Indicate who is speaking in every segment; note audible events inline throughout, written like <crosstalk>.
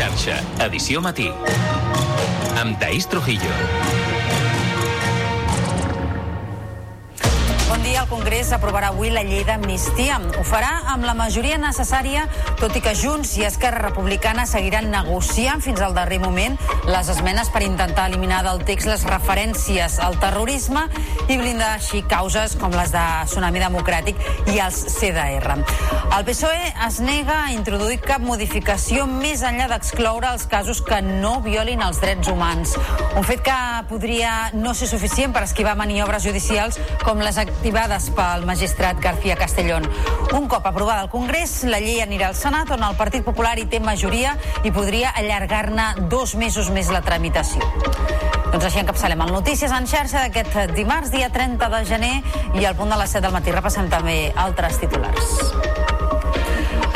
Speaker 1: xarxa, edició matí. Amb Taís Trujillo.
Speaker 2: Congrés aprovarà avui la llei d'amnistia. Ho farà amb la majoria necessària, tot i que Junts i Esquerra Republicana seguiran negociant fins al darrer moment les esmenes per intentar eliminar del text les referències al terrorisme i blindar així causes com les de Tsunami Democràtic i els CDR. El PSOE es nega a introduir cap modificació més enllà d'excloure els casos que no violin els drets humans. Un fet que podria no ser suficient per esquivar maniobres judicials com les activades pel magistrat García Castellón. Un cop aprovada al Congrés, la llei anirà al Senat, on el Partit Popular hi té majoria i podria allargar-ne dos mesos més la tramitació. Doncs així encapçalem el Notícies en xarxa d'aquest dimarts, dia 30 de gener, i al punt de les 7 del matí repassem també altres titulars.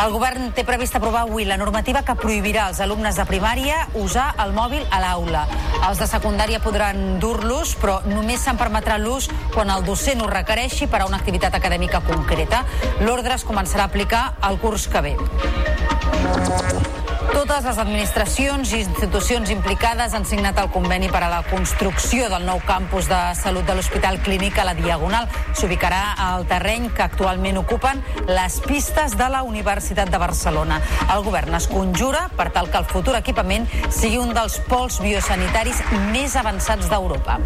Speaker 2: El govern té previst aprovar avui la normativa que prohibirà als alumnes de primària usar el mòbil a l'aula. Els de secundària podran dur-los, però només se'n permetrà l'ús quan el docent ho requereixi per a una activitat acadèmica concreta. L'ordre es començarà a aplicar el curs que ve. Totes les administracions i institucions implicades han signat el conveni per a la construcció del nou campus de salut de l'Hospital Clínic a la Diagonal. S'ubicarà al terreny que actualment ocupen les pistes de la Universitat de Barcelona. El govern es conjura per tal que el futur equipament sigui un dels pols biosanitaris més avançats d'Europa.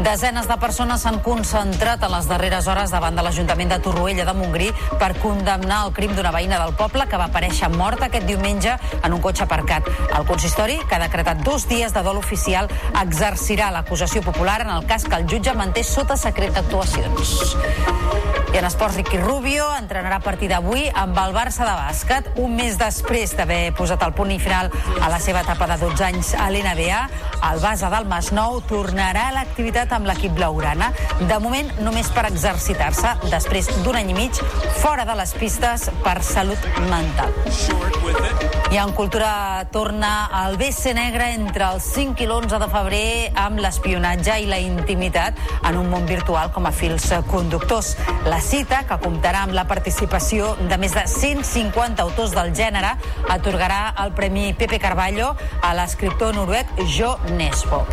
Speaker 2: Desenes de persones s'han concentrat en les darreres hores davant de l'Ajuntament de Torroella de Montgrí per condemnar el crim d'una veïna del poble que va aparèixer morta aquest diumenge en un cotxe aparcat. El consistori, que ha decretat dos dies de dol oficial, exercirà l'acusació popular en el cas que el jutge manté sota secret d'actuacions. I en esports, Ricky Rubio entrenarà a partir d'avui amb el Barça de bàsquet, un mes després d'haver posat el punt i final a la seva etapa de 12 anys a l'NBA. El base del Masnou tornarà a l'activitat amb l'equip blaurana, de moment només per exercitar-se, després d'un any i mig fora de les pistes per salut mental. I en cultura torna el BC negre entre el 5 i l'11 de febrer amb l'espionatge i la intimitat en un món virtual com a fils conductors. La cita, que comptarà amb la participació de més de 150 autors del gènere, atorgarà el Premi Pepe Carballo a l'escriptor noruec Jo Nesbo.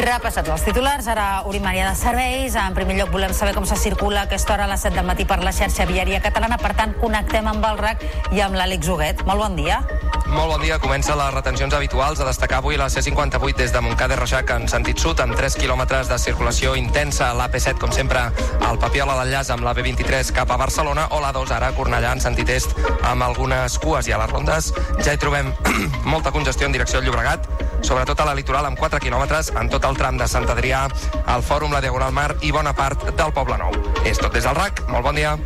Speaker 2: Repassats els titulars, ara obrim àrea de serveis. En primer lloc volem saber com se circula a aquesta hora a les 7 del matí per la xarxa viària catalana. Per tant, connectem amb el RAC i amb l'Àlex Huguet. Molt bon dia.
Speaker 3: Molt bon dia. Comença les retencions habituals a destacar avui la C58 des de Montcada i Reixac en sentit sud, amb 3 quilòmetres de circulació intensa. L'AP7, com sempre, al Papiola d'enllaç amb la B23 cap a Barcelona, o la 2 ara a Cornellà en sentit est, amb algunes cues i a les rondes. Ja hi trobem <clears throat> molta congestió en direcció al Llobregat, sobretot a la litoral amb 4 quilòmetres en tot el tram de Sant Adrià, al Fòrum, la Diagonal Mar i bona part del Poble Nou. És tot des del RAC. Molt bon dia.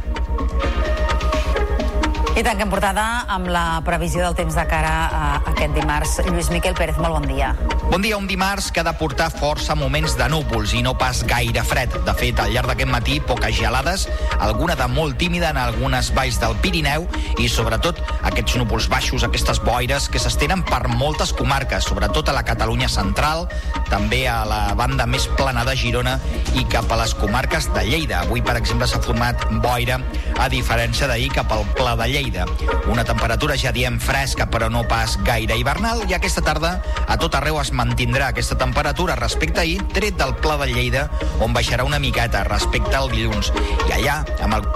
Speaker 2: I tanquem portada amb la previsió del temps de cara a aquest dimarts. Lluís Miquel Pérez, molt bon dia.
Speaker 4: Bon dia, un dimarts que ha de portar força moments de núvols i no pas gaire fred. De fet, al llarg d'aquest matí, poques gelades, alguna de molt tímida en algunes valls del Pirineu i, sobretot, aquests núvols baixos, aquestes boires que s'estenen per moltes comarques, sobretot a la Catalunya central, també a la banda més plana de Girona i cap a les comarques de Lleida. Avui, per exemple, s'ha format boira, a diferència d'ahir cap al Pla de Lleida. Una temperatura, ja diem, fresca, però no pas gaire hivernal, i aquesta tarda a tot arreu es mantindrà aquesta temperatura respecte a ahir, tret del Pla de Lleida, on baixarà una miqueta respecte al dilluns. I allà, amb el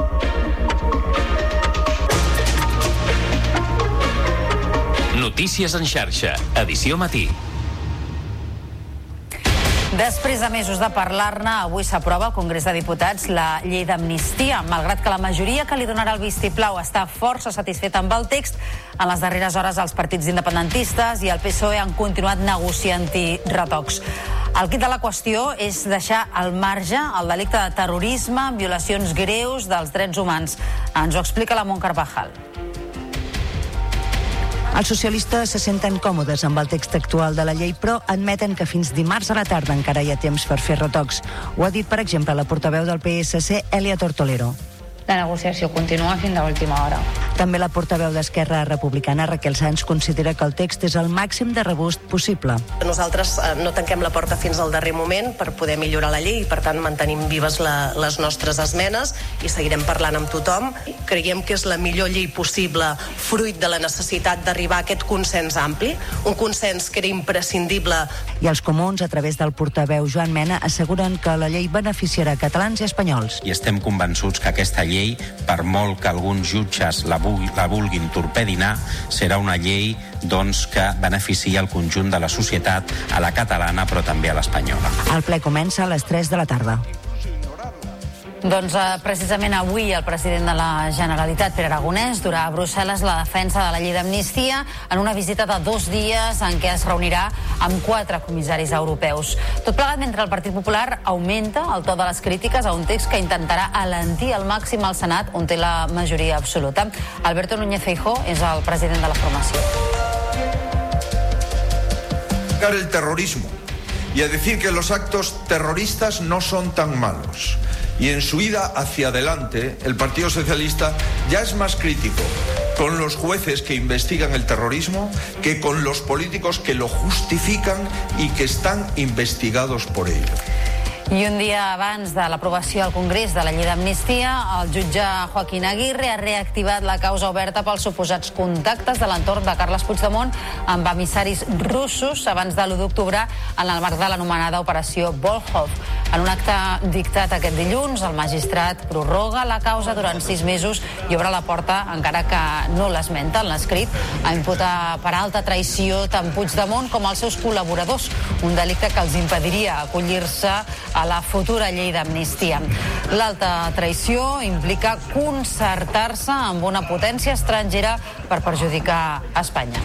Speaker 1: Notícies en xarxa, edició matí.
Speaker 2: Després de mesos de parlar-ne, avui s'aprova al Congrés de Diputats la llei d'amnistia. Malgrat que la majoria que li donarà el vistiplau està força satisfeta amb el text, en les darreres hores els partits independentistes i el PSOE han continuat negociant-hi retocs. El quid de la qüestió és deixar al marge el delicte de terrorisme, violacions greus dels drets humans. Ens ho explica la Mont Carvajal.
Speaker 5: Els socialistes se senten còmodes amb el text actual de la llei, però admeten que fins dimarts a la tarda encara hi ha temps per fer retocs. Ho ha dit, per exemple, la portaveu del PSC, Elia Tortolero.
Speaker 6: La negociació continua fins a última hora.
Speaker 7: També la portaveu d'Esquerra Republicana, Raquel Sanz, considera que el text és el màxim de rebust possible.
Speaker 8: Nosaltres eh, no tanquem la porta fins al darrer moment per poder millorar la llei i, per tant, mantenim vives la, les nostres esmenes i seguirem parlant amb tothom. Creiem que és la millor llei possible fruit de la necessitat d'arribar a aquest consens ampli, un consens que era imprescindible.
Speaker 7: I els comuns, a través del portaveu Joan Mena, asseguren que la llei beneficiarà catalans i espanyols.
Speaker 9: I estem convençuts que aquesta llei, per molt que alguns jutges la la vulguin torpedinar, serà una llei doncs, que beneficia el conjunt de la societat, a la catalana però també a l'espanyola.
Speaker 7: El ple comença a les 3 de la tarda.
Speaker 2: Doncs eh, precisament avui el president de la Generalitat, Pere Aragonès, durà a Brussel·les la defensa de la llei d'amnistia en una visita de dos dies en què es reunirà amb quatre comissaris europeus. Tot plegat mentre el Partit Popular augmenta el to de les crítiques a un text que intentarà alentir al màxim al Senat, on té la majoria absoluta. Alberto Núñez Feijó és el president de la formació.
Speaker 10: el terrorismo y a decir que los actos terroristas no son tan malos y en su ida hacia adelante el Partido Socialista ya es más crítico con los jueces que investigan el terrorismo que con los políticos que lo justifican y que están investigados por ello.
Speaker 2: I un dia abans de l'aprovació al Congrés de la llei d'amnistia, el jutge Joaquín Aguirre ha reactivat la causa oberta pels suposats contactes de l'entorn de Carles Puigdemont amb emissaris russos abans de l'1 d'octubre en el marc de l'anomenada operació Volhov. En un acte dictat aquest dilluns, el magistrat prorroga la causa durant sis mesos i obre la porta, encara que no l'esmenta en l'escrit, a imputar per alta traïció tant Puigdemont com els seus col·laboradors, un delicte que els impediria acollir-se a la futura llei d'amnistia. L'alta traïció implica concertar-se amb una potència estrangera per perjudicar Espanya.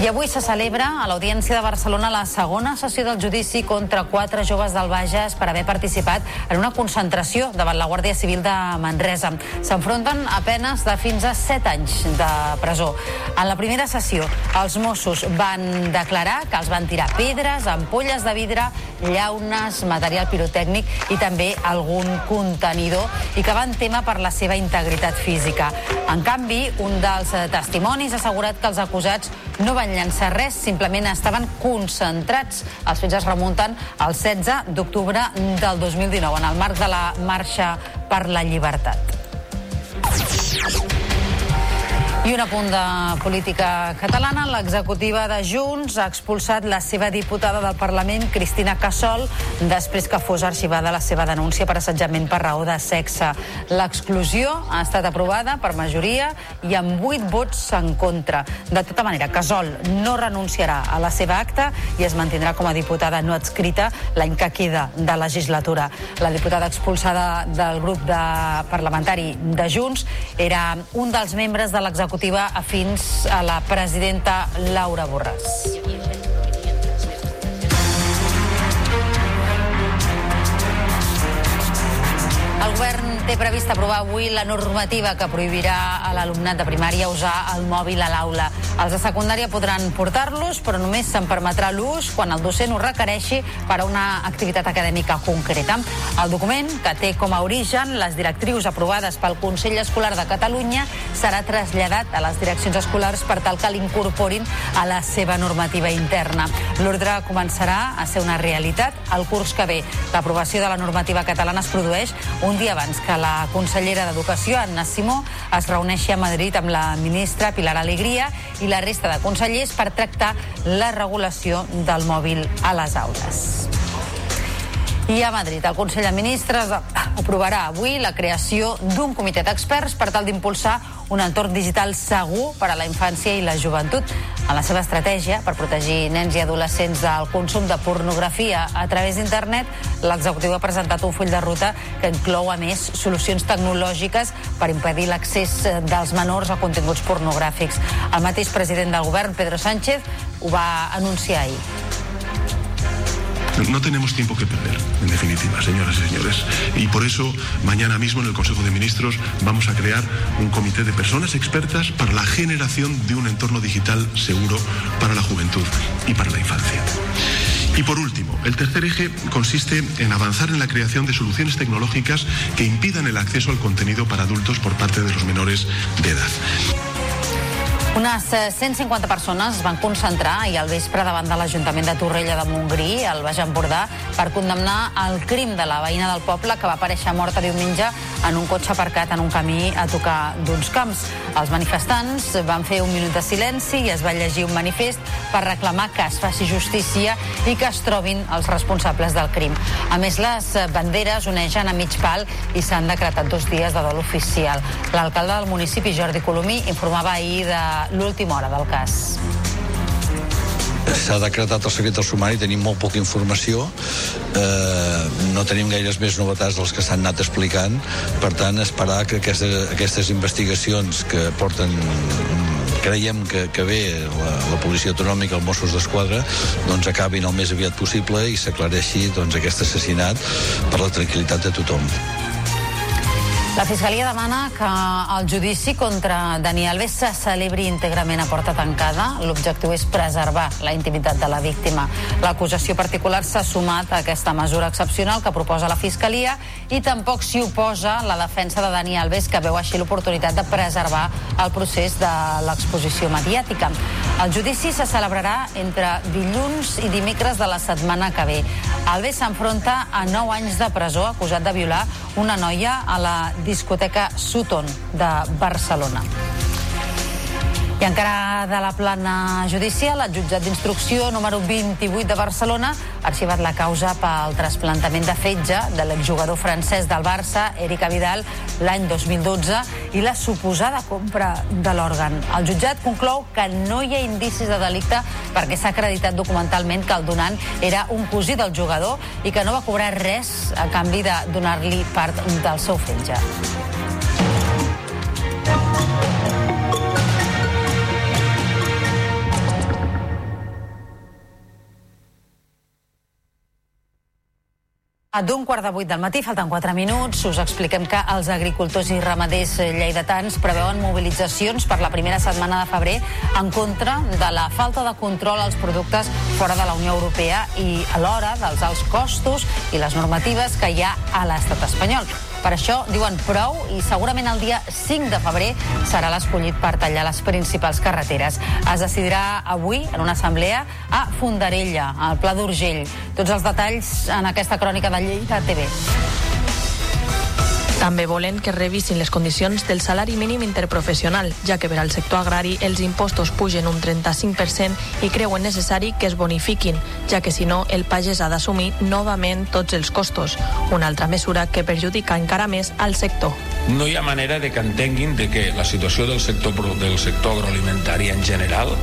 Speaker 2: I avui se celebra a l'Audiència de Barcelona la segona sessió del judici contra quatre joves del Bages per haver participat en una concentració davant la Guàrdia Civil de Manresa. S'enfronten a penes de fins a 7 anys de presó. En la primera sessió, els Mossos van declarar que els van tirar pedres, ampolles de vidre, llaunes, material pirotècnic i també algun contenidor i que van tema per la seva integritat física. En canvi, un dels testimonis ha assegurat que els acusats no van llançar res, simplement estaven concentrats. Els fets es remunten al 16 d'octubre del 2019, en el marc de la Marxa per la Llibertat. I un apunt de política catalana. L'executiva de Junts ha expulsat la seva diputada del Parlament, Cristina Cassol, després que fos arxivada la seva denúncia per assetjament per raó de sexe. L'exclusió ha estat aprovada per majoria i amb 8 vots en contra. De tota manera, Casol no renunciarà a la seva acta i es mantindrà com a diputada no adscrita l'any que queda de legislatura. La diputada expulsada del grup de parlamentari de Junts era un dels membres de l'executiva l'executiva afins a la presidenta Laura Borràs. El govern té previst aprovar avui la normativa que prohibirà a l'alumnat de primària usar el mòbil a l'aula. Els de secundària podran portar-los, però només se'n permetrà l'ús quan el docent ho requereixi per a una activitat acadèmica concreta. El document, que té com a origen les directrius aprovades pel Consell Escolar de Catalunya, serà traslladat a les direccions escolars per tal que l'incorporin a la seva normativa interna. L'ordre començarà a ser una realitat el curs que ve. L'aprovació de la normativa catalana es produeix un dia abans que la consellera d'Educació, Anna Simó, es reuneixi a Madrid amb la ministra Pilar Alegria i la resta de consellers per tractar la regulació del mòbil a les aules. I a Madrid, el Consell de Ministres aprovarà avui la creació d'un comitè d'experts per tal d'impulsar un entorn digital segur per a la infància i la joventut. En la seva estratègia per protegir nens i adolescents del consum de pornografia a través d'internet, l'executiu ha presentat un full de ruta que inclou, a més, solucions tecnològiques per impedir l'accés dels menors a continguts pornogràfics. El mateix president del govern, Pedro Sánchez, ho va anunciar ahir.
Speaker 11: No tenemos tiempo que perder, en definitiva, señoras y señores. Y por eso, mañana mismo en el Consejo de Ministros vamos a crear un comité de personas expertas para la generación de un entorno digital seguro para la juventud y para la infancia. Y por último, el tercer eje consiste en avanzar en la creación de soluciones tecnológicas que impidan el acceso al contenido para adultos por parte de los menores de edad.
Speaker 2: Unes 150 persones es van concentrar ahir al vespre davant de l'Ajuntament de Torrella de Montgrí, al Baix Empordà, per condemnar el crim de la veïna del poble que va aparèixer morta diumenge en un cotxe aparcat en un camí a tocar d'uns camps. Els manifestants van fer un minut de silenci i es va llegir un manifest per reclamar que es faci justícia i que es trobin els responsables del crim. A més, les banderes uneixen a mig pal i s'han decretat dos dies de dol oficial. L'alcalde del municipi, Jordi Colomí, informava ahir de l'última hora del cas.
Speaker 12: S'ha decretat el secret del sumari, tenim molt poca informació, eh, no tenim gaires més novetats dels que s'han anat explicant, per tant, esperar que aquestes, aquestes investigacions que porten creiem que, que bé la, la policia autonòmica, els Mossos d'Esquadra, doncs acabin el més aviat possible i s'aclareixi doncs, aquest assassinat per la tranquil·litat de tothom.
Speaker 2: La Fiscalia demana que el judici contra Dani Alves se celebri íntegrament a porta tancada. L'objectiu és preservar la intimitat de la víctima. L'acusació particular s'ha sumat a aquesta mesura excepcional que proposa la Fiscalia i tampoc s'hi oposa la defensa de Dani Alves, que veu així l'oportunitat de preservar el procés de l'exposició mediàtica. El judici se celebrarà entre dilluns i dimecres de la setmana que ve. Alves s'enfronta a 9 anys de presó acusat de violar una noia a la discoteca Sutton de Barcelona. I encara de la plana judicial, el jutjat d'instrucció número 28 de Barcelona ha arxivat la causa pel trasplantament de fetge de l'exjugador francès del Barça, Eric Vidal, l'any 2012 i la suposada compra de l'òrgan. El jutjat conclou que no hi ha indicis de delicte perquè s'ha acreditat documentalment que el donant era un cosí del jugador i que no va cobrar res a canvi de donar-li part del seu fetge. D'un quart de vuit del matí, falten 4 minuts, us expliquem que els agricultors i ramaders lleidatans preveuen mobilitzacions per la primera setmana de febrer en contra de la falta de control als productes fora de la Unió Europea i alhora dels alts costos i les normatives que hi ha a l'estat espanyol. Per això diuen prou i segurament el dia 5 de febrer serà l'escollit per tallar les principals carreteres. Es decidirà avui en una assemblea a Fondarella, al Pla d'Urgell. Tots els detalls en aquesta crònica de Lleida TV.
Speaker 13: També volen que revisin les condicions del salari mínim interprofessional, ja que per al sector agrari els impostos pugen un 35% i creuen necessari que es bonifiquin, ja que si no el pagès ha d'assumir novament tots els costos, una altra mesura que perjudica encara més al sector.
Speaker 14: No hi ha manera de que entenguin de que la situació del sector, del sector agroalimentari en general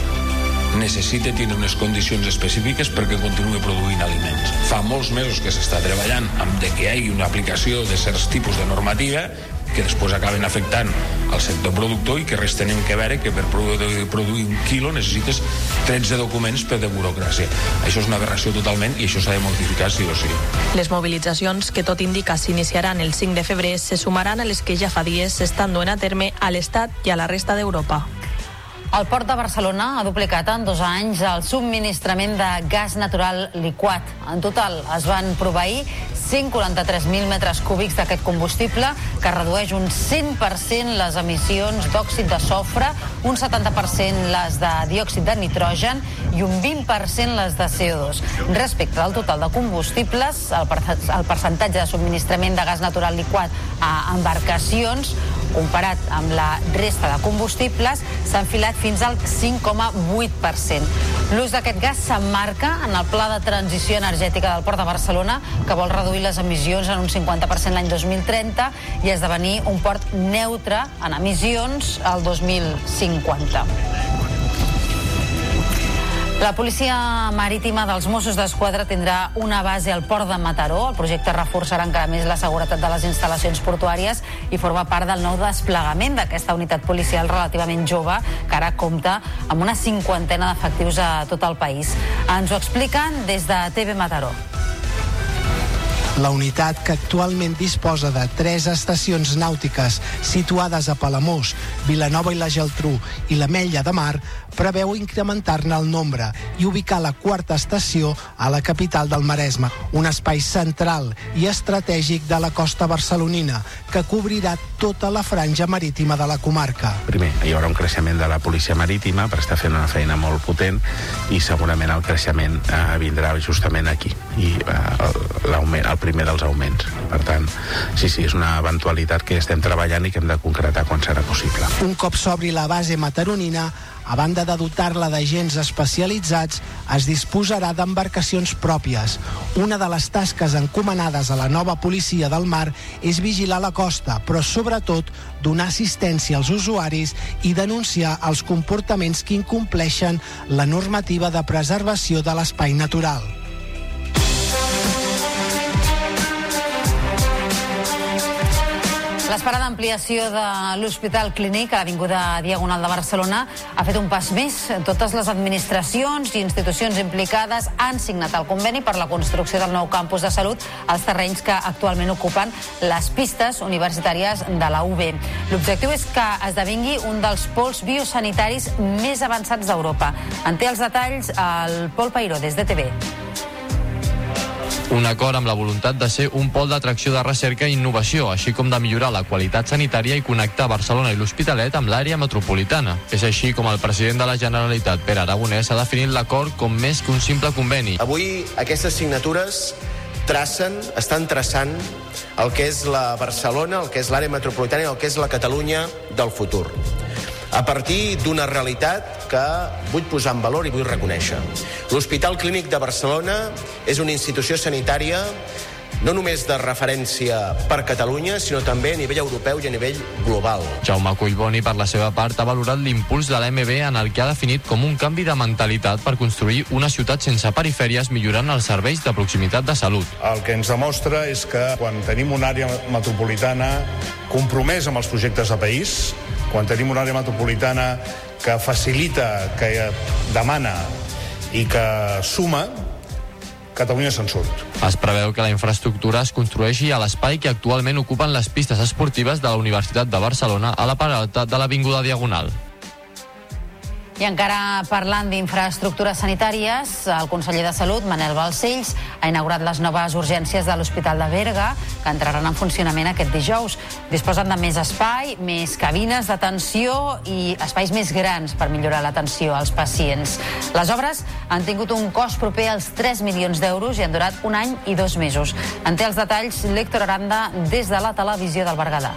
Speaker 14: necessita tenir unes condicions específiques perquè continuï produint aliments. Fa molts mesos que s'està treballant amb de que hi hagi una aplicació de certs tipus de normativa que després acaben afectant al sector productor i que res tenim que veure que per produir un quilo necessites 13 documents per de burocràcia. Això és una aberració totalment i això s'ha de modificar sí o sí.
Speaker 13: Les mobilitzacions que tot indica s'iniciaran el 5 de febrer se sumaran a les que ja fa dies s'estan duent a terme a l'Estat i a la resta d'Europa.
Speaker 2: El Port de Barcelona ha duplicat en dos anys el subministrament de gas natural liquat. En total es van proveir 143.000 metres cúbics d'aquest combustible que redueix un 100% les emissions d'òxid de sofre, un 70% les de diòxid de nitrogen i un 20% les de CO2. Respecte al total de combustibles, el, el percentatge de subministrament de gas natural liquat a embarcacions comparat amb la resta de combustibles, s'ha enfilat fins al 5,8%. L'ús d'aquest gas s'emmarca en el Pla de Transició Energètica del Port de Barcelona, que vol reduir les emissions en un 50% l'any 2030 i esdevenir un port neutre en emissions al 2050. La policia marítima dels Mossos d'Esquadra tindrà una base al port de Mataró. El projecte reforçarà encara més la seguretat de les instal·lacions portuàries i forma part del nou desplegament d'aquesta unitat policial relativament jove que ara compta amb una cinquantena d'efectius a tot el país. Ens ho expliquen des de TV Mataró.
Speaker 15: La unitat, que actualment disposa de tres estacions nàutiques situades a Palamós, Vilanova i la Geltrú i l'Ametlla de Mar, preveu incrementar-ne el nombre i ubicar la quarta estació a la capital del Maresme, un espai central i estratègic de la costa barcelonina que cobrirà tota la franja marítima de la comarca.
Speaker 9: Primer, hi haurà un creixement de la policia marítima per estar fent una feina molt potent i segurament el creixement eh, vindrà justament aquí i eh, l'augment, el primer dels augments. Per tant, sí, sí, és una eventualitat que estem treballant i que hem de concretar quan serà possible.
Speaker 15: Un cop s'obri la base mataronina, a banda de dotar-la d'agents especialitzats, es disposarà d'embarcacions pròpies. Una de les tasques encomanades a la nova policia del mar és vigilar la costa, però sobretot donar assistència als usuaris i denunciar els comportaments que incompleixen la normativa de preservació de l'espai natural.
Speaker 2: L'espera d'ampliació de l'Hospital Clínic a l'Avinguda Diagonal de Barcelona ha fet un pas més. Totes les administracions i institucions implicades han signat el conveni per la construcció del nou campus de salut als terrenys que actualment ocupen les pistes universitàries de la UB. L'objectiu és que esdevingui un dels pols biosanitaris més avançats d'Europa. En té els detalls el Pol Pairó des de TV.
Speaker 16: Un acord amb la voluntat de ser un pol d'atracció de recerca i innovació, així com de millorar la qualitat sanitària i connectar Barcelona i l'Hospitalet amb l'àrea metropolitana. És així com el president de la Generalitat, Pere Aragonès, ha definit l'acord com més que un simple conveni.
Speaker 17: Avui aquestes signatures tracen, estan traçant el que és la Barcelona, el que és l'àrea metropolitana i el que és la Catalunya del futur a partir d'una realitat que vull posar en valor i vull reconèixer. L'Hospital Clínic de Barcelona és una institució sanitària no només de referència per Catalunya, sinó també a nivell europeu i a nivell global.
Speaker 16: Jaume Collboni, per la seva part, ha valorat l'impuls de l'MB en el que ha definit com un canvi de mentalitat per construir una ciutat sense perifèries millorant els serveis de proximitat de salut.
Speaker 18: El que ens demostra és que quan tenim una àrea metropolitana compromesa amb els projectes de país, quan tenim una àrea metropolitana que facilita, que demana i que suma, Catalunya se'n surt.
Speaker 16: Es preveu que la infraestructura es construeixi a l'espai que actualment ocupen les pistes esportives de la Universitat de Barcelona a la part de l'Avinguda Diagonal.
Speaker 2: I encara parlant d'infraestructures sanitàries, el conseller de Salut, Manel Balcells, ha inaugurat les noves urgències de l'Hospital de Berga, que entraran en funcionament aquest dijous. Disposen de més espai, més cabines d'atenció i espais més grans per millorar l'atenció als pacients. Les obres han tingut un cost proper als 3 milions d'euros i han durat un any i dos mesos. En té els detalls l'Héctor Aranda des de la televisió del Berguedà.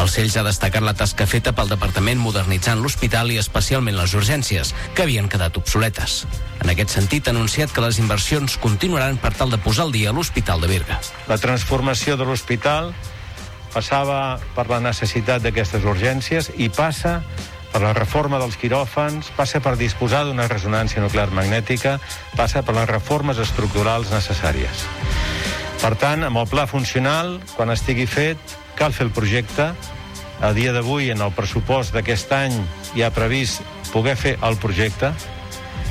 Speaker 19: Balcells ha destacat la tasca feta pel departament modernitzant l'hospital i especialment les urgències, que havien quedat obsoletes. En aquest sentit, ha anunciat que les inversions continuaran per tal de posar al dia l'Hospital de Berga.
Speaker 20: La transformació de l'hospital passava per la necessitat d'aquestes urgències i passa per la reforma dels quiròfans, passa per disposar d'una resonància nuclear magnètica, passa per les reformes estructurals necessàries. Per tant, amb el pla funcional, quan estigui fet, cal fer el projecte. A dia d'avui, en el pressupost d'aquest any, hi ha previst poder fer el projecte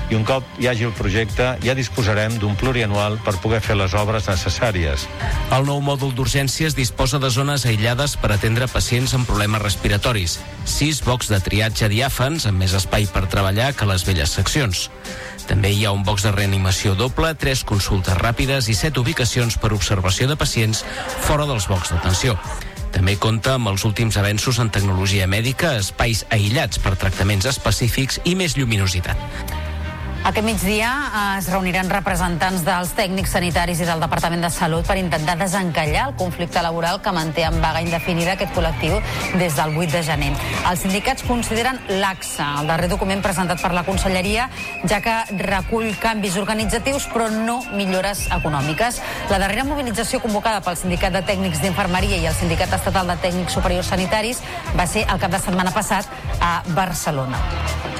Speaker 20: i un cop hi hagi el projecte ja disposarem d'un plurianual per poder fer les obres necessàries.
Speaker 19: El nou mòdul d'urgències disposa de zones aïllades per atendre pacients amb problemes respiratoris, sis bocs de triatge diàfans amb més espai per treballar que les velles seccions. També hi ha un box de reanimació doble, tres consultes ràpides i set ubicacions per observació de pacients fora dels bocs d'atenció. També compta amb els últims avenços en tecnologia mèdica, espais aïllats per tractaments específics i més lluminositat.
Speaker 2: Aquest migdia es reuniran representants dels tècnics sanitaris i del Departament de Salut per intentar desencallar el conflicte laboral que manté en vaga indefinida aquest col·lectiu des del 8 de gener. Els sindicats consideren l'AXA, el darrer document presentat per la Conselleria, ja que recull canvis organitzatius però no millores econòmiques. La darrera mobilització convocada pel Sindicat de Tècnics d'Infermeria i el Sindicat Estatal de Tècnics Superiors Sanitaris va ser el cap de setmana passat a Barcelona.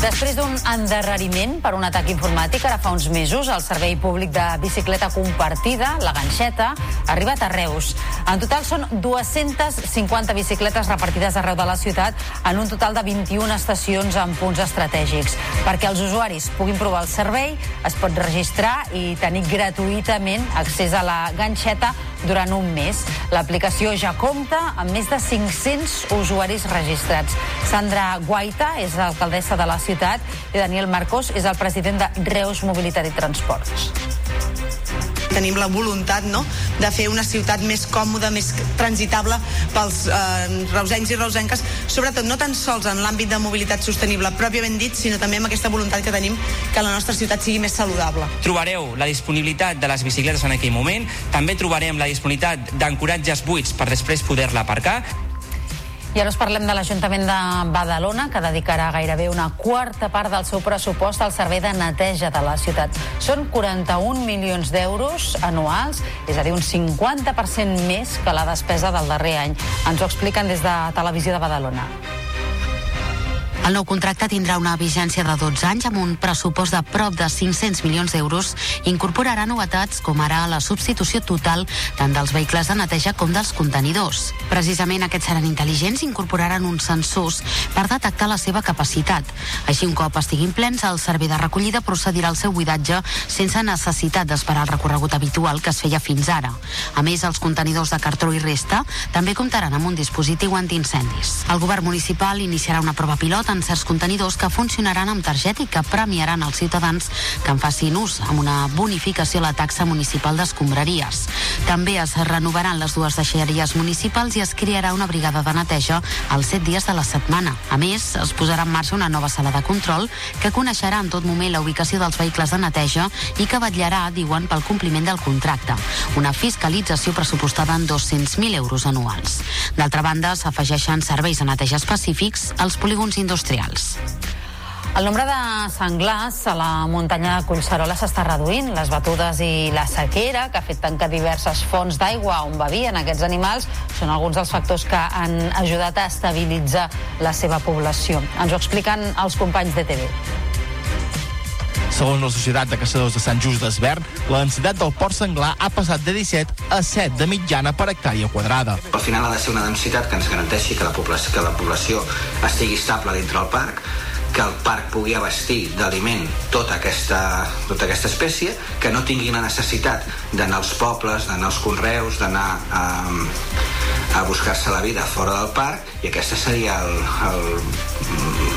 Speaker 2: Després d'un endarreriment per un atac informàtic, ara fa uns mesos, el Servei Públic de Bicicleta Compartida, la Ganxeta, ha arribat a Reus. En total són 250 bicicletes repartides arreu de la ciutat en un total de 21 estacions en punts estratègics. Perquè els usuaris puguin provar el servei, es pot registrar i tenir gratuïtament accés a la Ganxeta durant un mes. L'aplicació ja compta amb més de 500 usuaris registrats. Sandra Guaita és l'alcaldessa de la ciutat i Daniel Marcos és el president de Reus Mobilitat i Transports
Speaker 21: tenim la voluntat no, de fer una ciutat més còmoda, més transitable pels eh, reusencs i reusenques, sobretot no tan sols en l'àmbit de mobilitat sostenible pròpiament dit, sinó també amb aquesta voluntat que tenim que la nostra ciutat sigui més saludable.
Speaker 22: Trobareu la disponibilitat de les bicicletes en aquell moment, també trobarem la disponibilitat d'ancoratges buits per després poder-la aparcar
Speaker 2: i ara us parlem de l'Ajuntament de Badalona, que dedicarà gairebé una quarta part del seu pressupost al servei de neteja de la ciutat. Són 41 milions d'euros anuals, és a dir, un 50% més que la despesa del darrer any. Ens ho expliquen des de Televisió de Badalona.
Speaker 23: El nou contracte tindrà una vigència de 12 anys amb un pressupost de prop de 500 milions d'euros i incorporarà novetats com ara la substitució total tant dels vehicles de neteja com dels contenidors. Precisament aquests seran intel·ligents i incorporaran uns sensors per detectar la seva capacitat. Així, un cop estiguin plens, el servei de recollida procedirà al seu buidatge sense necessitat d'esperar el recorregut habitual que es feia fins ara. A més, els contenidors de cartró i resta també comptaran amb un dispositiu antiincendis. El govern municipal iniciarà una prova pilot en certs contenidors que funcionaran amb targeta i que premiaran els ciutadans que en facin ús amb una bonificació a la taxa municipal d'escombraries. També es renovaran les dues deixalleries municipals i es crearà una brigada de neteja els set dies de la setmana. A més, es posarà en marxa una nova sala de control que coneixerà en tot moment la ubicació dels vehicles de neteja i que vetllarà, diuen, pel compliment del contracte. Una fiscalització pressupostada en 200.000 euros anuals. D'altra banda, s'afegeixen serveis de neteja específics als polígons industrials industrials.
Speaker 2: El nombre de senglars a la muntanya de Collserola s'està reduint. Les batudes i la sequera, que ha fet tancar diverses fonts d'aigua on bevien aquests animals, són alguns dels factors que han ajudat a estabilitzar la seva població. Ens ho expliquen els companys de TV.
Speaker 24: Segons la Societat de Caçadors de Sant Just d'Esvern, la densitat del port senglar ha passat de 17 a 7 de mitjana per hectàrea quadrada.
Speaker 25: Al final ha de ser una densitat que ens garanteixi que la població, que la població estigui estable dintre del parc, que el parc pugui abastir d'aliment tota aquesta, tota aquesta espècie, que no tingui la necessitat d'anar als pobles, d'anar als conreus, d'anar a, a buscar-se la vida fora del parc, i aquesta seria el, el,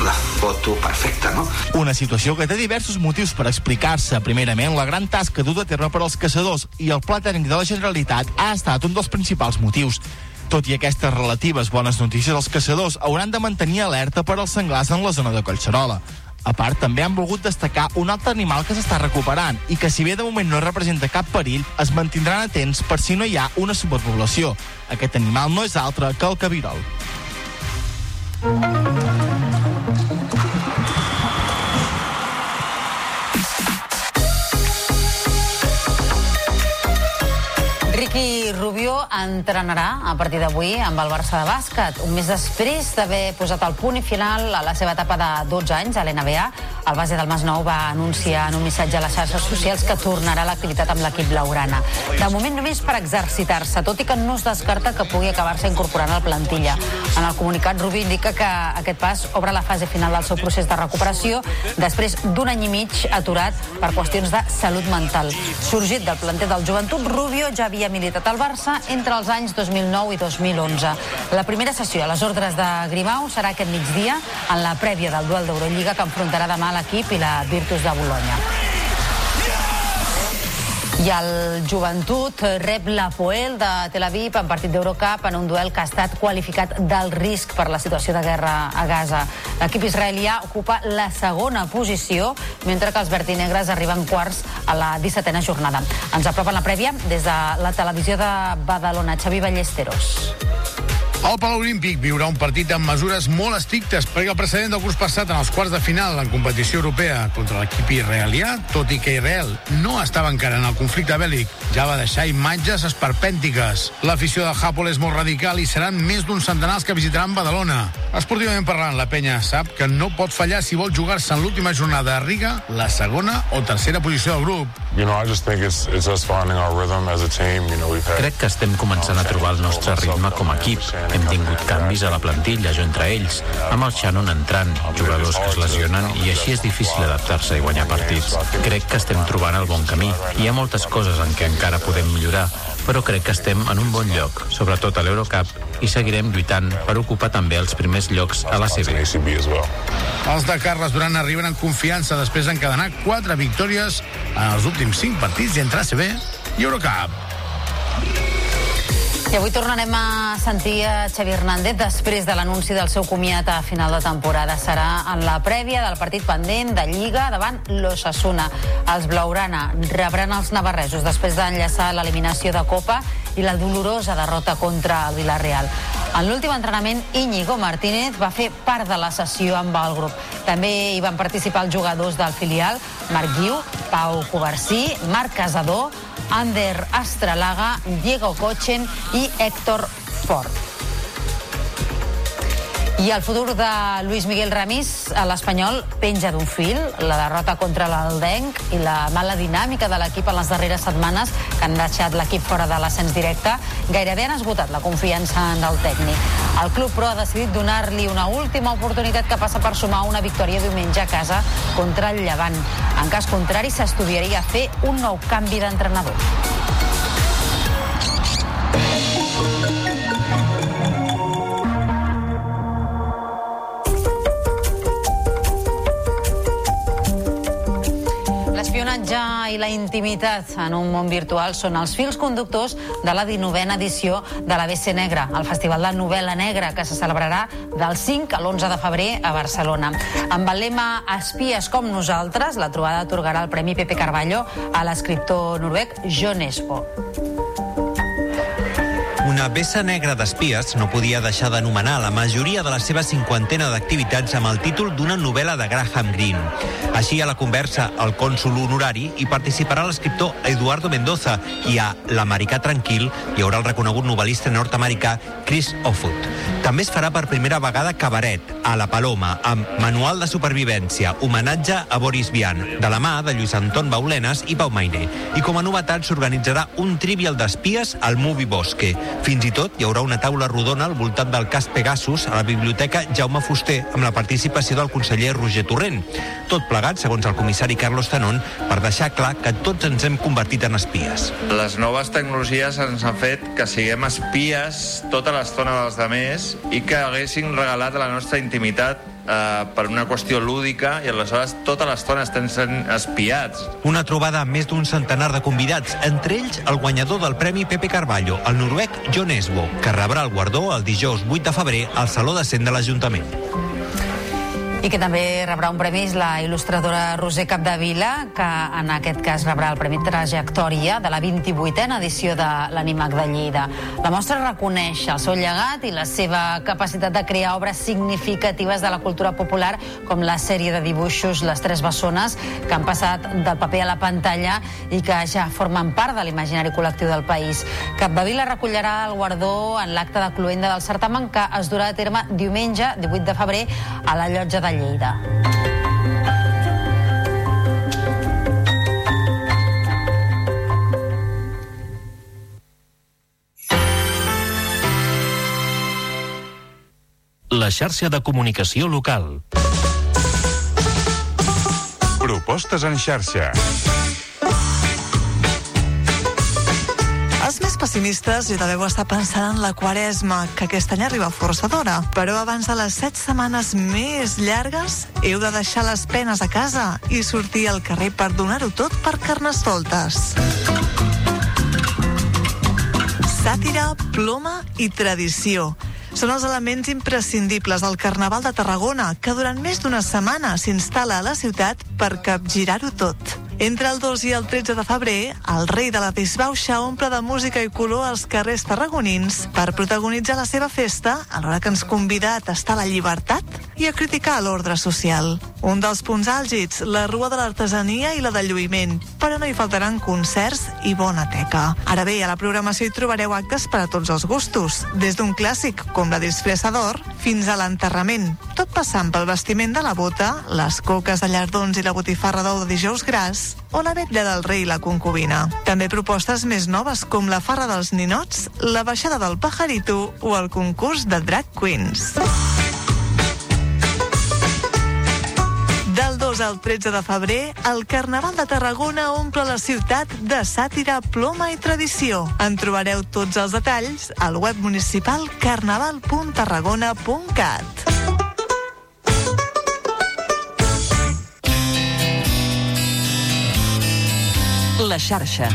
Speaker 25: la foto perfecta, no?
Speaker 24: Una situació que té diversos motius per explicar-se. Primerament, la gran tasca duta a terme per als caçadors i el Pla Tècnic de la Generalitat ha estat un dels principals motius. Tot i aquestes relatives bones notícies, els caçadors hauran de mantenir alerta per als senglars en la zona de Collserola. A part, també han volgut destacar un altre animal que s'està recuperant i que, si bé de moment no representa cap perill, es mantindran atents per si no hi ha una superpoblació. Aquest animal no és altre que el cabirol.
Speaker 2: Ricky Rubio entrenarà a partir d'avui amb el Barça de bàsquet. Un mes després d'haver posat el punt i final a la seva etapa de 12 anys a l'NBA, el base del Masnou va anunciar en un missatge a les xarxes socials que tornarà a l'activitat amb l'equip laurana. De moment només per exercitar-se, tot i que no es descarta que pugui acabar-se incorporant a la plantilla. En el comunicat, Rubio indica que aquest pas obre la fase final del seu procés de recuperació després d'un any i mig aturat per qüestions de salut mental. Sorgit del planter del joventut, Rubio ja havia militat al Barça entre els anys 2009 i 2011. La primera sessió a les ordres de Grimau serà aquest migdia en la prèvia del duel d'Eurolliga que enfrontarà demà l'equip i la Virtus de Bologna. I el Joventut rep la Poel de Tel Aviv en partit d'Eurocup en un duel que ha estat qualificat del risc per la situació de guerra a Gaza. L'equip israelià ocupa la segona posició, mentre que els vertinegres arriben quarts a la 17a jornada. Ens apropen la prèvia des de la televisió de Badalona. Xavi Ballesteros.
Speaker 26: El Palau Olímpic viurà un partit amb mesures molt estrictes perquè el precedent del curs passat en els quarts de final en competició europea contra l'equip israelià, tot i que Israel no estava encara en el conflicte bèl·lic, ja va deixar imatges esperpèntiques. L'afició de Hapol és molt radical i seran més d'un centenar els que visitaran Badalona. Esportivament parlant, la penya sap que no pot fallar si vol jugar-se en l'última jornada a Riga la segona o tercera posició del grup.
Speaker 27: Crec que estem començant a trobar el nostre ritme com a equip. Hem tingut canvis a la plantilla, jo entre ells, amb el Shannon entrant, jugadors que es lesionen i així és difícil adaptar-se i guanyar partits. Crec que estem trobant el bon camí. Hi ha moltes coses en què encara podem millorar, però crec que estem en un bon lloc, sobretot a l'Eurocup, i seguirem lluitant per ocupar també els primers llocs a la CB.
Speaker 26: Els de Carles Duran arriben en confiança després d'encadenar quatre victòries en els últims cinc partits a CB i Eurocup.
Speaker 2: I avui tornarem a sentir a Xavi Hernández després de l'anunci del seu comiat a final de temporada. Serà en la prèvia del partit pendent de Lliga davant l'Ossassuna. Els Blaurana rebran els navarresos després d'enllaçar l'eliminació de Copa i la dolorosa derrota contra el Villarreal. En l'últim entrenament, Íñigo Martínez va fer part de la sessió amb el grup. També hi van participar els jugadors del filial, Marc Guiu, Pau Covarsí, Marc Casador, Ander Astralaga, Diego Cochen i Héctor Ford. I el futur de Luis Miguel Ramis a l'Espanyol penja d'un fil. La derrota contra l'Aldenc i la mala dinàmica de l'equip en les darreres setmanes que han deixat l'equip fora de l'ascens directe gairebé han esgotat la confiança en el tècnic. El club, però, ha decidit donar-li una última oportunitat que passa per sumar una victòria diumenge a casa contra el Llevant. En cas contrari, s'estudiaria fer un nou canvi d'entrenador. L'espionatge i la intimitat en un món virtual són els fils conductors de la 19a edició de la BC Negra, el Festival de Novel·la Negra, que se celebrarà del 5 a l'11 de febrer a Barcelona. Amb el lema Espies com nosaltres, la trobada atorgarà el Premi Pepe Carballo a l'escriptor noruec John Espo.
Speaker 28: Una vessa negra d'espies no podia deixar d'anomenar la majoria de la seva cinquantena d'activitats amb el títol d'una novel·la de Graham Greene. Així a la conversa el cònsul honorari hi participarà l'escriptor Eduardo Mendoza i a L'americà tranquil hi haurà el reconegut novel·lista nord-americà Chris Offutt. També es farà per primera vegada cabaret a La Paloma amb Manual de supervivència, homenatge a Boris Vian, de la mà de Lluís Anton Baulenes i Pau Maine. I com a novetat s'organitzarà un trivial d'espies al Movie Bosque. Fins i tot hi haurà una taula rodona al voltant del cas Pegasus a la Biblioteca Jaume Fuster amb la participació del conseller Roger Torrent. Tot plegat, segons el comissari Carlos Tanon, per deixar clar que tots ens hem convertit en espies.
Speaker 29: Les noves tecnologies ens han fet que siguem espies tota l'estona dels demés i que haguessin regalat la nostra intimitat eh, per una qüestió lúdica i aleshores tota l'estona estem sent espiats.
Speaker 28: Una trobada amb més d'un centenar de convidats, entre ells el guanyador del Premi Pepe Carballo, el noruec John Esbo, que rebrà el guardó el dijous 8 de febrer al Saló de Cent de l'Ajuntament.
Speaker 2: I que també rebrà un premi és la il·lustradora Roser Capdevila, que en aquest cas rebrà el Premi Trajectòria de la 28a edició de l'Animac de Lleida. La mostra reconeix el seu llegat i la seva capacitat de crear obres significatives de la cultura popular, com la sèrie de dibuixos Les Tres Bessones, que han passat del paper a la pantalla i que ja formen part de l'imaginari col·lectiu del país. Capdevila recollirà el guardó en l'acte de cluenda del certamen que es durà a terme diumenge 18 de febrer a la llotja de Lleida.
Speaker 1: La xarxa de comunicació local.
Speaker 30: Propostes en xarxa.
Speaker 31: Pessimistes ja deveu estar pensant en la quaresma, que aquest any arriba força d'hora. Però abans de les set setmanes més llargues, heu de deixar les penes a casa i sortir al carrer per donar-ho tot per carnestoltes. Sàtira, ploma i tradició són els elements imprescindibles del Carnaval de Tarragona, que durant més d'una setmana s'instal·la a la ciutat per capgirar-ho tot. Entre el 2 i el 13 de febrer, el rei de la disbauxa omple de música i color els carrers tarragonins per protagonitzar la seva festa, alhora que ens convida a tastar la llibertat i a criticar l'ordre social. Un dels punts àlgids, la Rua de l'Artesania i la de Lluïment, però no hi faltaran concerts i bona teca. Ara bé, a la programació hi trobareu actes per a tots els gustos, des d'un clàssic com la disfressador fins a l'enterrament, tot passant pel vestiment de la bota, les coques de llardons i la botifarra d'ou de dijous gras, o la vetlla del rei i la concubina. També propostes més noves com la farra dels ninots, la baixada del pajarito o el concurs de drag queens. 2 al 13 de febrer, el Carnaval de Tarragona omple la ciutat de sàtira, ploma i tradició. En trobareu tots els detalls al web municipal carnaval.tarragona.cat.
Speaker 32: La xarxa.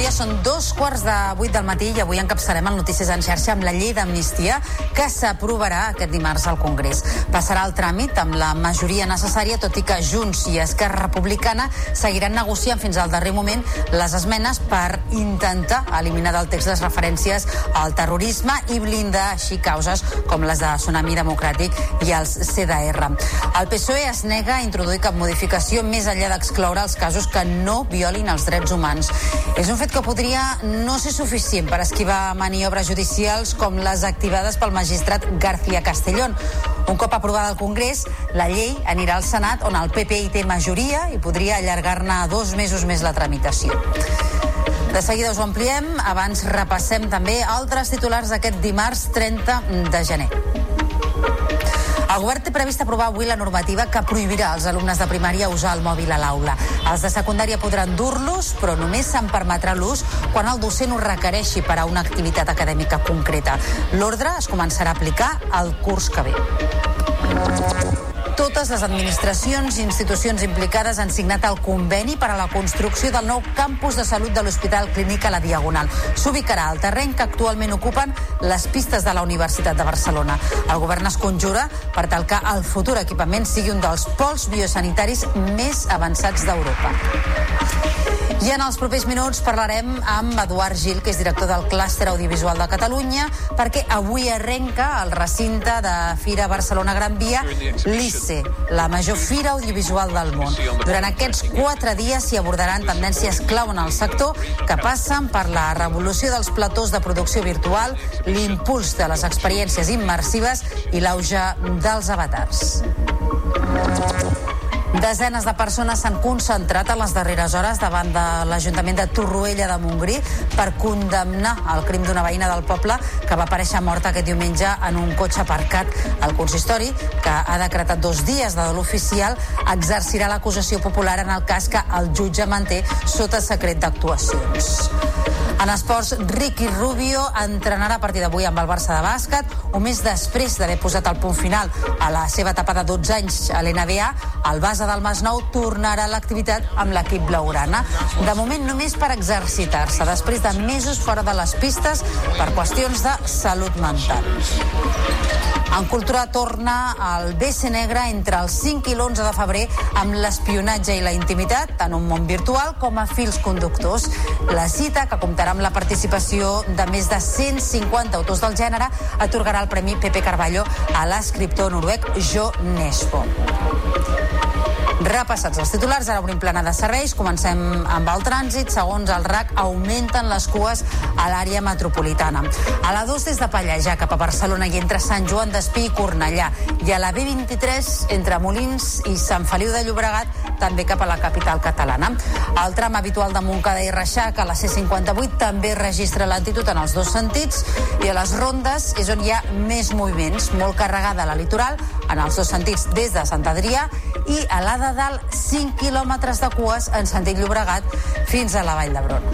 Speaker 2: Dia, són dos quarts de vuit del matí i avui encapçarem el Notícies en xarxa amb la llei d'amnistia que s'aprovarà aquest dimarts al Congrés. Passarà el tràmit amb la majoria necessària, tot i que Junts i Esquerra Republicana seguiran negociant fins al darrer moment les esmenes per intentar eliminar del text les referències al terrorisme i blindar així causes com les de Tsunami Democràtic i els CDR. El PSOE es nega a introduir cap modificació més enllà d'excloure els casos que no violin els drets humans. És un fet que podria no ser suficient per esquivar maniobres judicials com les activades pel magistrat García Castellón. Un cop aprovada al Congrés, la llei anirà al Senat on el PP hi té majoria i podria allargar-ne dos mesos més la tramitació. De seguida us ho ampliem, abans repassem també altres titulars d'aquest dimarts 30 de gener. El govern té previst aprovar avui la normativa que prohibirà als alumnes de primària usar el mòbil a l'aula. Els de secundària podran dur-los, però només se'n permetrà l'ús quan el docent ho requereixi per a una activitat acadèmica concreta. L'ordre es començarà a aplicar el curs que ve. Totes les administracions i institucions implicades han signat el conveni per a la construcció del nou campus de salut de l'Hospital Clínic a la Diagonal. S'ubicarà al terreny que actualment ocupen les pistes de la Universitat de Barcelona. El govern es conjura per tal que el futur equipament sigui un dels pols biosanitaris més avançats d'Europa. I en els propers minuts parlarem amb Eduard Gil, que és director del Clúster Audiovisual de Catalunya, perquè avui arrenca el recinte de Fira Barcelona Gran Via l'ICE, la major fira audiovisual del món. Durant aquests quatre dies s'hi abordaran tendències clau en el sector que passen per la revolució dels platós de producció virtual, l'impuls de les experiències immersives i l'auge dels avatars. Desenes de persones s'han concentrat a les darreres hores davant de l'Ajuntament de Torroella de Montgrí per condemnar el crim d'una veïna del poble que va aparèixer morta aquest diumenge en un cotxe aparcat. El consistori, que ha decretat dos dies de dol oficial, exercirà l'acusació popular en el cas que el jutge manté sota secret d'actuacions. En esports, Ricky Rubio entrenarà a partir d'avui amb el Barça de bàsquet, un mes després d'haver posat el punt final a la seva etapa de 12 anys a l'NBA, el base del Masnou tornarà a l'activitat amb l'equip blaugrana. De moment només per exercitar-se, després de mesos fora de les pistes per qüestions de salut mental. En cultura torna al BC Negre entre el 5 i l'11 de febrer amb l'espionatge i la intimitat, tant un món virtual com a fils conductors. La cita, que comptarà amb la participació de més de 150 autors del gènere, atorgarà el Premi Pepe Carballo a l'escriptor noruec Jo Nesbo. Repassats els titulars, ara obrim plana de serveis. Comencem amb el trànsit. Segons el RAC, augmenten les cues a l'àrea metropolitana. A la 2 des de Pallejà cap a Barcelona i entre Sant Joan d'Espí i Cornellà. I a la B23 entre Molins i Sant Feliu de Llobregat també cap a la capital catalana. El tram habitual de Montcada i Reixac a la C58 també registra lentitud en els dos sentits i a les rondes és on hi ha més moviments, molt carregada a la litoral, en els dos sentits des de Sant Adrià i a l'A de Dalt 5 quilòmetres de cues en sentit Llobregat fins a la Vall d'Hebron.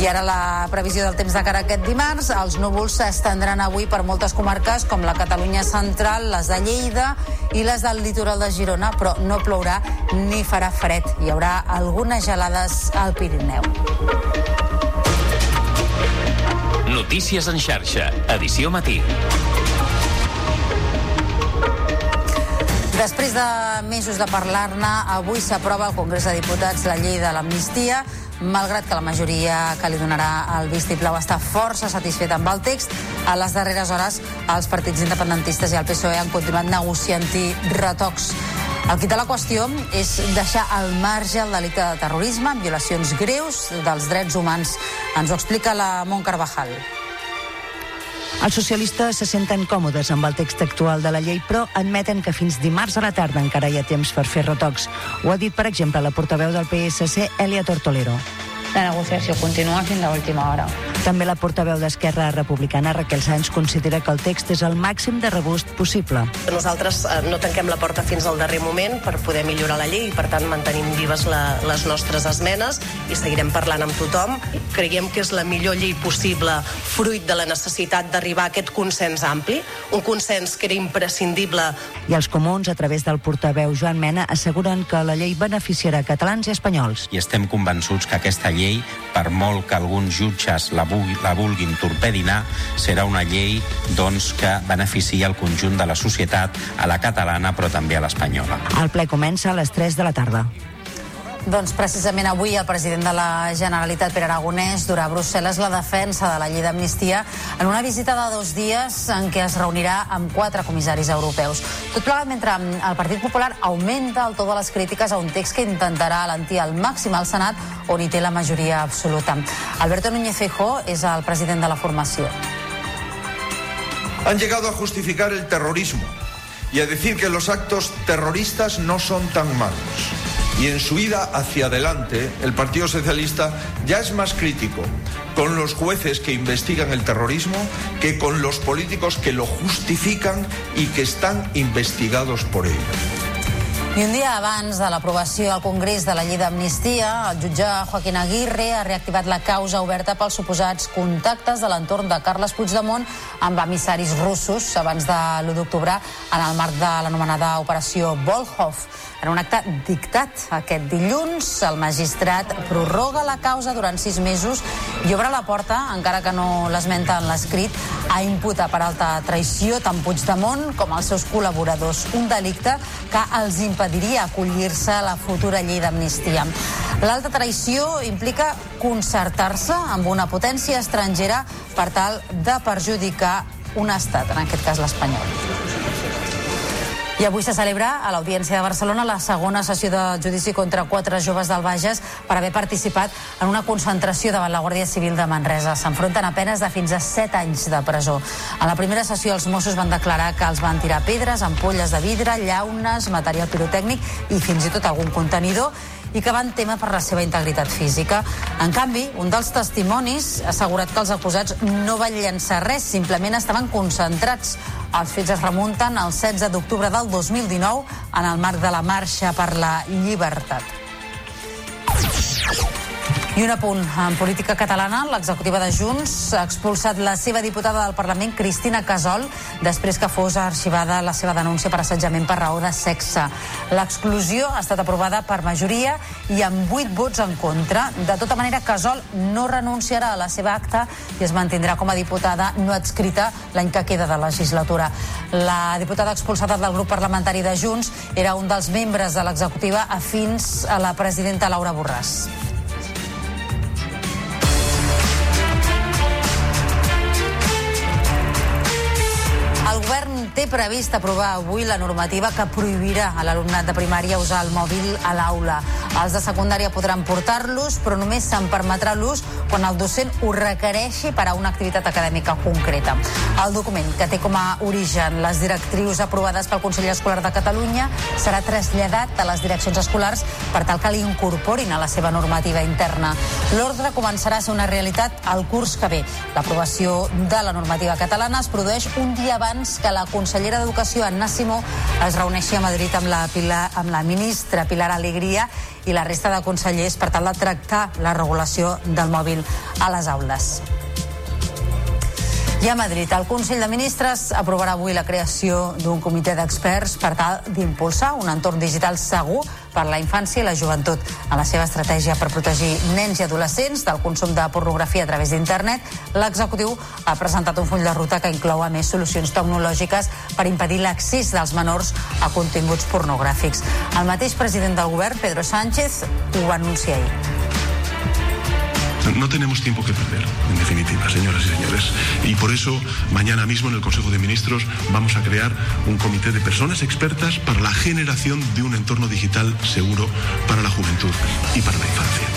Speaker 2: I ara la previsió del temps de cara a aquest dimarts. Els núvols s'estendran avui per moltes comarques com la Catalunya central, les de Lleida i les del litoral de Girona, però no plourà ni farà fred. Hi haurà algunes gelades al Pirineu.
Speaker 1: Notícies en xarxa, edició matí.
Speaker 2: Després de mesos de parlar-ne, avui s'aprova al Congrés de Diputats la llei de l'amnistia malgrat que la majoria que li donarà el vistiplau està força satisfeta amb el text, a les darreres hores els partits independentistes i el PSOE han continuat negociant-hi retocs. El que té la qüestió és deixar al marge el delicte de terrorisme amb violacions greus dels drets humans. Ens ho explica la Mont Carvajal.
Speaker 5: Els socialistes se senten còmodes amb el text actual de la llei, però admeten que fins dimarts a la tarda encara hi ha temps per fer retocs. Ho ha dit, per exemple, la portaveu del PSC, Elia Tortolero.
Speaker 33: La negociació continua fins a última hora.
Speaker 5: També la portaveu d'Esquerra Republicana, Raquel Sáenz, considera que el text és el màxim de rebust possible.
Speaker 8: Nosaltres eh, no tanquem la porta fins al darrer moment per poder millorar la llei i, per tant, mantenim vives la, les nostres esmenes i seguirem parlant amb tothom. Creiem que és la millor llei possible fruit de la necessitat d'arribar a aquest consens ampli, un consens que era imprescindible.
Speaker 5: I els comuns, a través del portaveu Joan Mena, asseguren que la llei beneficiarà catalans i espanyols.
Speaker 28: I estem convençuts que aquesta llei, per molt que alguns jutges la, vulgui, la vulguin torpedinar, serà una llei doncs, que beneficia el conjunt de la societat, a la catalana però també a l'espanyola.
Speaker 5: El ple comença a les 3 de la tarda.
Speaker 2: Doncs precisament avui el president de la Generalitat, Pere Aragonès, durà a Brussel·les la defensa de la llei d'amnistia en una visita de dos dies en què es reunirà amb quatre comissaris europeus. Tot plegat mentre el Partit Popular augmenta el to de les crítiques a un text que intentarà alentir al màxim al Senat on hi té la majoria absoluta. Alberto Núñez Feijóo és el president de la formació.
Speaker 34: Han llegado a justificar el terrorismo y a decir que los actos terroristas no son tan malos. Y en su ida hacia adelante, el Partido Socialista ya es más crítico con los jueces que investigan el terrorismo que con los políticos que lo justifican y que están investigados por ello.
Speaker 2: I un dia abans de l'aprovació al Congrés de la llei d'amnistia, el jutge Joaquín Aguirre ha reactivat la causa oberta pels suposats contactes de l'entorn de Carles Puigdemont amb emissaris russos abans de l'1 d'octubre en el marc de l'anomenada operació Volhov. En un acte dictat aquest dilluns, el magistrat prorroga la causa durant sis mesos i obre la porta, encara que no l'esmenta en l'escrit, a imputar per alta traïció tant Puigdemont com els seus col·laboradors. Un delicte que els impediria acollir-se a la futura llei d'amnistia. L'alta traïció implica concertar-se amb una potència estrangera per tal de perjudicar un estat, en aquest cas l'espanyol. I avui se celebra a l'Audiència de Barcelona la segona sessió de judici contra quatre joves del Bages per haver participat en una concentració davant la Guàrdia Civil de Manresa. S'enfronten a penes de fins a 7 anys de presó. A la primera sessió els Mossos van declarar que els van tirar pedres, ampolles de vidre, llaunes, material pirotècnic i fins i tot algun contenidor i que van tema per la seva integritat física. En canvi, un dels testimonis ha assegurat que els acusats no van llançar res, simplement estaven concentrats. Els fets es remunten al 16 d'octubre del 2019 en el marc de la Marxa per la Llibertat. I un apunt. En política catalana, l'executiva de Junts ha expulsat la seva diputada del Parlament, Cristina Casol, després que fos arxivada la seva denúncia per assetjament per raó de sexe. L'exclusió ha estat aprovada per majoria i amb 8 vots en contra. De tota manera, Casol no renunciarà a la seva acta i es mantindrà com a diputada no adscrita l'any que queda de legislatura. La diputada expulsada del grup parlamentari de Junts era un dels membres de l'executiva afins a la presidenta Laura Borràs. Té previst aprovar avui la normativa que prohibirà a l'alumnat de primària usar el mòbil a l'aula. Els de secundària podran portar-los, però només se'n permetrà l'ús quan el docent ho requereixi per a una activitat acadèmica concreta. El document, que té com a origen les directrius aprovades pel Consell Escolar de Catalunya, serà traslladat a les direccions escolars per tal que l'incorporin a la seva normativa interna. L'ordre començarà a ser una realitat el curs que ve. L'aprovació de la normativa catalana es produeix un dia abans que la consellera d'Educació, Anna Simó, es reuneixi a Madrid amb la, Pilar, amb la ministra Pilar Alegria i la resta de consellers per tal de tractar la regulació del mòbil a les aules. I a Madrid, el Consell de Ministres aprovarà avui la creació d'un comitè d'experts per tal d'impulsar un entorn digital segur per la infància i la joventut. En la seva estratègia per protegir nens i adolescents del consum de pornografia a través d'internet, l'executiu ha presentat un full de ruta que inclou a més solucions tecnològiques per impedir l'accés dels menors a continguts pornogràfics. El mateix president del govern, Pedro Sánchez, ho va anunciar ahir.
Speaker 35: No tenemos tiempo que perder, en definitiva, señoras y señores. Y por eso, mañana mismo en el Consejo de Ministros vamos a crear un comité de personas expertas para la generación de un entorno digital seguro para la juventud y para la infancia.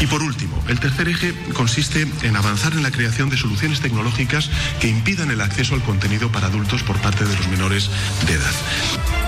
Speaker 35: Y por último, el tercer eje consiste en avanzar en la creación de soluciones tecnológicas que impidan el acceso al contenido para adultos por parte de los menores de edad.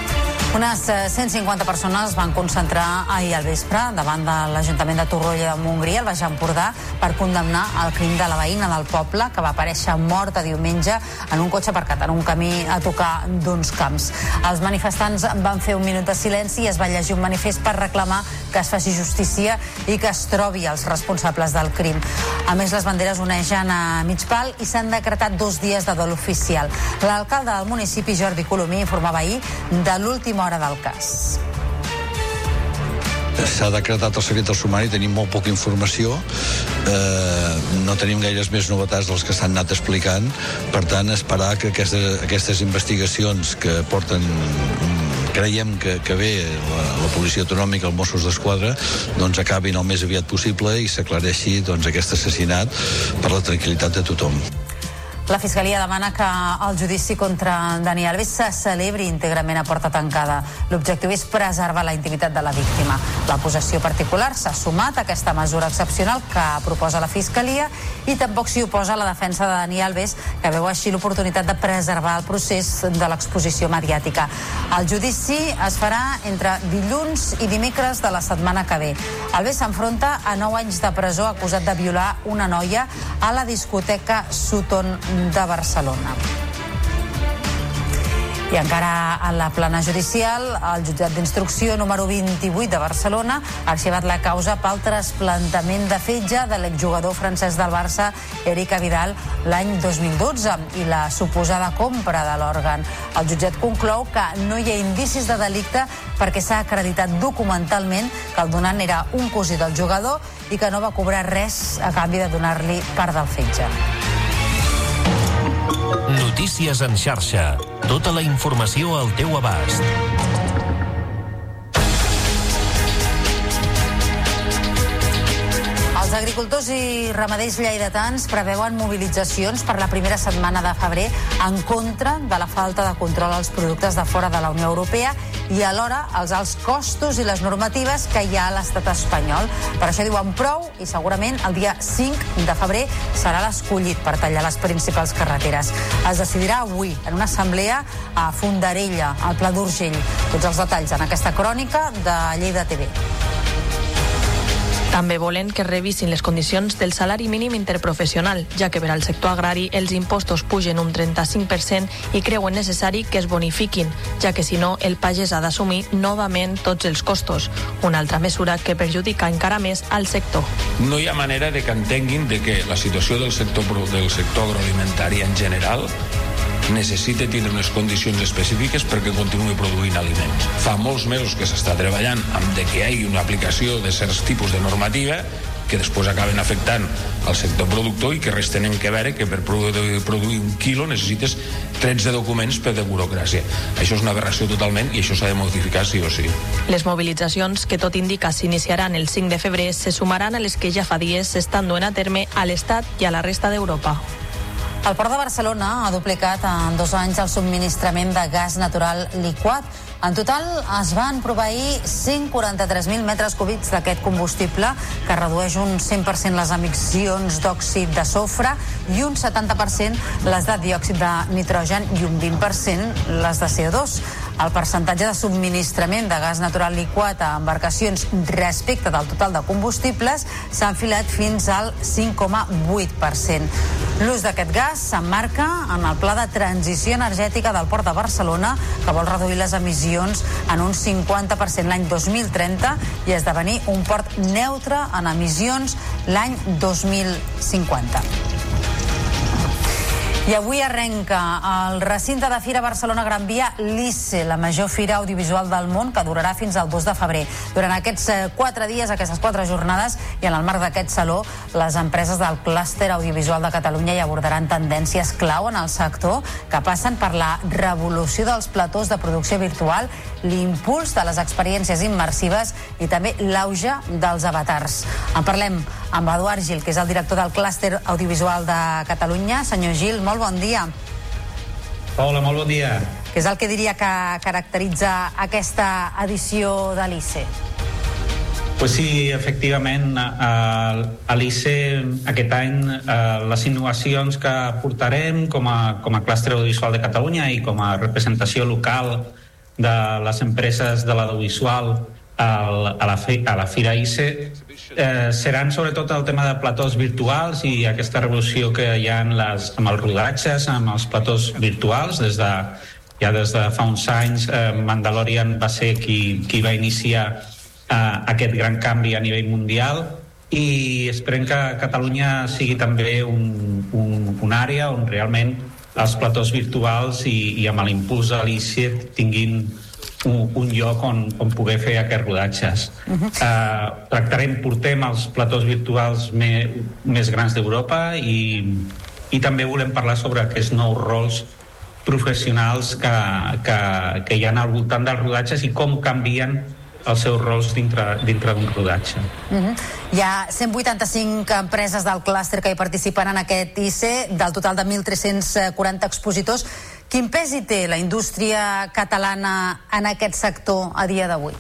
Speaker 2: Unes 150 persones van concentrar ahir al vespre davant de l'Ajuntament de Torroella de Montgrí, al Baix Empordà, per condemnar el crim de la veïna del poble que va aparèixer morta diumenge en un cotxe aparcat en un camí a tocar d'uns camps. Els manifestants van fer un minut de silenci i es va llegir un manifest per reclamar que es faci justícia i que es trobi els responsables del crim. A més, les banderes onegen a mig pal i s'han decretat dos dies de dol oficial. L'alcalde del municipi, Jordi Colomí, informava ahir de l'última hora del cas.
Speaker 12: S'ha decretat el secret del sumari, tenim molt poca informació, eh, no tenim gaires més novetats dels que s'han anat explicant, per tant, esperar que aquestes, aquestes investigacions que porten creiem que, que bé la, la policia autonòmica, els Mossos d'Esquadra, doncs acabin el més aviat possible i s'aclareixi doncs, aquest assassinat per la tranquil·litat de tothom.
Speaker 2: La Fiscalia demana que el judici contra Dani Alves se celebri íntegrament a porta tancada. L'objectiu és preservar la intimitat de la víctima. La possessió particular s'ha sumat a aquesta mesura excepcional que proposa la Fiscalia i tampoc s'hi oposa la defensa de Dani Alves, que veu així l'oportunitat de preservar el procés de l'exposició mediàtica. El judici es farà entre dilluns i dimecres de la setmana que ve. Alves s'enfronta a 9 anys de presó acusat de violar una noia a la discoteca Sutton de Barcelona. I encara a la plana judicial, el jutjat d'instrucció número 28 de Barcelona ha arxivat la causa pel trasplantament de fetge de l'exjugador francès del Barça, Eric Vidal, l'any 2012 i la suposada compra de l'òrgan. El jutjat conclou que no hi ha indicis de delicte perquè s'ha acreditat documentalment que el donant era un cosí del jugador i que no va cobrar res a canvi de donar-li part del fetge.
Speaker 1: Notícies en xarxa. Tota la informació al teu abast.
Speaker 2: Els agricultors i ramaders lleidatans preveuen mobilitzacions per la primera setmana de febrer en contra de la falta de control als productes de fora de la Unió Europea i alhora els alts costos i les normatives que hi ha a l'estat espanyol. Per això diuen prou i segurament el dia 5 de febrer serà l'escollit per tallar les principals carreteres. Es decidirà avui en una assemblea a Fondarella, al Pla d'Urgell. Tots els detalls en aquesta crònica de Lleida TV.
Speaker 13: També volen que revisin les condicions del salari mínim interprofessional, ja que per al sector agrari els impostos pugen un 35% i creuen necessari que es bonifiquin, ja que si no el pagès ha d'assumir novament tots els costos, una altra mesura que perjudica encara més al sector.
Speaker 14: No hi ha manera de que entenguin de que la situació del sector, del sector agroalimentari en general necessita tindre unes condicions específiques perquè continuï produint aliments. Fa molts mesos que s'està treballant amb de que hi hagi una aplicació de certs tipus de normativa que després acaben afectant al sector productor i que res tenen que veure que per produir, un quilo necessites 13 documents per de burocràcia. Això és una aberració totalment i això s'ha de modificar sí o sí.
Speaker 13: Les mobilitzacions, que tot indica s'iniciaran el 5 de febrer, se sumaran a les que ja fa dies s'estan duent a terme a l'Estat i a la resta d'Europa.
Speaker 2: El Port de Barcelona ha duplicat en dos anys el subministrament de gas natural liquat En total es van proveir 143.000 metres cúbics d'aquest combustible que redueix un 100% les emissions d'òxid de sofre i un 70% les de diòxid de nitrogen i un 20% les de CO2. El percentatge de subministrament de gas natural liquat a embarcacions respecte del total de combustibles s'ha enfilat fins al 5,8%. L'ús d'aquest gas s'emmarca en el pla de transició energètica del Port de Barcelona que vol reduir les emissions en un 50% l'any 2030 i esdevenir un port neutre en emissions l'any 2050. I avui arrenca el recinte de Fira Barcelona Gran Via l'ICE, la major fira audiovisual del món que durarà fins al 2 de febrer. Durant aquests eh, quatre dies, aquestes quatre jornades i en el marc d'aquest saló, les empreses del clúster audiovisual de Catalunya hi abordaran tendències clau en el sector que passen per la revolució dels platós de producció virtual, l'impuls de les experiències immersives i també l'auge dels avatars. En parlem amb Eduard Gil, que és el director del clúster audiovisual de Catalunya. Senyor Gil, molt bon dia.
Speaker 36: Hola, molt bon dia.
Speaker 2: Què és el que diria que caracteritza aquesta edició de l'ICE?
Speaker 36: Pues sí, efectivament, a l'ICE aquest any les innovacions que portarem com a, com a clúster audiovisual de Catalunya i com a representació local de les empreses de l'audiovisual a la, a la Fira ICE eh, seran sobretot el tema de platós virtuals i aquesta revolució que hi ha en les, amb els rodatges, amb els platós virtuals, des de, ja des de fa uns anys eh, Mandalorian va ser qui, qui va iniciar eh, aquest gran canvi a nivell mundial. I esperem que Catalunya sigui també un, un, un àrea on realment els platós virtuals i, i amb l'impuls de l'ICET tinguin un, un lloc on, on poder fer aquests rodatges. Uh -huh. uh, tractarem, portem els platós virtuals me, més grans d'Europa i, i també volem parlar sobre aquests nous rols professionals que, que, que hi ha al voltant dels rodatges i com canvien els seus rols dintre, dintre d'un rodatge.
Speaker 2: Uh -huh. Hi ha 185 empreses del clúster que hi participen en aquest ICE, del total de 1.340 expositors. Quin pes hi té la indústria catalana en aquest sector a dia d'avui?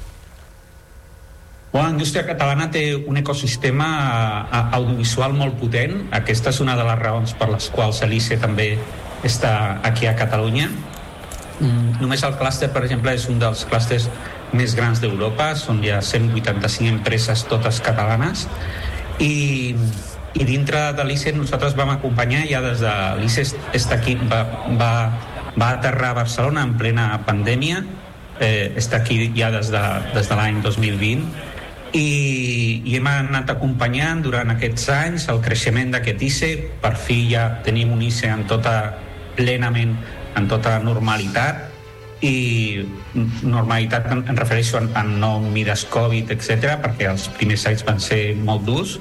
Speaker 36: La indústria catalana té un ecosistema eh, audiovisual molt potent. Aquesta és una de les raons per les quals l'ICE també està aquí a Catalunya. Mm, només el clúster, per exemple, és un dels clústers més grans d'Europa, són ja 185 empreses totes catalanes i, i dintre de l'ICE nosaltres vam acompanyar ja des de l'ICE està aquí, va, va va aterrar a Barcelona en plena pandèmia, eh, està aquí ja des de, des de l'any 2020, i, i hem anat acompanyant durant aquests anys el creixement d'aquest ICE. Per fi ja tenim un ICE en tota, plenament en tota normalitat i normalitat en, en refereixo en, en no mides Covid, etc perquè els primers anys van ser molt durs.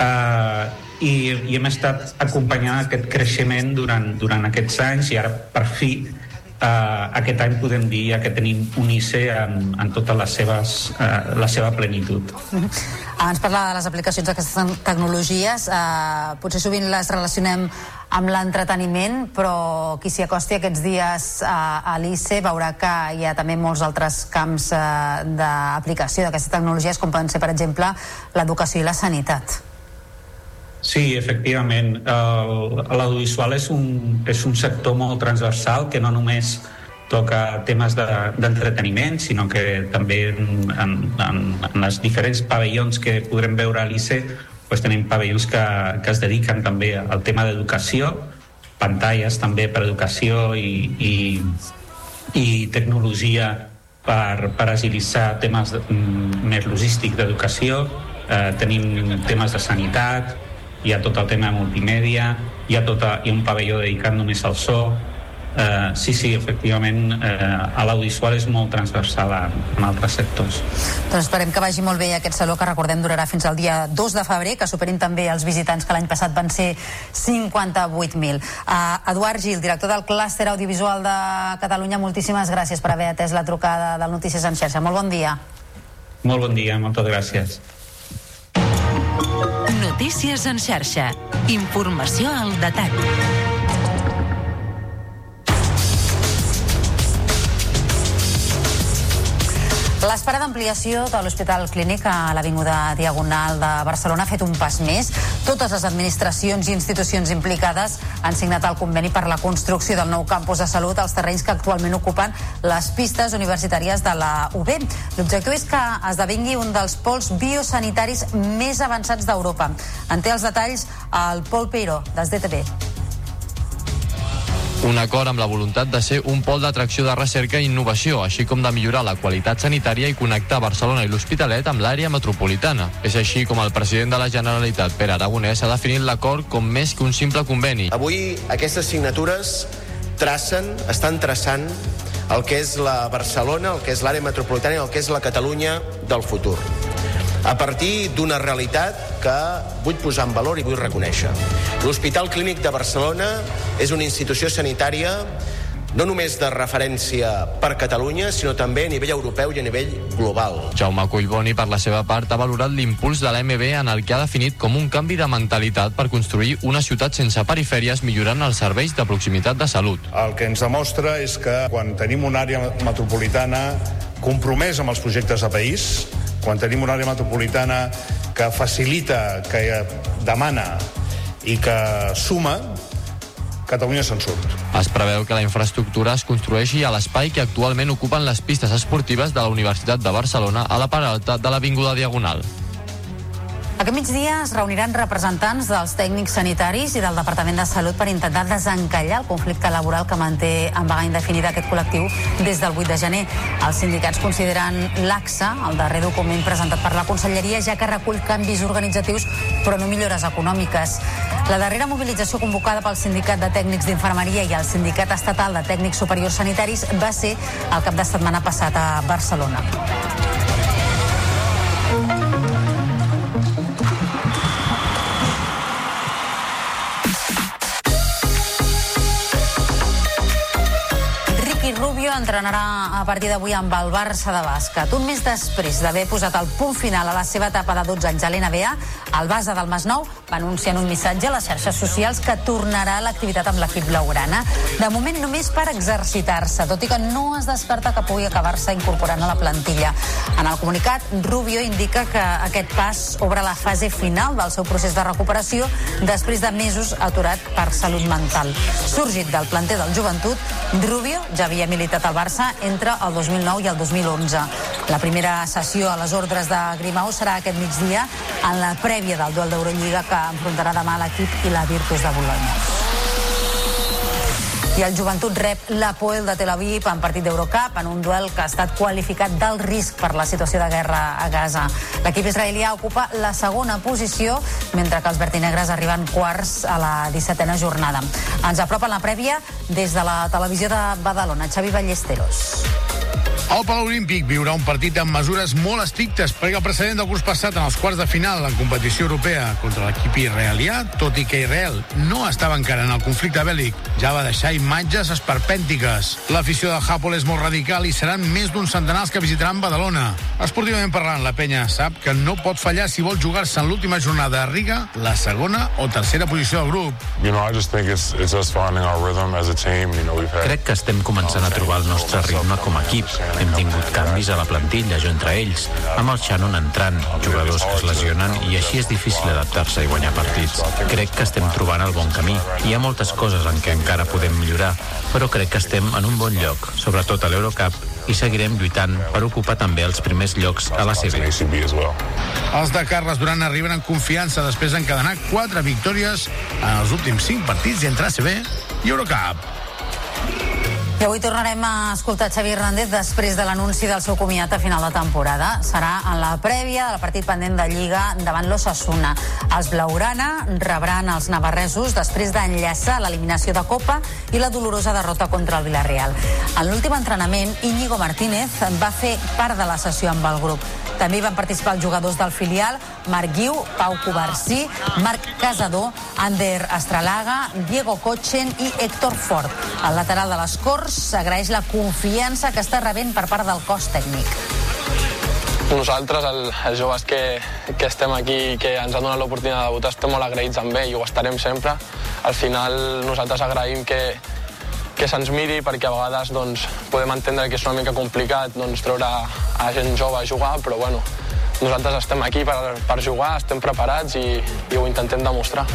Speaker 36: Uh, i, i hem estat acompanyant aquest creixement durant, durant aquests anys i ara per fi eh, aquest any podem dir que tenim un ICE en, en tota les seves, eh, la seva plenitud.
Speaker 2: Abans parlava de les aplicacions d'aquestes tecnologies, eh, potser sovint les relacionem amb l'entreteniment, però qui s'hi acosti aquests dies a, a l'ICE veurà que hi ha també molts altres camps eh, d'aplicació d'aquestes tecnologies, com poden ser, per exemple, l'educació i la sanitat.
Speaker 36: Sí, efectivament. L'audiovisual és, un, és un sector molt transversal que no només toca temes d'entreteniment, de, sinó que també en, en, en els diferents pavellons que podrem veure a l'ICE doncs tenim pavellons que, que es dediquen també al tema d'educació, pantalles també per educació i, i, i tecnologia per, per agilitzar temes de, mm, més logístics d'educació, eh, tenim temes de sanitat, hi ha tot el tema de multimèdia, hi ha, tota, hi ha un pavelló dedicat només al so, Uh, sí, sí, efectivament, uh, a l'audiovisual és molt transversal en, en altres sectors.
Speaker 2: Doncs esperem que vagi molt bé aquest saló, que recordem durarà fins al dia 2 de febrer, que superin també els visitants que l'any passat van ser 58.000. Uh, Eduard Gil, director del clúster audiovisual de Catalunya, moltíssimes gràcies per haver atès la trucada del Notícies en xarxa. Molt bon dia.
Speaker 36: Molt bon dia, moltes gràcies.
Speaker 32: Notícies en xarxa. Informació al detall.
Speaker 2: L'espera d'ampliació de l'Hospital Clínic a l'Avinguda Diagonal de Barcelona ha fet un pas més. Totes les administracions i institucions implicades han signat el conveni per la construcció del nou campus de salut als terrenys que actualment ocupen les pistes universitàries de la UB. L'objectiu és que esdevingui un dels pols biosanitaris més avançats d'Europa. En té els detalls el Pol Peiro, des DTV.
Speaker 16: Un acord amb la voluntat de ser un pol d'atracció de recerca i innovació, així com de millorar la qualitat sanitària i connectar Barcelona i l'Hospitalet amb l'àrea metropolitana. És així com el president de la Generalitat, Pere Aragonès, ha definit l'acord com més que un simple conveni.
Speaker 17: Avui aquestes signatures tracen, estan traçant el que és la Barcelona, el que és l'àrea metropolitana i el que és la Catalunya del futur a partir d'una realitat que vull posar en valor i vull reconèixer. L'Hospital Clínic de Barcelona és una institució sanitària no només de referència per Catalunya, sinó també a nivell europeu i a nivell global.
Speaker 16: Jaume Collboni, per la seva part, ha valorat l'impuls de l'AMB en el que ha definit com un canvi de mentalitat per construir una ciutat sense perifèries millorant els serveis de proximitat de salut.
Speaker 18: El que ens demostra és que quan tenim una àrea metropolitana compromès amb els projectes de país, quan tenim una àrea metropolitana que facilita, que demana i que suma, Catalunya se'n surt.
Speaker 16: Es preveu que la infraestructura es construeixi a l'espai que actualment ocupen les pistes esportives de la Universitat de Barcelona a la part alta de l'Avinguda Diagonal.
Speaker 2: Aquest migdia es reuniran representants dels tècnics sanitaris i del Departament de Salut per intentar desencallar el conflicte laboral que manté en vaga indefinida aquest col·lectiu des del 8 de gener. Els sindicats consideren l'AXA, el darrer document presentat per la Conselleria, ja que recull canvis organitzatius però no millores econòmiques. La darrera mobilització convocada pel Sindicat de Tècnics d'Infermeria i el Sindicat Estatal de Tècnics Superiors Sanitaris va ser el cap de setmana passat a Barcelona. Entrenarà a partir d'avui amb el Barça de bàsquet. Un mes després d'haver posat el punt final a la seva etapa de 12 anys a l'NBA, el base del Masnou va anunciar en un missatge a les xarxes socials que tornarà a l'activitat amb l'equip blaugrana. De moment només per exercitar-se, tot i que no es descarta que pugui acabar-se incorporant a la plantilla. En el comunicat, Rubio indica que aquest pas obre la fase final del seu procés de recuperació després de mesos aturat per salut mental. Sorgit del planter del joventut, Rubio ja havia militat al Barça entre el 2009 i el 2011. La primera sessió a les ordres de Grimau serà aquest migdia en la prèvia del duel d'Eurolliga que enfrontarà demà l'equip i la Virtus de Bologna. I el joventut rep l'Apoel de Tel Aviv en partit d'Eurocup en un duel que ha estat qualificat d'alt risc per la situació de guerra a Gaza. L'equip israelià ocupa la segona posició, mentre que els vertinegres arriben quarts a la 17a jornada. Ens apropen la prèvia des de la televisió de Badalona. Xavi Ballesteros.
Speaker 26: El Palau Olímpic viurà un partit amb mesures molt estrictes perquè el precedent del curs passat en els quarts de final en competició europea contra l'equip israelià, tot i que Israel no estava encara en el conflicte bèl·lic, ja va deixar imatges esperpèntiques. L'afició de Hapol és molt radical i seran més d'un centenar els que visitaran Badalona. Esportivament parlant, la penya sap que no pot fallar si vol jugar-se en l'última jornada a Riga la segona o tercera posició del grup.
Speaker 37: You know, I just think it's, it's us finding our rhythm as a team. You know, we've had...
Speaker 27: Crec que estem començant a trobar el nostre ritme com a equip. Hem tingut canvis a la plantilla, jo entre ells, amb el Shannon entrant, jugadors que es lesionen i així és difícil adaptar-se i guanyar partits. Crec que estem trobant el bon camí. Hi ha moltes coses en què encara podem millorar, però crec que estem en un bon lloc, sobretot a l'Eurocup, i seguirem lluitant per ocupar també els primers llocs a la CB.
Speaker 26: Els de Carles Duran arriben en confiança després d'encadenar quatre victòries en els últims cinc partits entre ACB i Eurocup.
Speaker 2: I avui tornarem a escoltar Xavi Hernández després de l'anunci del seu comiat a final de temporada. Serà en la prèvia del partit pendent de Lliga davant l'Ossassuna. Els Blaugrana rebran els navarresos després d'enllaçar l'eliminació de Copa i la dolorosa derrota contra el Villarreal. En l'últim entrenament, Íñigo Martínez va fer part de la sessió amb el grup. També van participar els jugadors del filial, Marc Guiu, Pau Covarsí, Marc Casador, Ander Estralaga, Diego Cotchen i Héctor Fort. El lateral de les Corts agraeix la confiança que està rebent per part del cos tècnic.
Speaker 38: Nosaltres, el, els joves que, que estem aquí que ens han donat l'oportunitat de debutar, estem molt agraïts amb ell i ho estarem sempre. Al final nosaltres agraïm que, que se'ns miri perquè a vegades doncs, podem entendre que és una mica complicat doncs, treure a gent jove a jugar, però bueno, nosaltres estem aquí per, per jugar, estem preparats i, i ho intentem demostrar.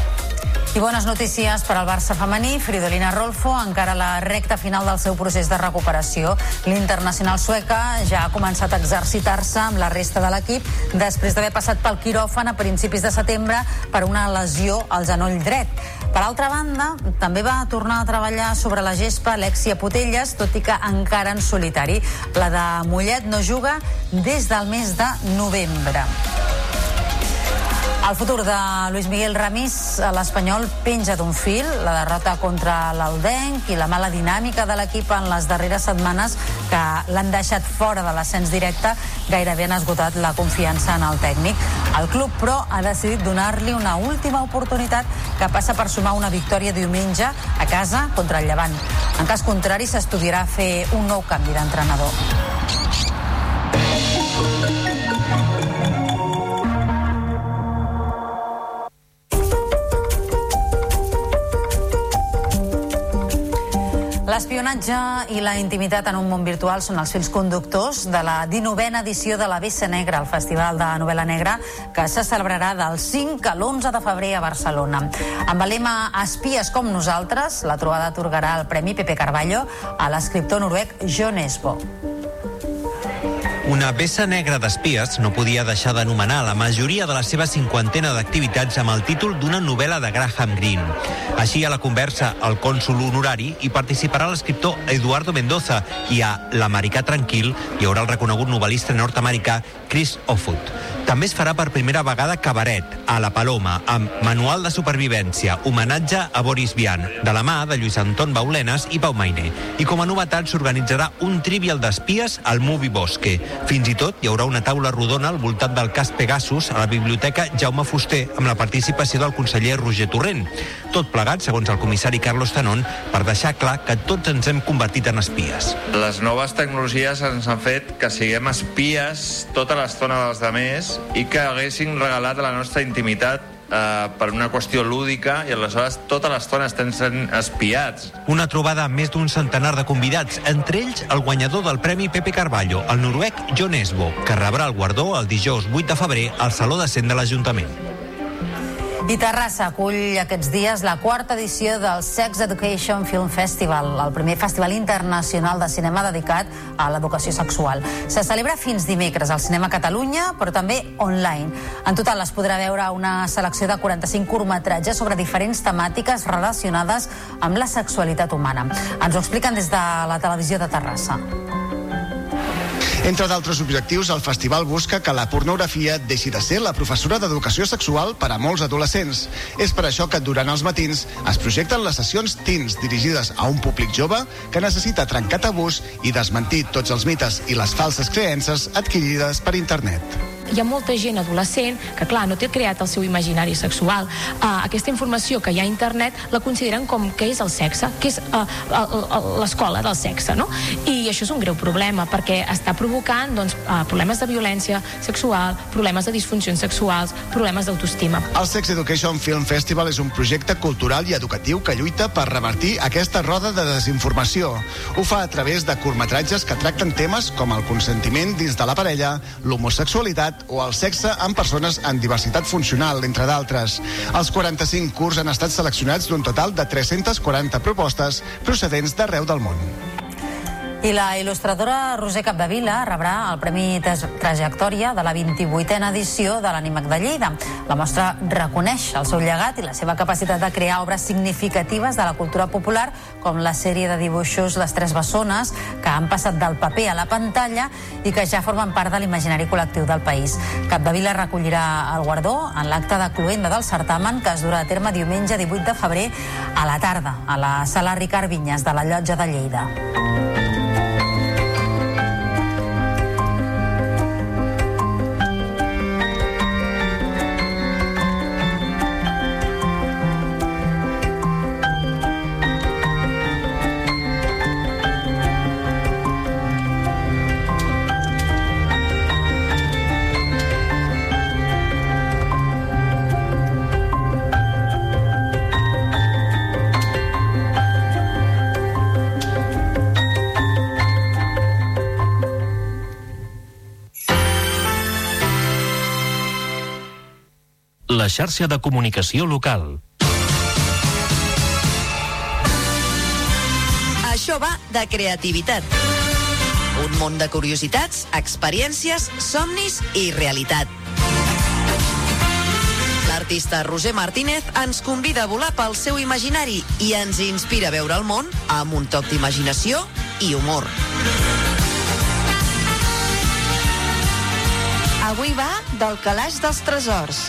Speaker 2: I bones notícies per al Barça femení. Fridolina Rolfo encara a la recta final del seu procés de recuperació. L'internacional sueca ja ha començat a exercitar-se amb la resta de l'equip després d'haver passat pel quiròfan a principis de setembre per una lesió al genoll dret. Per altra banda, també va tornar a treballar sobre la gespa Alexia Potelles, tot i que encara en solitari. La de Mollet no juga des del mes de novembre. El futur de Luis Miguel Ramis a l'Espanyol penja d'un fil. La derrota contra l'Aldenc i la mala dinàmica de l'equip en les darreres setmanes que l'han deixat fora de l'ascens directe gairebé han esgotat la confiança en el tècnic. El club, però, ha decidit donar-li una última oportunitat que passa per sumar una victòria diumenge a casa contra el Llevant. En cas contrari, s'estudiarà fer un nou canvi d'entrenador. L'espionatge i la intimitat en un món virtual són els fils conductors de la 19a edició de la Bessa Negra, el Festival de Novel·la Negra, que se celebrarà del 5 a l'11 de febrer a Barcelona. Amb el lema Espies com nosaltres, la trobada atorgarà el Premi Pepe Carballo a l'escriptor noruec John Esbo.
Speaker 28: Una vessa negra d'espies no podia deixar d'anomenar la majoria de la seva cinquantena d'activitats amb el títol d'una novel·la de Graham Greene. Així, a la conversa el cònsul honorari hi participarà l'escriptor Eduardo Mendoza i a L'Americà Tranquil hi haurà el reconegut novel·lista nord-americà Chris Offutt. També es farà per primera vegada cabaret a La Paloma amb Manual de Supervivència, homenatge a Boris Vian, de la mà de Lluís Anton Baulenes i Pau Mainé. I com a novetat s'organitzarà un trivial d'espies al Movie Bosque. Fins i tot hi haurà una taula rodona al voltant del cas Pegasus a la Biblioteca Jaume Fuster amb la participació del conseller Roger Torrent. Tot plegat, segons el comissari Carlos Tanon, per deixar clar que tots ens hem convertit en espies.
Speaker 39: Les noves tecnologies ens han fet que siguem espies tota l'estona dels demés i que haguessin regalat la nostra intimitat eh, per una qüestió lúdica i aleshores tota l'estona estem sent espiats.
Speaker 28: Una trobada amb més d'un centenar de convidats, entre ells el guanyador del Premi Pepe Carballo, el noruec John Esbo, que rebrà el guardó el dijous 8 de febrer al Saló de Cent de l'Ajuntament.
Speaker 2: I Terrassa acull aquests dies la quarta edició del Sex Education Film Festival, el primer festival internacional de cinema dedicat a l'educació sexual. Se celebra fins dimecres al Cinema Catalunya, però també online. En total es podrà veure una selecció de 45 curtmetratges sobre diferents temàtiques relacionades amb la sexualitat humana. Ens ho expliquen des de la televisió de Terrassa.
Speaker 40: Entre d'altres objectius, el festival busca que la pornografia deixi de ser la professora d'educació sexual per a molts adolescents. És per això que durant els matins es projecten les sessions teens dirigides a un públic jove que necessita trencar tabús i desmentir tots els mites i les falses creences adquirides per internet
Speaker 41: hi ha molta gent adolescent que, clar, no té creat el seu imaginari sexual. Uh, aquesta informació que hi ha a internet la consideren com que és el sexe, que és uh, l'escola del sexe, no? I això és un greu problema perquè està provocant doncs, uh, problemes de violència sexual, problemes de disfuncions sexuals, problemes d'autoestima.
Speaker 40: El Sex Education Film Festival és un projecte cultural i educatiu que lluita per revertir aquesta roda de desinformació. Ho fa a través de curtmetratges que tracten temes com el consentiment dins de la parella, l'homosexualitat o el sexe amb persones amb diversitat funcional, entre d'altres. Els 45 curs han estat seleccionats d'un total de 340 propostes procedents d'arreu del món.
Speaker 2: I la il·lustradora Roser Capdevila rebrà el Premi Trajectòria de la 28a edició de l'Ànimac de Lleida. La mostra reconeix el seu llegat i la seva capacitat de crear obres significatives de la cultura popular, com la sèrie de dibuixos Les Tres Bessones, que han passat del paper a la pantalla i que ja formen part de l'imaginari col·lectiu del país. Capdevila recollirà el guardó en l'acte de cloenda del certamen que es durà a terme diumenge 18 de febrer a la tarda, a la sala Ricard Vinyes de la Llotja de Lleida.
Speaker 1: Xarxa de comunicació local.
Speaker 42: Això va de creativitat. Un món de curiositats, experiències, somnis i realitat. L'artista Roger Martínez ens convida a volar pel seu imaginari i ens inspira a veure el món amb un toc d'imaginació i humor.
Speaker 43: Avui va del calaix dels tresors.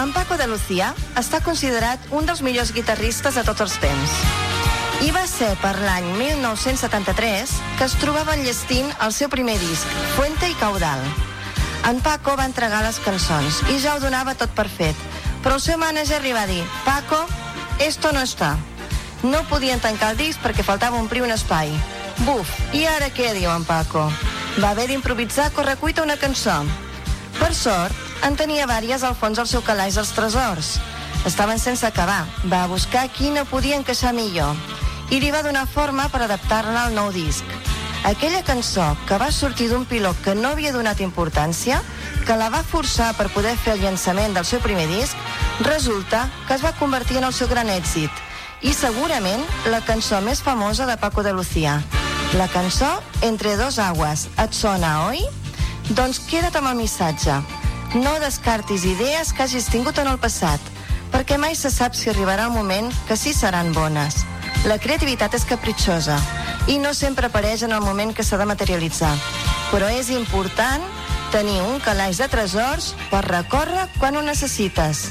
Speaker 43: En Paco de Lucía està considerat un dels millors guitarristes de tots els temps. I va ser per l'any 1973 que es trobava enllestint el seu primer disc, Fuente i Caudal. En Paco va entregar les cançons i ja ho donava tot per fet, però el seu mànager li va dir Paco, esto no està. No podien tancar el disc perquè faltava omplir un espai. Buf, i ara què diu en Paco? Va haver d'improvisar correcuita una cançó. Per sort, en tenia vàries al fons del seu calaix dels tresors. Estaven sense acabar. Va buscar quina podia encaixar millor i li va donar forma per adaptar-la al nou disc. Aquella cançó que va sortir d'un pilot que no havia donat importància, que la va forçar per poder fer el llançament del seu primer disc, resulta que es va convertir en el seu gran èxit i segurament la cançó més famosa de Paco de Lucía. La cançó Entre dos aguas. Et sona, oi? Doncs queda't amb el missatge. No descartis idees que hagis tingut en el passat, perquè mai se sap si arribarà el moment que sí seran bones. La creativitat és capritxosa i no sempre apareix en el moment que s'ha de materialitzar. Però és important tenir un calaix de tresors per recórrer quan ho necessites.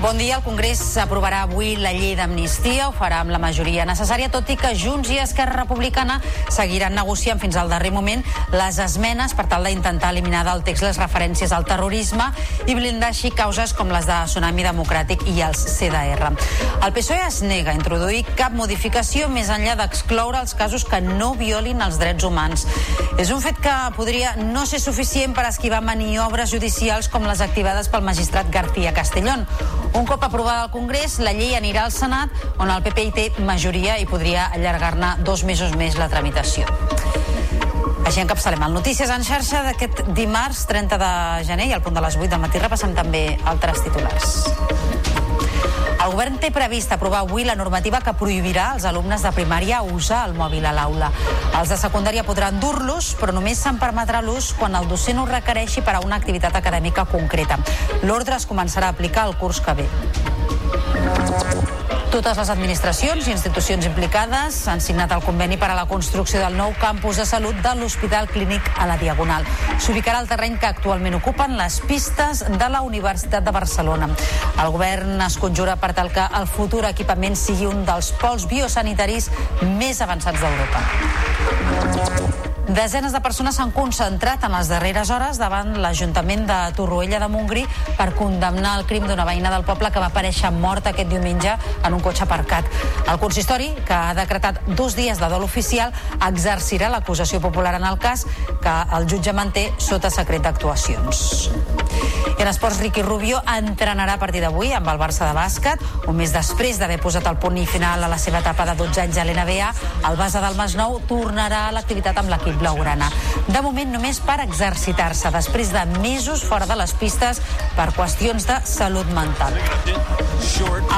Speaker 2: Bon dia. El Congrés aprovarà avui la llei d'amnistia. Ho farà amb la majoria necessària, tot i que Junts i Esquerra Republicana seguiran negociant fins al darrer moment les esmenes per tal d'intentar eliminar del text les referències al terrorisme i blindar així causes com les de Tsunami Democràtic i els CDR. El PSOE es nega a introduir cap modificació més enllà d'excloure els casos que no violin els drets humans. És un fet que podria no ser suficient per esquivar maniobres judicials com les activades pel magistrat García Castellón. Un cop aprovada al Congrés, la llei anirà al Senat, on el PP hi té majoria i podria allargar-ne dos mesos més la tramitació. Així encapçalem el Notícies en xarxa d'aquest dimarts 30 de gener i al punt de les 8 del matí repassem també altres titulars. El govern té previst aprovar avui la normativa que prohibirà als alumnes de primària usar el mòbil a l'aula. Els de secundària podran dur-los, però només se'n permetrà l'ús quan el docent ho requereixi per a una activitat acadèmica concreta. L'ordre es començarà a aplicar el curs que ve. Totes les administracions i institucions implicades han signat el conveni per a la construcció del nou campus de salut de l'Hospital Clínic a la Diagonal. S'ubicarà el terreny que actualment ocupen les pistes de la Universitat de Barcelona. El govern es conjura per tal que el futur equipament sigui un dels pols biosanitaris més avançats d'Europa. Desenes de persones s'han concentrat en les darreres hores davant l'Ajuntament de Torroella de Montgrí per condemnar el crim d'una veïna del poble que va aparèixer morta aquest diumenge en un cotxe aparcat. El consistori, que ha decretat dos dies de dol oficial, exercirà l'acusació popular en el cas que el jutge manté sota secret d'actuacions. I en esports, Ricky Rubio entrenarà a partir d'avui amb el Barça de bàsquet. Un mes després d'haver posat el punt i final a la seva etapa de 12 anys a l'NBA, el base del Masnou tornarà a l'activitat amb l'equip blaugrana. De moment només per exercitar-se, després de mesos fora de les pistes per qüestions de salut mental.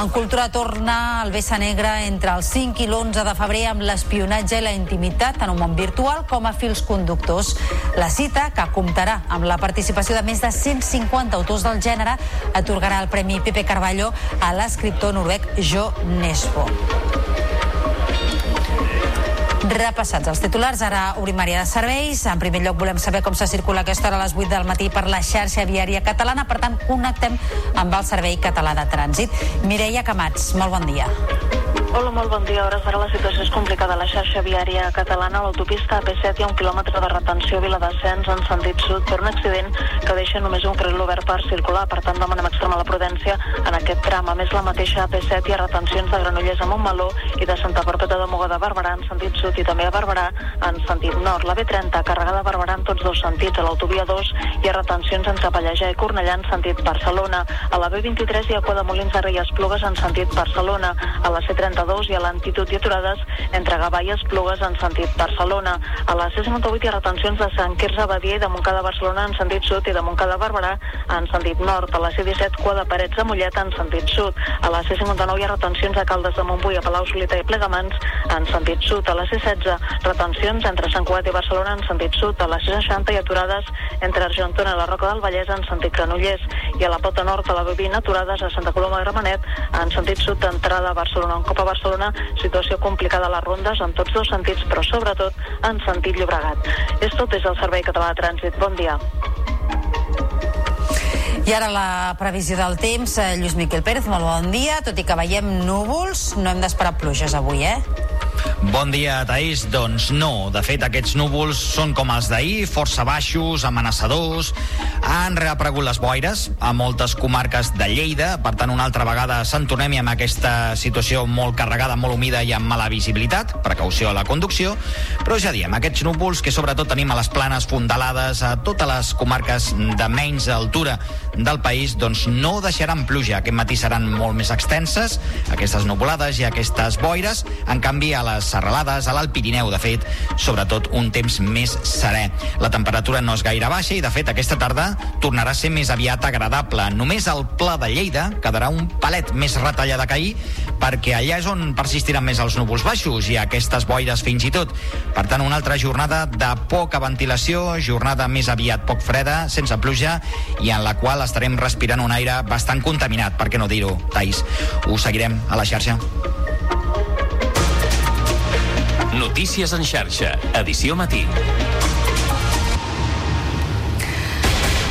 Speaker 2: En cultura torna el Bessa Negra entre el 5 i l'11 de febrer amb l'espionatge i la intimitat en un món virtual com a fils conductors. La cita, que comptarà amb la participació de més de 150 autors del gènere, atorgarà el Premi Pepe Carballo a l'escriptor noruec Jo Nesbo. Repassats els titulars, ara obrim àrea de serveis. En primer lloc volem saber com se circula aquesta hora a les 8 del matí per la xarxa viària catalana. Per tant, connectem amb el Servei Català de Trànsit. Mireia Camats, molt bon dia.
Speaker 44: Hola, molt bon dia. Hores d'ara la situació és complicada la xarxa viària catalana. L'autopista AP7 hi ha un quilòmetre de retenció a Viladascens en sentit sud per un accident que deixa només un carril obert per circular. Per tant, demanem extremar la prudència en aquest tram. A més, la mateixa AP7 hi ha retencions de Granollers a Montmeló i de Santa Perpètua de Moga de Barberà en sentit sud i també a Barberà en sentit nord. La B30 carregada a Barberà en tots dos sentits. A l'autovia 2 hi ha retencions entre Pallejà i Cornellà en sentit Barcelona. A la B23 hi ha Cua de Molins de en sentit Barcelona. A la C30 32 i a l'antitud i aturades entre Gavà i Esplugues en sentit Barcelona. A la C58 hi ha retencions de Sant Quirze Badia i de Montcada Barcelona en sentit sud i de Montcada Barberà en sentit nord. A la C17 Cua de Parets de Mollet en sentit sud. A la C59 hi ha retencions a Caldes de Montbui, a Palau Solita i Plegamans en sentit sud. A la C16 retencions entre Sant Cugat i Barcelona en sentit sud. A la C60 hi ha aturades entre Argentona i la Roca del Vallès en sentit Granollers i a la Pota Nord a la B20 aturades a Santa Coloma de Gramenet en sentit sud d'entrada a Barcelona. Un cop a Barcelona, situació complicada a les rondes en tots dos sentits, però sobretot en sentit Llobregat. És tot des del Servei Català de Trànsit. Bon dia.
Speaker 2: I ara la previsió del temps, eh, Lluís Miquel Pérez, molt bon dia. Tot i que veiem núvols, no hem d'esperar pluges avui, eh?
Speaker 4: Bon dia, Taís. Doncs no. De fet, aquests núvols són com els d'ahir, força baixos, amenaçadors. Han reaparegut les boires a moltes comarques de Lleida. Per tant, una altra vegada s'entornem amb aquesta situació molt carregada, molt humida i amb mala visibilitat. Precaució a la conducció. Però ja diem, aquests núvols que sobretot tenim a les planes fondalades, a totes les comarques de menys altura del país, doncs no deixaran pluja. Aquest matí seran molt més extenses, aquestes nuvolades i aquestes boires. En canvi, a les serralades, a l'Alt Pirineu, de fet, sobretot un temps més serè. La temperatura no és gaire baixa i, de fet, aquesta tarda tornarà a ser més aviat agradable. Només el Pla de Lleida quedarà un palet més retallada que ahir, perquè allà és on persistiran més els núvols baixos i aquestes boires fins i tot. Per tant, una altra jornada de poca ventilació, jornada més aviat poc freda, sense pluja, i en la qual estarem respirant un aire bastant contaminat, per què no dir-ho, Tais. Ho seguirem a la xarxa.
Speaker 1: Notícies en xarxa, edició matí.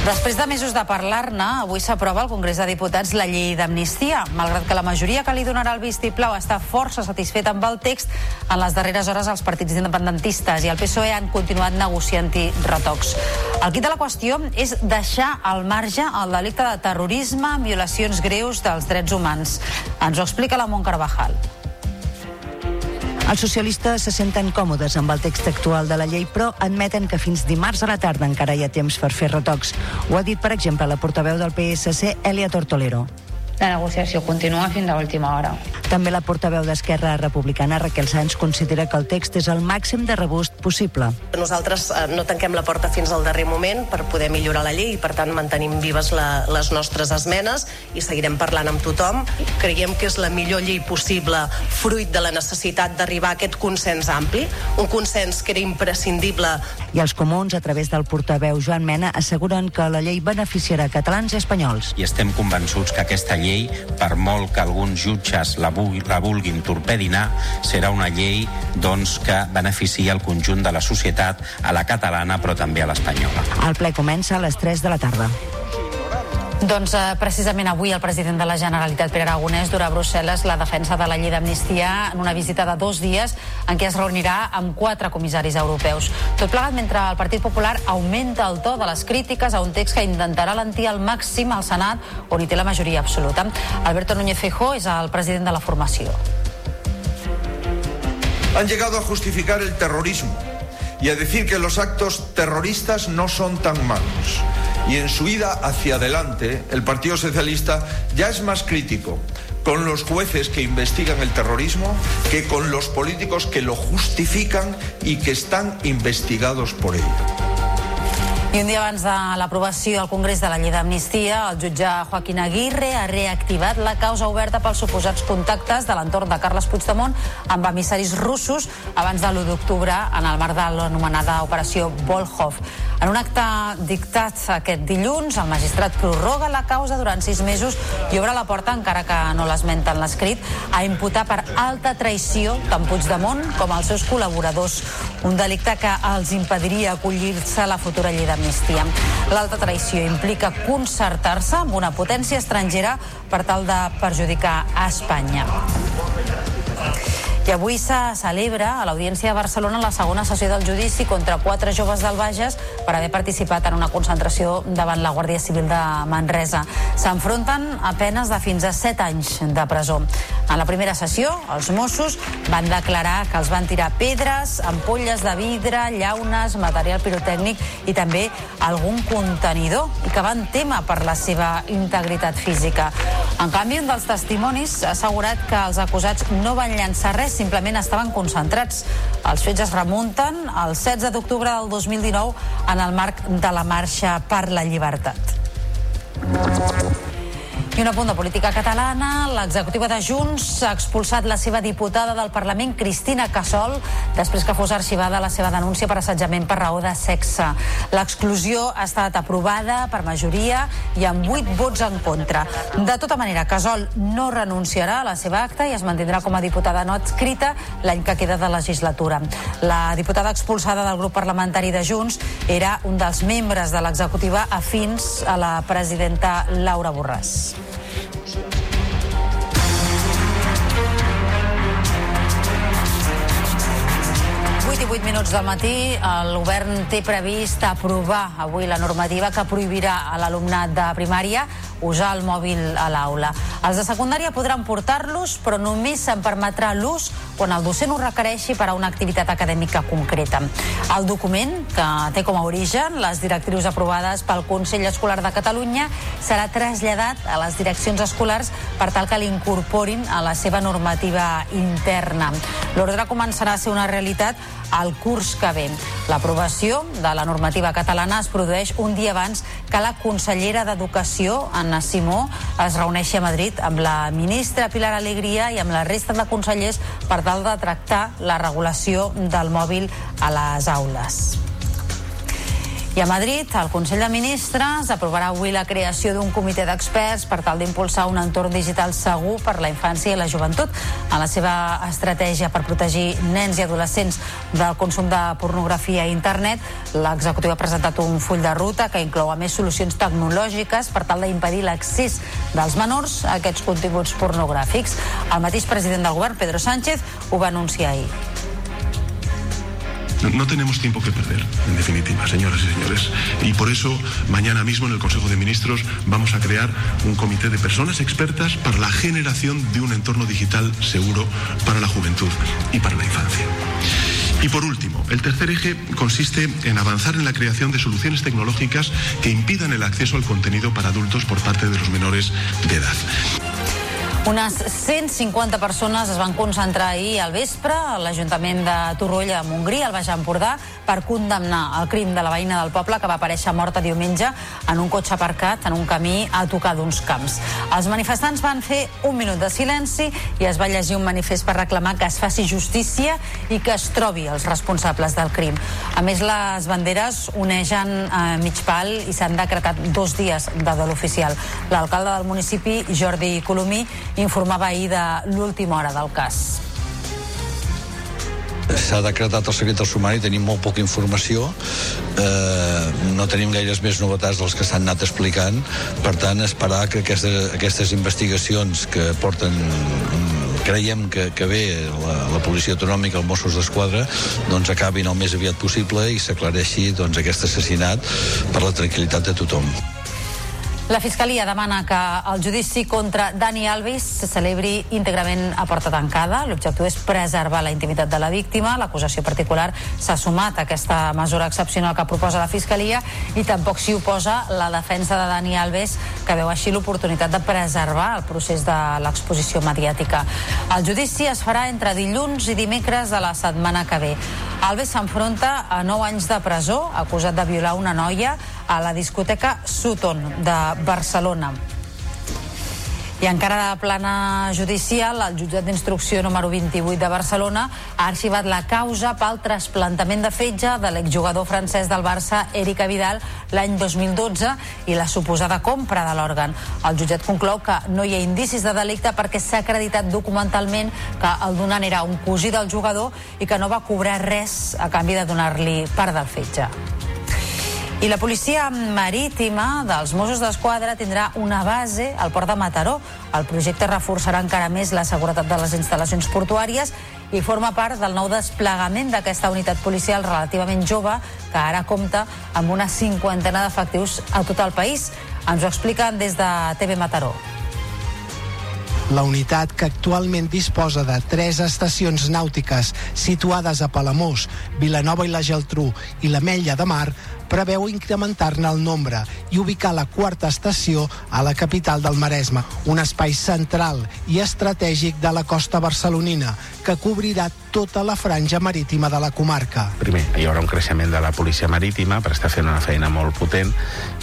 Speaker 2: Després de mesos de parlar-ne, avui s'aprova al Congrés de Diputats la llei d'amnistia. Malgrat que la majoria que li donarà el vistiplau està força satisfet amb el text, en les darreres hores els partits independentistes i el PSOE han continuat negociant-hi retocs. El quid de la qüestió és deixar al marge el delicte de terrorisme violacions greus dels drets humans. Ens ho explica la Mont Carvajal.
Speaker 45: Els socialistes se senten còmodes amb el text actual de la llei, però admeten que fins dimarts a la tarda encara hi ha temps per fer retocs. Ho ha dit, per exemple, la portaveu del PSC, Elia Tortolero.
Speaker 46: La negociació continua fins a última hora.
Speaker 45: També la portaveu d'Esquerra Republicana, Raquel Sanz, considera que el text és el màxim de rebust possible.
Speaker 47: Nosaltres eh, no tanquem la porta fins al darrer moment per poder millorar la llei i, per tant, mantenim vives la, les nostres esmenes i seguirem parlant amb tothom. Creiem que és la millor llei possible fruit de la necessitat d'arribar a aquest consens ampli, un consens que era imprescindible.
Speaker 45: I els comuns, a través del portaveu Joan Mena, asseguren que la llei beneficiarà catalans i espanyols.
Speaker 48: I estem convençuts que aquesta llei per molt que alguns jutges la, vulgui, la vulguin torpedinar, serà una llei doncs, que beneficia el conjunt de la societat, a la catalana però també a l'espanyola.
Speaker 45: El ple comença a les 3 de la tarda.
Speaker 2: Doncs eh, precisament avui el president de la Generalitat, Pere Aragonès, durà a Brussel·les la defensa de la llei d'amnistia en una visita de dos dies en què es reunirà amb quatre comissaris europeus. Tot plegat mentre el Partit Popular augmenta el to de les crítiques a un text que intentarà lentir al màxim al Senat, on hi té la majoria absoluta. Alberto Núñez Feijó és el president de la formació.
Speaker 34: Han llegado a justificar el terrorismo y a decir que los actos terroristas no son tan malos y en su ida hacia adelante el Partido Socialista ya es más crítico con los jueces que investigan el terrorismo que con los políticos que lo justifican y que están investigados por ello.
Speaker 2: I un dia abans de l'aprovació al Congrés de la llei d'amnistia, el jutge Joaquín Aguirre ha reactivat la causa oberta pels suposats contactes de l'entorn de Carles Puigdemont amb emissaris russos abans de l'1 d'octubre en el marc de l'anomenada operació Volhov. En un acte dictat aquest dilluns, el magistrat prorroga la causa durant sis mesos i obre la porta, encara que no l'esmenta en l'escrit, a imputar per alta traïció tant Puigdemont com els seus col·laboradors. Un delicte que els impediria acollir-se a la futura llei d'amnistia. L'alta traïció implica concertar-se amb una potència estrangera per tal de perjudicar a Espanya. I avui se celebra a l'Audiència de Barcelona la segona sessió del judici contra quatre joves del Bages per haver participat en una concentració davant la Guàrdia Civil de Manresa. S'enfronten a penes de fins a 7 anys de presó. En la primera sessió, els Mossos van declarar que els van tirar pedres, ampolles de vidre, llaunes, material pirotècnic i també algun contenidor i que van tema per la seva integritat física. En canvi, un dels testimonis ha assegurat que els acusats no van llançar res, simplement estaven concentrats. Els fets es remunten al 16 d'octubre del 2019 en el marc de la Marxa per la Llibertat. I un apunt de política catalana. L'executiva de Junts ha expulsat la seva diputada del Parlament, Cristina Casol, després que fos arxivada la seva denúncia per assetjament per raó de sexe. L'exclusió ha estat aprovada per majoria i amb 8 vots en contra. De tota manera, Casol no renunciarà a la seva acta i es mantindrà com a diputada no adscrita l'any que queda de legislatura. La diputada expulsada del grup parlamentari de Junts era un dels membres de l'executiva afins a la presidenta Laura Borràs. 8 i 8 minuts del matí, el govern té previst aprovar avui la normativa que prohibirà a l'alumnat de primària usar el mòbil a l'aula. Els de secundària podran portar-los, però només se'n permetrà l'ús quan el docent ho requereixi per a una activitat acadèmica concreta. El document, que té com a origen les directrius aprovades pel Consell Escolar de Catalunya, serà traslladat a les direccions escolars per tal que l'incorporin a la seva normativa interna. L'ordre començarà a ser una realitat al curs que ve. L'aprovació de la normativa catalana es produeix un dia abans que la consellera d'Educació, Anna Simó, es reuneixi a Madrid amb la ministra Pilar Alegria i amb la resta de consellers per tal de tractar la regulació del mòbil a les aules. I a Madrid, el Consell de Ministres aprovarà avui la creació d'un comitè d'experts per tal d'impulsar un entorn digital segur per la infància i la joventut en la seva estratègia per protegir nens i adolescents del consum de pornografia a internet. L'executiu ha presentat un full de ruta que inclou a més solucions tecnològiques per tal d'impedir l'accés dels menors a aquests continguts pornogràfics. El mateix president del govern, Pedro Sánchez, ho va anunciar ahir.
Speaker 49: No, tenemos tiempo que perder, en definitiva, señoras y señores. Y por eso, mañana mismo en el Consejo de Ministros vamos a crear un comité de personas expertas para la generación de un entorno digital seguro para la juventud y para la infancia. Y por último, el tercer eje consiste en avanzar en la creación de soluciones tecnológicas que impidan el acceso al contenido para adultos por parte de los menores de edad.
Speaker 2: Unes 150 persones es van concentrar ahir al vespre a l'Ajuntament de Torroella de Montgrí, al Baix Empordà, per condemnar el crim de la veïna del poble que va aparèixer morta diumenge en un cotxe aparcat en un camí a tocar d'uns camps. Els manifestants van fer un minut de silenci i es va llegir un manifest per reclamar que es faci justícia i que es trobi els responsables del crim. A més, les banderes onegen a mig pal i s'han decretat dos dies de dol oficial. L'alcalde del municipi, Jordi Colomí, informava ahir de l'última hora del cas.
Speaker 50: S'ha decretat el secret del sumari, tenim molt poca informació, eh, no tenim gaires més novetats dels que s'han anat explicant, per tant, esperar que aquestes, aquestes investigacions que porten creiem que, que bé la, la policia autonòmica, els Mossos d'Esquadra, doncs acabin el més aviat possible i s'aclareixi doncs, aquest assassinat per la tranquil·litat de tothom.
Speaker 2: La Fiscalia demana que el judici contra Dani Alves se celebri íntegrament a porta tancada. L'objectiu és preservar la intimitat de la víctima. L'acusació particular s'ha sumat a aquesta mesura excepcional que proposa la Fiscalia i tampoc s'hi oposa la defensa de Dani Alves, que veu així l'oportunitat de preservar el procés de l'exposició mediàtica. El judici es farà entre dilluns i dimecres de la setmana que ve. Alves s'enfronta a 9 anys de presó, acusat de violar una noia a la discoteca Sutton de Barcelona. I encara de plana judicial, el jutjat d'instrucció número 28 de Barcelona ha arxivat la causa pel trasplantament de fetge de l'exjugador francès del Barça, Eric Vidal, l'any 2012 i la suposada compra de l'òrgan. El jutjat conclou que no hi ha indicis de delicte perquè s'ha acreditat documentalment que el donant era un cosí del jugador i que no va cobrar res a canvi de donar-li part del fetge. I la policia marítima dels Mossos d'Esquadra tindrà una base al port de Mataró. El projecte reforçarà encara més la seguretat de les instal·lacions portuàries i forma part del nou desplegament d'aquesta unitat policial relativament jove que ara compta amb una cinquantena d'efectius a tot el país. Ens ho expliquen des de TV Mataró.
Speaker 15: La unitat, que actualment disposa de tres estacions nàutiques situades a Palamós, Vilanova i la Geltrú i la Mella de Mar, preveu incrementar-ne el nombre i ubicar la quarta estació a la capital del Maresme, un espai central i estratègic de la costa barcelonina que cobrirà tota la franja marítima de la comarca.
Speaker 51: Primer, hi haurà un creixement de la policia marítima per estar fent una feina molt potent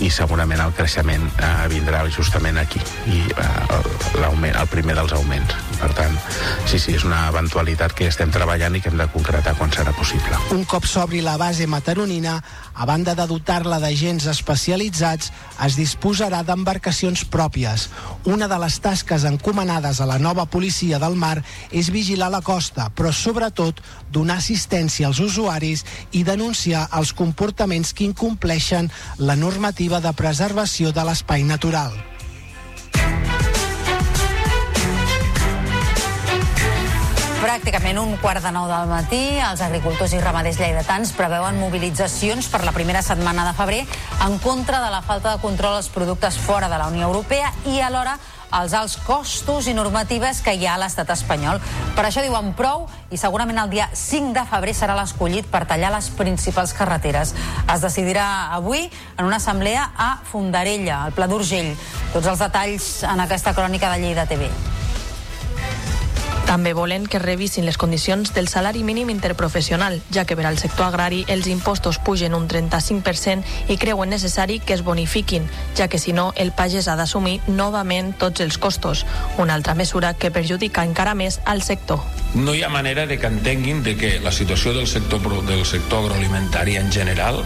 Speaker 51: i segurament el creixement eh, vindrà justament aquí i eh, l'augment, el primer dels augments. Per tant, sí, sí, és una eventualitat que estem treballant i que hem de concretar quan serà possible.
Speaker 15: Un cop s'obri la base mataronina, a banda de dotar-la d'agents especialitzats, es disposarà d'embarcacions pròpies. Una de les tasques encomanades a la nova policia del mar és vigilar la costa, però sobretot donar assistència als usuaris i denunciar els comportaments que incompleixen la normativa de preservació de l'espai natural.
Speaker 2: Pràcticament un quart de nou del matí, els agricultors i ramaders lleidatans preveuen mobilitzacions per la primera setmana de febrer en contra de la falta de control als productes fora de la Unió Europea i alhora els alts costos i normatives que hi ha a l'estat espanyol. Per això diuen prou i segurament el dia 5 de febrer serà l'escollit per tallar les principals carreteres. Es decidirà avui en una assemblea a Fondarella, al Pla d'Urgell. Tots els detalls en aquesta crònica de Lleida TV.
Speaker 13: També volen que revisin les condicions del salari mínim interprofessional, ja que per al sector agrari els impostos pugen un 35% i creuen necessari que es bonifiquin, ja que si no el pagès ha d'assumir novament tots els costos, una altra mesura que perjudica encara més al sector.
Speaker 14: No hi ha manera de que entenguin de que la situació del sector, del sector agroalimentari en general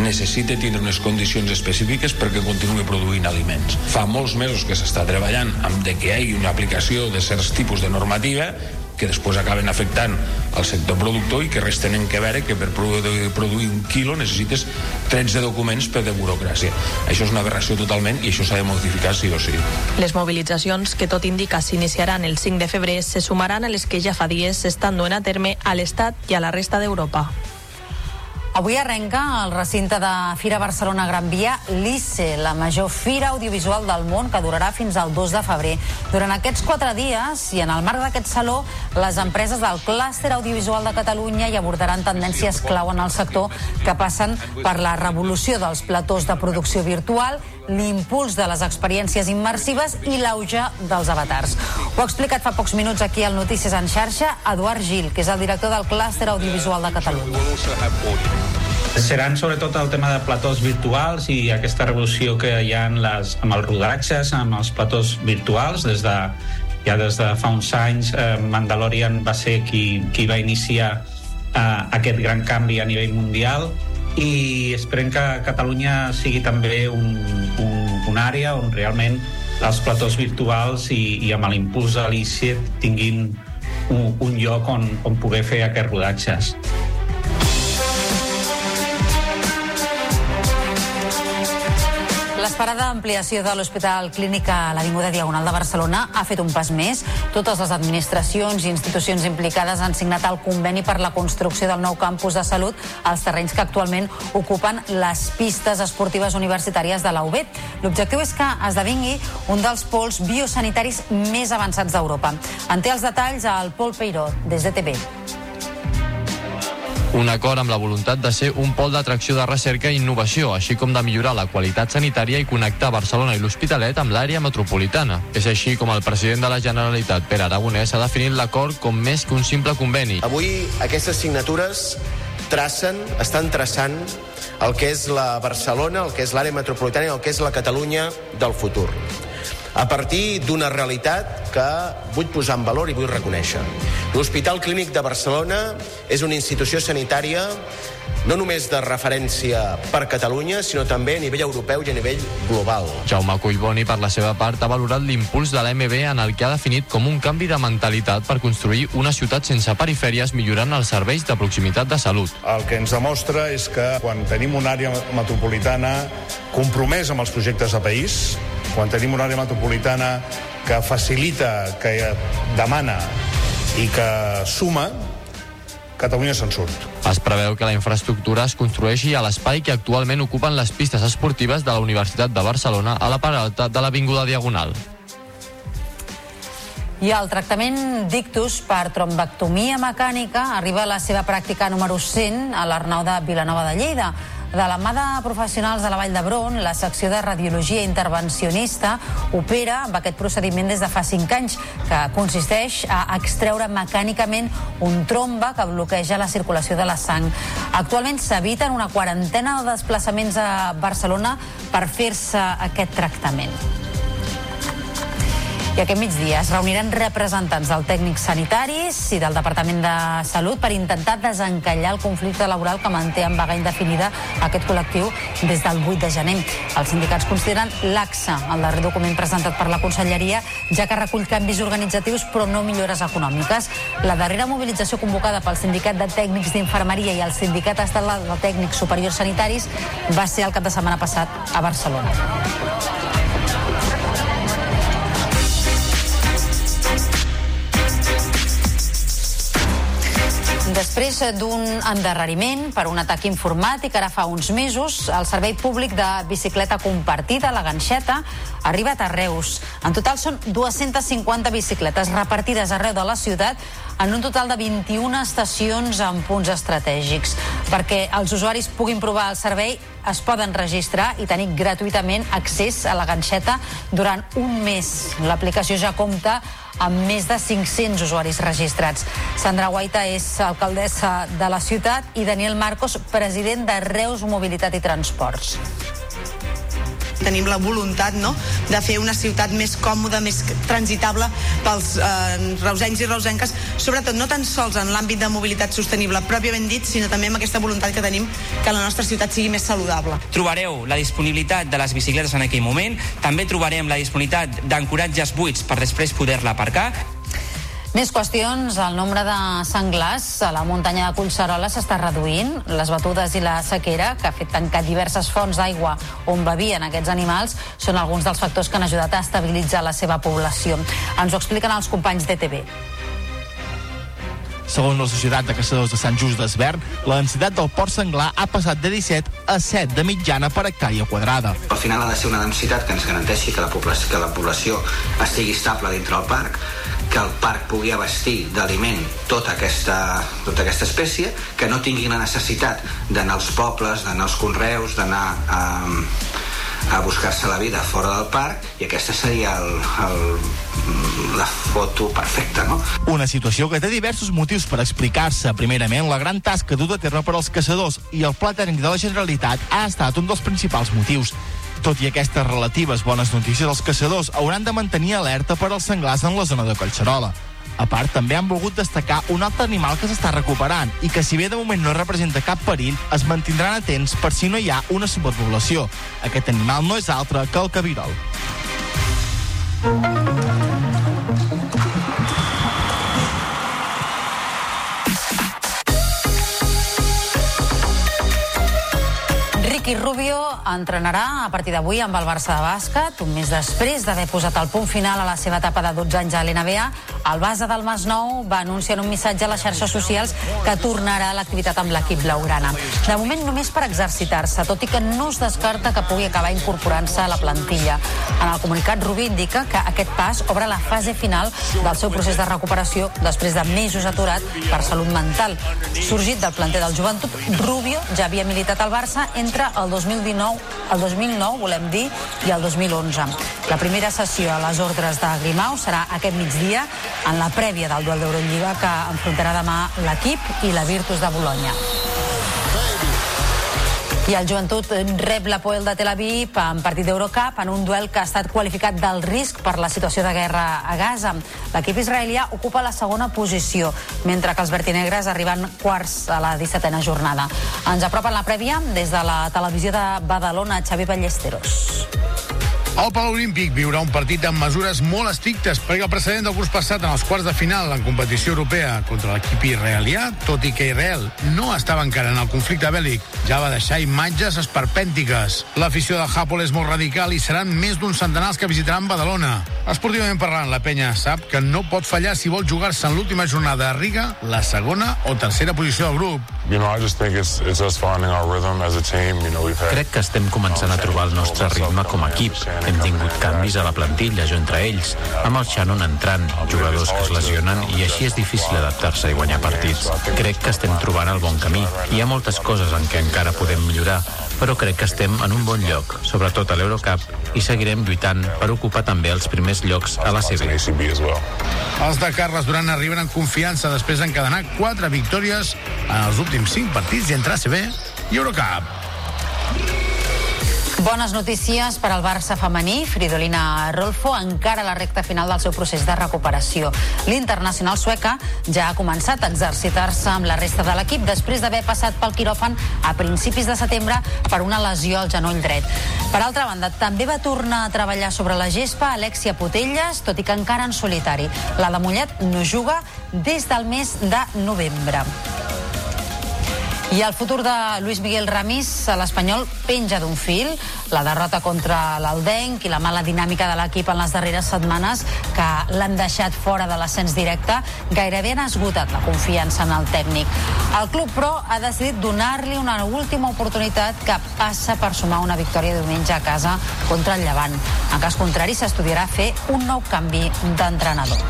Speaker 14: necessita tindre unes condicions específiques perquè continuï produint aliments. Fa molts mesos que s'està treballant amb de que hi hagi una aplicació de certs tipus de normativa que després acaben afectant al sector productor i que res tenen que veure que per produir, un quilo necessites 13 documents per de burocràcia. Això és una aberració totalment i això s'ha de modificar sí o sí.
Speaker 13: Les mobilitzacions, que tot indica s'iniciaran el 5 de febrer, se sumaran a les que ja fa dies s'estan duent a terme a l'Estat i a la resta d'Europa.
Speaker 2: Avui arrenca el recinte de Fira Barcelona Gran Via l'ICE, la major fira audiovisual del món que durarà fins al 2 de febrer. Durant aquests quatre dies i en el marc d'aquest saló, les empreses del clúster audiovisual de Catalunya hi abordaran tendències clau en el sector que passen per la revolució dels platós de producció virtual, l'impuls de les experiències immersives i l'auge dels avatars. Ho ha explicat fa pocs minuts aquí al Notícies en xarxa Eduard Gil, que és el director del clúster audiovisual de Catalunya.
Speaker 36: Seran sobretot el tema de platós virtuals i aquesta revolució que hi ha en les, amb els rodatges, amb els platós virtuals, des de, ja des de fa uns anys eh, Mandalorian va ser qui, qui va iniciar eh, aquest gran canvi a nivell mundial i esperem que Catalunya sigui també un, un, una àrea on realment els platós virtuals i, i amb l'impuls de l'ICET tinguin un, un lloc on, on poder fer aquests rodatges.
Speaker 2: L'esperada ampliació de l'Hospital Clínic a l'Avinguda Diagonal de Barcelona ha fet un pas més. Totes les administracions i institucions implicades han signat el conveni per la construcció del nou campus de salut als terrenys que actualment ocupen les pistes esportives universitàries de la UB. L'objectiu és que esdevingui un dels pols biosanitaris més avançats d'Europa. En té els detalls al Pol Peiró, des de TV.
Speaker 16: Un acord amb la voluntat de ser un pol d'atracció de recerca i innovació, així com de millorar la qualitat sanitària i connectar Barcelona i l'Hospitalet amb l'àrea metropolitana. És així com el president de la Generalitat, Pere Aragonès, ha definit l'acord com més que un simple conveni.
Speaker 17: Avui aquestes signatures tracen, estan traçant el que és la Barcelona, el que és l'àrea metropolitana i el que és la Catalunya del futur. A partir d'una realitat que vull posar en valor i vull reconèixer. L'Hospital Clínic de Barcelona és una institució sanitària no només de referència per Catalunya, sinó també a nivell europeu i a nivell global.
Speaker 16: Jaume Collboni, per la seva part, ha valorat l'impuls de l'MB en el que ha definit com un canvi de mentalitat per construir una ciutat sense perifèries millorant els serveis de proximitat de salut.
Speaker 18: El que ens demostra és que quan tenim una àrea metropolitana compromesa amb els projectes de país, quan tenim una àrea metropolitana que facilita, que demana i que suma, Catalunya se'n surt.
Speaker 16: Es preveu que la infraestructura es construeixi a l'espai que actualment ocupen les pistes esportives de la Universitat de Barcelona a la part alta de l'Avinguda Diagonal.
Speaker 2: I el tractament d'ictus per trombectomia mecànica arriba a la seva pràctica número 100 a l'Arnau de Vilanova de Lleida. De la mà de professionals de la Vall d'Hebron, la secció de radiologia intervencionista opera amb aquest procediment des de fa 5 anys, que consisteix a extreure mecànicament un tromba que bloqueja la circulació de la sang. Actualment s'eviten una quarantena de desplaçaments a Barcelona per fer-se aquest tractament. I aquest migdia es reuniran representants del tècnics sanitaris i del Departament de Salut per intentar desencallar el conflicte laboral que manté en vaga indefinida aquest col·lectiu des del 8 de gener. Els sindicats consideren laxa el darrer document presentat per la Conselleria, ja que recull canvis organitzatius però no millores econòmiques. La darrera mobilització convocada pel Sindicat de Tècnics d'Infermeria i el Sindicat Estatal de Tècnics Superiors Sanitaris va ser el cap de setmana passat a Barcelona. Després d'un endarreriment per un atac informàtic ara fa uns mesos, el Servei Públic de Bicicleta Compartida, la Ganxeta, ha arribat a Reus. En total són 250 bicicletes repartides arreu de la ciutat en un total de 21 estacions en punts estratègics. Perquè els usuaris puguin provar el servei, es poden registrar i tenir gratuïtament accés a la ganxeta durant un mes. L'aplicació ja compta amb més de 500 usuaris registrats. Sandra Guaita és alcaldessa de la ciutat i Daniel Marcos, president de Reus Mobilitat i Transports
Speaker 52: tenim la voluntat no, de fer una ciutat més còmoda, més transitable pels eh, reusencs i reusenques, sobretot no tan sols en l'àmbit de mobilitat sostenible pròpiament dit, sinó també amb aquesta voluntat que tenim que la nostra ciutat sigui més saludable.
Speaker 53: Trobareu la disponibilitat de les bicicletes en aquell moment, també trobarem la disponibilitat d'ancoratges buits per després poder-la aparcar.
Speaker 2: Més qüestions. El nombre de senglars a la muntanya de Collserola s'està reduint. Les batudes i la sequera, que ha fet tancar diverses fonts d'aigua on bevien aquests animals, són alguns dels factors que han ajudat a estabilitzar la seva població. Ens ho expliquen els companys d'ETV.
Speaker 24: Segons la Societat de Caçadors de Sant Just d'Esvern, la densitat del port senglar ha passat de 17 a 7 de mitjana per hectàrea quadrada.
Speaker 25: Al final ha de ser una densitat que ens garanteixi que la població, que la població estigui estable dintre del parc, que el parc pugui abastir d'aliment tota aquesta, tota aquesta espècie, que no tingui la necessitat d'anar als pobles, d'anar als conreus, d'anar a, a buscar-se la vida fora del parc i aquesta seria el, el, la foto perfecta, no?
Speaker 24: Una situació que té diversos motius per explicar-se. Primerament, la gran tasca duta a terme per als caçadors i el pla tècnic de la Generalitat ha estat un dels principals motius. Tot i aquestes relatives bones notícies, els caçadors hauran de mantenir alerta per als senglars en la zona de Collserola. A part, també han volgut destacar un altre animal que s'està recuperant i que, si bé de moment no representa cap perill, es mantindran atents per si no hi ha una superpoblació. Aquest animal no és altre que el cabirol.
Speaker 2: Ricky Rubio entrenarà a partir d'avui amb el Barça de bàsquet. Un mes després d'haver posat el punt final a la seva etapa de 12 anys a l'NBA, el base del Masnou va anunciar un missatge a les xarxes socials que tornarà a l'activitat amb l'equip blaugrana. De moment només per exercitar-se, tot i que no es descarta que pugui acabar incorporant-se a la plantilla. En el comunicat, Rubio indica que aquest pas obre la fase final del seu procés de recuperació després de mesos aturat per salut mental. Sorgit del planter del joventut, Rubio ja havia militat al Barça entre el 2019, el 2009, volem dir, i el 2011. La primera sessió a les ordres de Grimau serà aquest migdia en la prèvia del duel d'Eurolliga que enfrontarà demà l'equip i la Virtus de Bologna. I el joventut rep l'Apoel de Tel Aviv en partit d'Eurocup en un duel que ha estat qualificat del risc per la situació de guerra a Gaza. L'equip israelià ocupa la segona posició, mentre que els vertinegres arriben quarts a la 17a jornada. Ens apropen la prèvia des de la televisió de Badalona, Xavi Ballesteros.
Speaker 26: El Palau Olímpic viurà un partit amb mesures molt estrictes perquè el precedent del curs passat en els quarts de final en competició europea contra l'equip israelià, tot i que Israel no estava encara en el conflicte bèl·lic, ja va deixar imatges esperpèntiques. L'afició de Hapol és molt radical i seran més d'un centenar que visitaran Badalona. Esportivament parlant, la penya sap que no pot fallar si vol jugar-se en l'última jornada a Riga la segona o tercera posició del grup.
Speaker 54: You know, I just think it's, it's us finding our rhythm as a team. You know, we've had...
Speaker 1: Crec que estem començant a trobar el nostre ritme com a equip. Hem tingut canvis a la plantilla, jo entre ells, amb el Shannon entrant, jugadors que es lesionen i així és difícil adaptar-se i guanyar partits. Crec que estem trobant el bon camí. Hi ha moltes coses en què encara podem millorar, però crec que estem en un bon lloc, sobretot a l'Eurocup, i seguirem lluitant per ocupar també els primers llocs a la CB.
Speaker 26: Els de Carles Duran arriben en confiança després d'encadenar quatre victòries en els últims cinc partits i entrar a CB i Eurocup.
Speaker 2: Bones notícies per al Barça femení. Fridolina Rolfo encara a la recta final del seu procés de recuperació. L'internacional sueca ja ha començat a exercitar-se amb la resta de l'equip després d'haver passat pel quiròfan a principis de setembre per una lesió al genoll dret. Per altra banda, també va tornar a treballar sobre la gespa Alexia Potelles, tot i que encara en solitari. La de Mollet no juga des del mes de novembre. I el futur de Luis Miguel Ramis a l'Espanyol penja d'un fil. La derrota contra l'Aldenc i la mala dinàmica de l'equip en les darreres setmanes que l'han deixat fora de l'ascens directe gairebé han esgotat la confiança en el tècnic. El club, però, ha decidit donar-li una última oportunitat que passa per sumar una victòria diumenge a casa contra el Llevant. En cas contrari, s'estudiarà fer un nou canvi d'entrenador.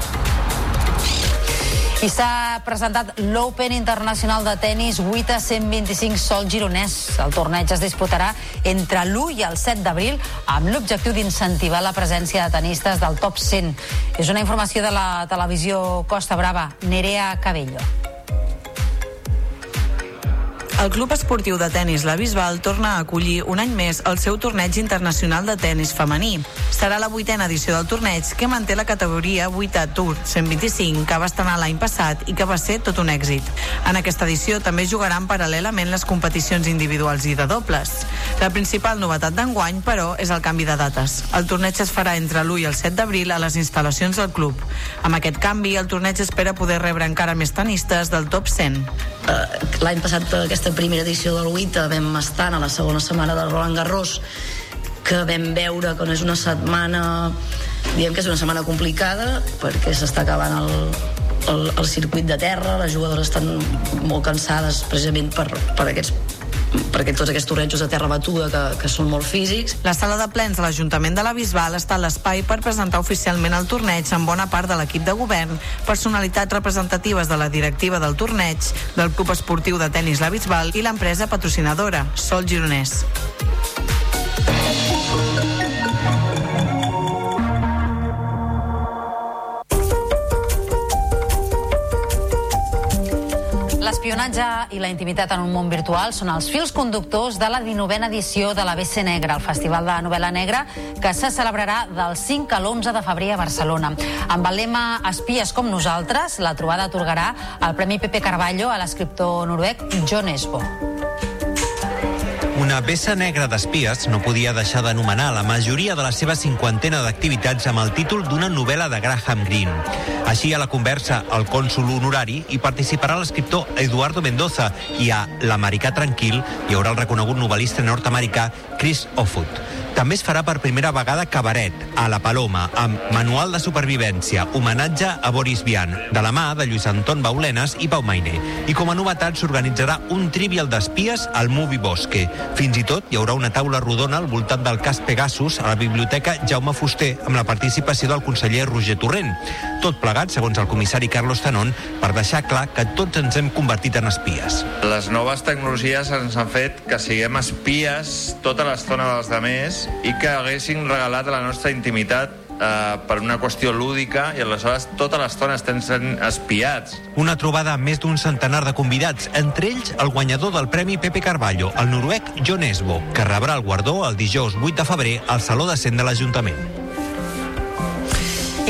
Speaker 2: I s'ha presentat l'Open Internacional de Tenis 8 a 125 sol gironès. El torneig es disputarà entre l'1 i el 7 d'abril amb l'objectiu d'incentivar la presència de tenistes del top 100. És una informació de la televisió Costa Brava. Nerea Cabello.
Speaker 31: El Club Esportiu de Tenis La Bisbal torna a acollir un any més el seu torneig internacional de tenis femení. Serà la vuitena edició del torneig que manté la categoria 8 Tour 125 que va estrenar l'any passat i que va ser tot un èxit. En aquesta edició també jugaran paral·lelament les competicions individuals i de dobles. La principal novetat d'enguany, però, és el canvi de dates. El torneig es farà entre l'1 i el 7 d'abril a les instal·lacions del club. Amb aquest canvi, el torneig espera poder rebre encara més tenistes del top 100.
Speaker 55: L'any passat, aquesta primera edició del WITA, vam estar a la segona setmana del Roland Garros, que vam veure que no és una setmana diguem que és una setmana complicada perquè s'està acabant el, el, el circuit de terra, les jugadores estan molt cansades precisament per, per aquests perquè tots aquests tornejos de terra batuda que, que són molt físics.
Speaker 31: La sala de plens de l'Ajuntament de la Bisbal està a l'espai per presentar oficialment el torneig amb bona part de l'equip de govern, personalitats representatives de la directiva del torneig, del Club Esportiu de Tenis La Bisbal i l'empresa patrocinadora, Sol Gironès.
Speaker 2: L'espionatge i la intimitat en un món virtual són els fils conductors de la 19a edició de la BC Negra, el Festival de Novel·la Negra, que se celebrarà del 5 a l'11 de febrer a Barcelona. Amb el lema Espies com nosaltres, la trobada atorgarà el Premi Pepe Carballo a l'escriptor noruec John Esbo.
Speaker 28: Una peça negra d'espies no podia deixar d'anomenar la majoria de la seva cinquantena d'activitats amb el títol d'una novel·la de Graham Greene. Així, a la conversa al cònsul honorari hi participarà l'escriptor Eduardo Mendoza i a L'americà tranquil hi haurà el reconegut novel·lista nord-americà Chris Offutt. També es farà per primera vegada Cabaret, a La Paloma, amb Manual de Supervivència, homenatge a Boris Vian, de la mà de Lluís Anton Baulenes i Pau Maine. I com a novetat s'organitzarà un trivial d'espies al Movie Bosque. Fins i tot hi haurà una taula rodona al voltant del cas Pegasus a la Biblioteca Jaume Fuster amb la participació del conseller Roger Torrent. Tot plegat, segons el comissari Carlos Tanon, per deixar clar que tots ens hem convertit en espies.
Speaker 39: Les noves tecnologies ens han fet que siguem espies tota l'estona dels demés i que haguessin regalat la nostra intimitat
Speaker 56: eh, per una qüestió lúdica i aleshores tota l'estona estem sent espiats.
Speaker 57: Una trobada amb més d'un centenar de convidats, entre ells el guanyador del Premi Pepe Carballo, el noruec John Esbo, que rebrà el guardó el dijous 8 de febrer al Saló de Cent de l'Ajuntament.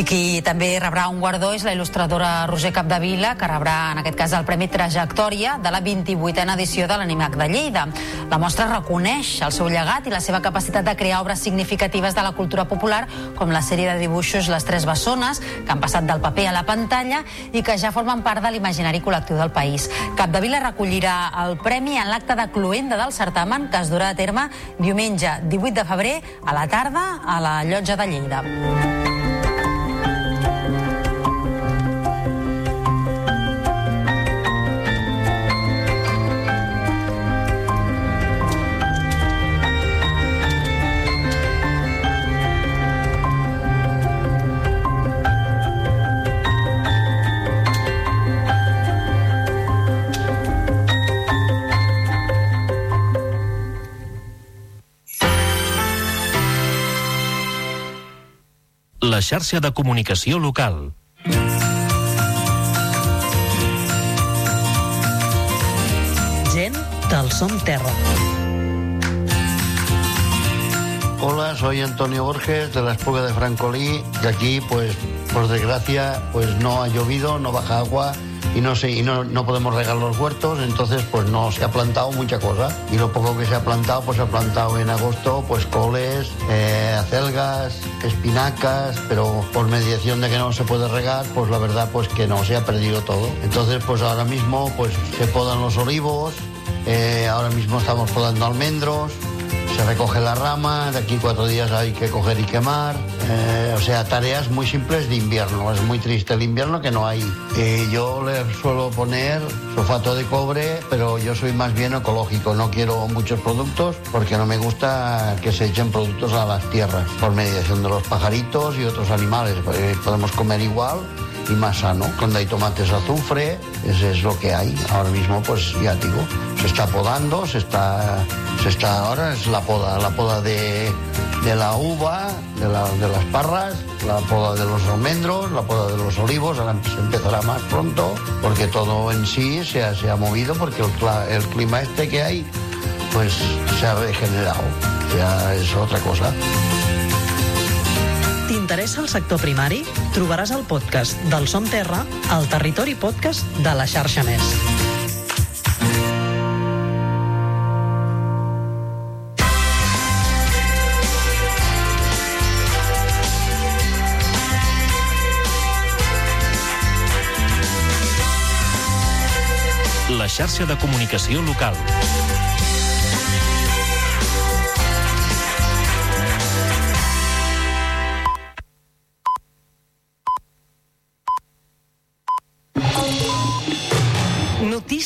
Speaker 2: I qui també rebrà un guardó és la il·lustradora Roger Capdevila, que rebrà en aquest cas el Premi Trajectòria de la 28a edició de l'Animac de Lleida. La mostra reconeix el seu llegat i la seva capacitat de crear obres significatives de la cultura popular, com la sèrie de dibuixos Les Tres Bessones, que han passat del paper a la pantalla i que ja formen part de l'imaginari col·lectiu del país. Capdevila recollirà el premi en l'acte de cluenda del certamen que es durà a terme diumenge 18 de febrer a la tarda a la llotja de Lleida.
Speaker 58: La xarxa de comunicació local.
Speaker 59: Gent del Som Terra.
Speaker 60: Hola, soy Antonio Borges de la Espuga de Francolí y aquí, pues, por desgracia, pues no ha llovido, no baja agua y no sé, y no, no podemos regar los huertos, entonces pues no se ha plantado mucha cosa y lo poco que se ha plantado, pues se ha plantado en agosto, pues coles, eh, acelgas, espinacas, pero por mediación de que no se puede regar, pues la verdad pues que no, se ha perdido todo. Entonces pues ahora mismo pues se podan los olivos, eh, ahora mismo estamos podando almendros, se recoge la rama, de aquí cuatro días hay que coger y quemar. Eh, o sea, tareas muy simples de invierno. Es muy triste el invierno que no hay. Eh, yo le suelo poner sulfato de cobre, pero yo soy más bien ecológico. No quiero muchos productos porque no me gusta que se echen productos a las tierras por mediación de los pajaritos y otros animales. Eh, podemos comer igual y más sano. Cuando hay tomates azufre, ese es lo que hay. Ahora mismo, pues ya digo, se está podando, se está, se está ahora es la poda, la poda de, de la uva, de, la- de las parras, la poda de los almendros, la poda de los olivos, ahora se empezará más pronto, porque todo en sí se ha, se ha movido, porque el, el clima este que hay, pues se ha regenerado, ya es otra cosa.
Speaker 59: T'interessa el sector primari? Trobaràs el podcast del Som Terra al Territori Podcast de la xarxa Més.
Speaker 58: La xarxa de comunicació local.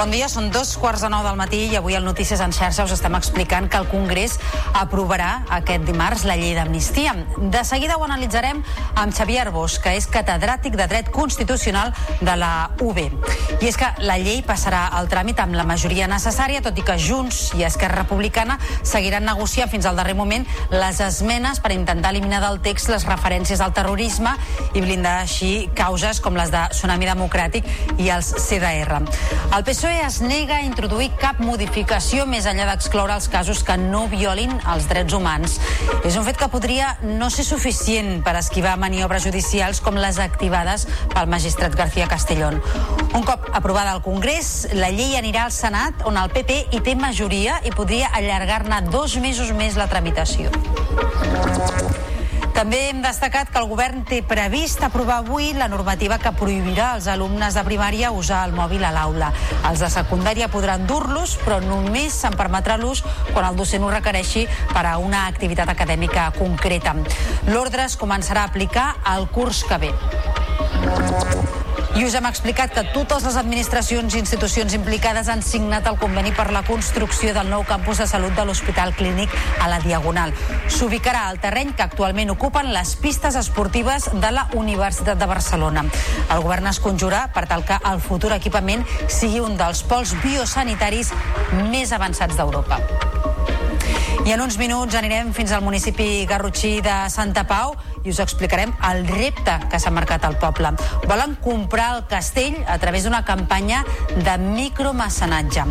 Speaker 2: Bon dia, són dos quarts de nou del matí i avui al Notícies en xarxa us estem explicant que el Congrés aprovarà aquest dimarts la llei d'amnistia. De seguida ho analitzarem amb Xavier Arbós, que és catedràtic de Dret Constitucional de la UB. I és que la llei passarà al tràmit amb la majoria necessària, tot i que Junts i Esquerra Republicana seguiran negociant fins al darrer moment les esmenes per intentar eliminar del text les referències al terrorisme i blindar així causes com les de Tsunami Democràtic i els CDR. El PSOE es nega a introduir cap modificació més enllà d'excloure els casos que no violin els drets humans. És un fet que podria no ser suficient per esquivar maniobres judicials com les activades pel magistrat García Castellón. Un cop aprovada al Congrés, la llei anirà al Senat, on el PP hi té majoria i podria allargar-ne dos mesos més la tramitació. També hem destacat que el govern té previst aprovar avui la normativa que prohibirà als alumnes de primària usar el mòbil a l'aula. Els de secundària podran dur-los, però només se'n permetrà l'ús quan el docent ho requereixi per a una activitat acadèmica concreta. L'ordre es començarà a aplicar el curs que ve. I us hem explicat que totes les administracions i institucions implicades han signat el conveni per la construcció del nou campus de salut de l'Hospital Clínic a la Diagonal. S'ubicarà al terreny que actualment ocupen les pistes esportives de la Universitat de Barcelona. El govern es conjura per tal que el futur equipament sigui un dels pols biosanitaris més avançats d'Europa. I en uns minuts anirem fins al municipi garrotxí de Santa Pau i us explicarem el repte que s'ha marcat al poble. Volen comprar el castell a través d'una campanya de micromecenatge.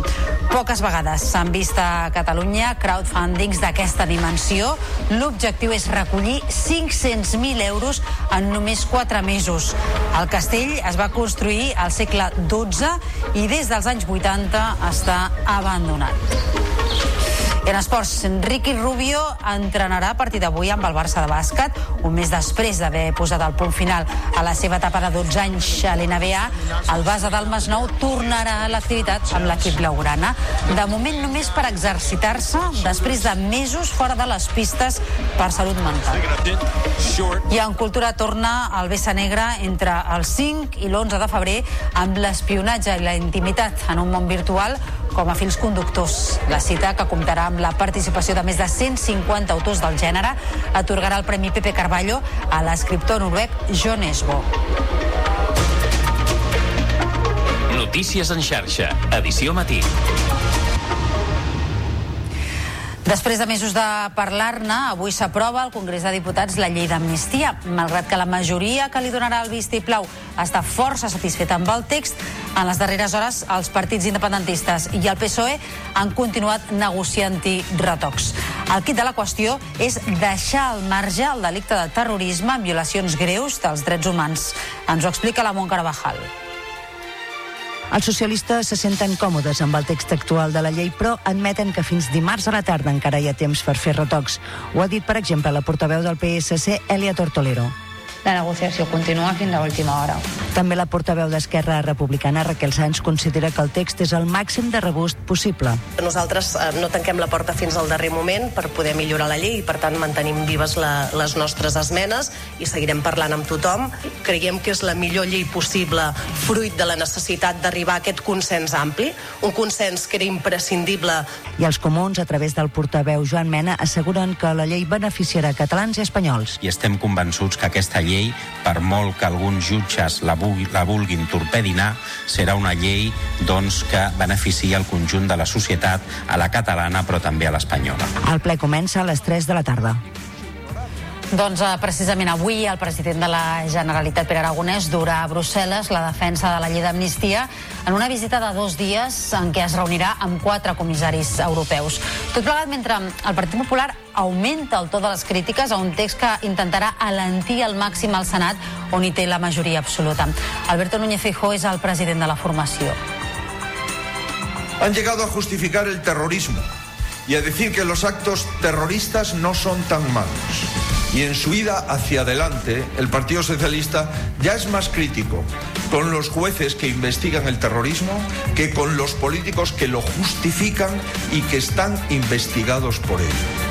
Speaker 2: Poques vegades s'han vist a Catalunya crowdfundings d'aquesta dimensió. L'objectiu és recollir 500.000 euros en només 4 mesos. El castell es va construir al segle XII i des dels anys 80 està abandonat. I en esports, Ricky Rubio entrenarà a partir d'avui amb el Barça de bàsquet, un mes després d'haver posat el punt final a la seva etapa de 12 anys a l'NBA. El base del Masnou tornarà a l'activitat amb l'equip blaugrana. De moment només per exercitar-se després de mesos fora de les pistes per salut mental. I en cultura torna el Bessa Negra entre el 5 i l'11 de febrer amb l'espionatge i la intimitat en un món virtual com a fils conductors. La cita, que comptarà amb la participació de més de 150 autors del gènere, atorgarà el Premi Pepe Carballo a l'escriptor noruec John Esbo.
Speaker 1: Notícies en xarxa, edició matí.
Speaker 2: Després de mesos de parlar-ne, avui s'aprova al Congrés de Diputats la llei d'amnistia. Malgrat que la majoria que li donarà el vistiplau està força satisfeta amb el text, en les darreres hores els partits independentistes i el PSOE han continuat negociant-hi retocs. El kit de la qüestió és deixar al marge el delicte de terrorisme amb violacions greus dels drets humans. Ens ho explica la Mont Carvajal.
Speaker 5: Els socialistes se senten còmodes amb el text actual de la llei, però admeten que fins dimarts a la tarda encara hi ha temps per fer retocs. Ho ha dit, per exemple, la portaveu del PSC, Elia Tortolero.
Speaker 61: La negociació continua fins a última hora.
Speaker 5: També la portaveu d'Esquerra Republicana, Raquel Sáenz, considera que el text és el màxim de rebust possible.
Speaker 8: Nosaltres eh, no tanquem la porta fins al darrer moment per poder millorar la llei i, per tant, mantenim vives la, les nostres esmenes i seguirem parlant amb tothom. Creiem que és la millor llei possible fruit de la necessitat d'arribar a aquest consens ampli, un consens que era imprescindible.
Speaker 5: I els comuns, a través del portaveu Joan Mena, asseguren que la llei beneficiarà catalans i espanyols.
Speaker 28: I estem convençuts que aquesta llei, per molt que alguns jutges la, vulgui, la vulguin torpedinar, serà una llei doncs, que beneficia el conjunt de la societat, a la catalana però també a l'espanyola.
Speaker 5: El ple comença a les 3 de la tarda.
Speaker 2: Doncs eh, precisament avui el president de la Generalitat, Pere Aragonès, durà a Brussel·les la defensa de la llei d'amnistia en una visita de dos dies en què es reunirà amb quatre comissaris europeus. Tot plegat mentre el Partit Popular augmenta el to de les crítiques a un text que intentarà alentir al màxim al Senat, on hi té la majoria absoluta. Alberto Núñez Feijóo és el president de la formació.
Speaker 34: Han llegado a justificar el terrorismo y a decir que los actos terroristas no son tan malos. Y en su ida hacia adelante, el Partido Socialista ya es más crítico con los jueces que investigan el terrorismo que con los políticos que lo justifican y que están investigados por ello.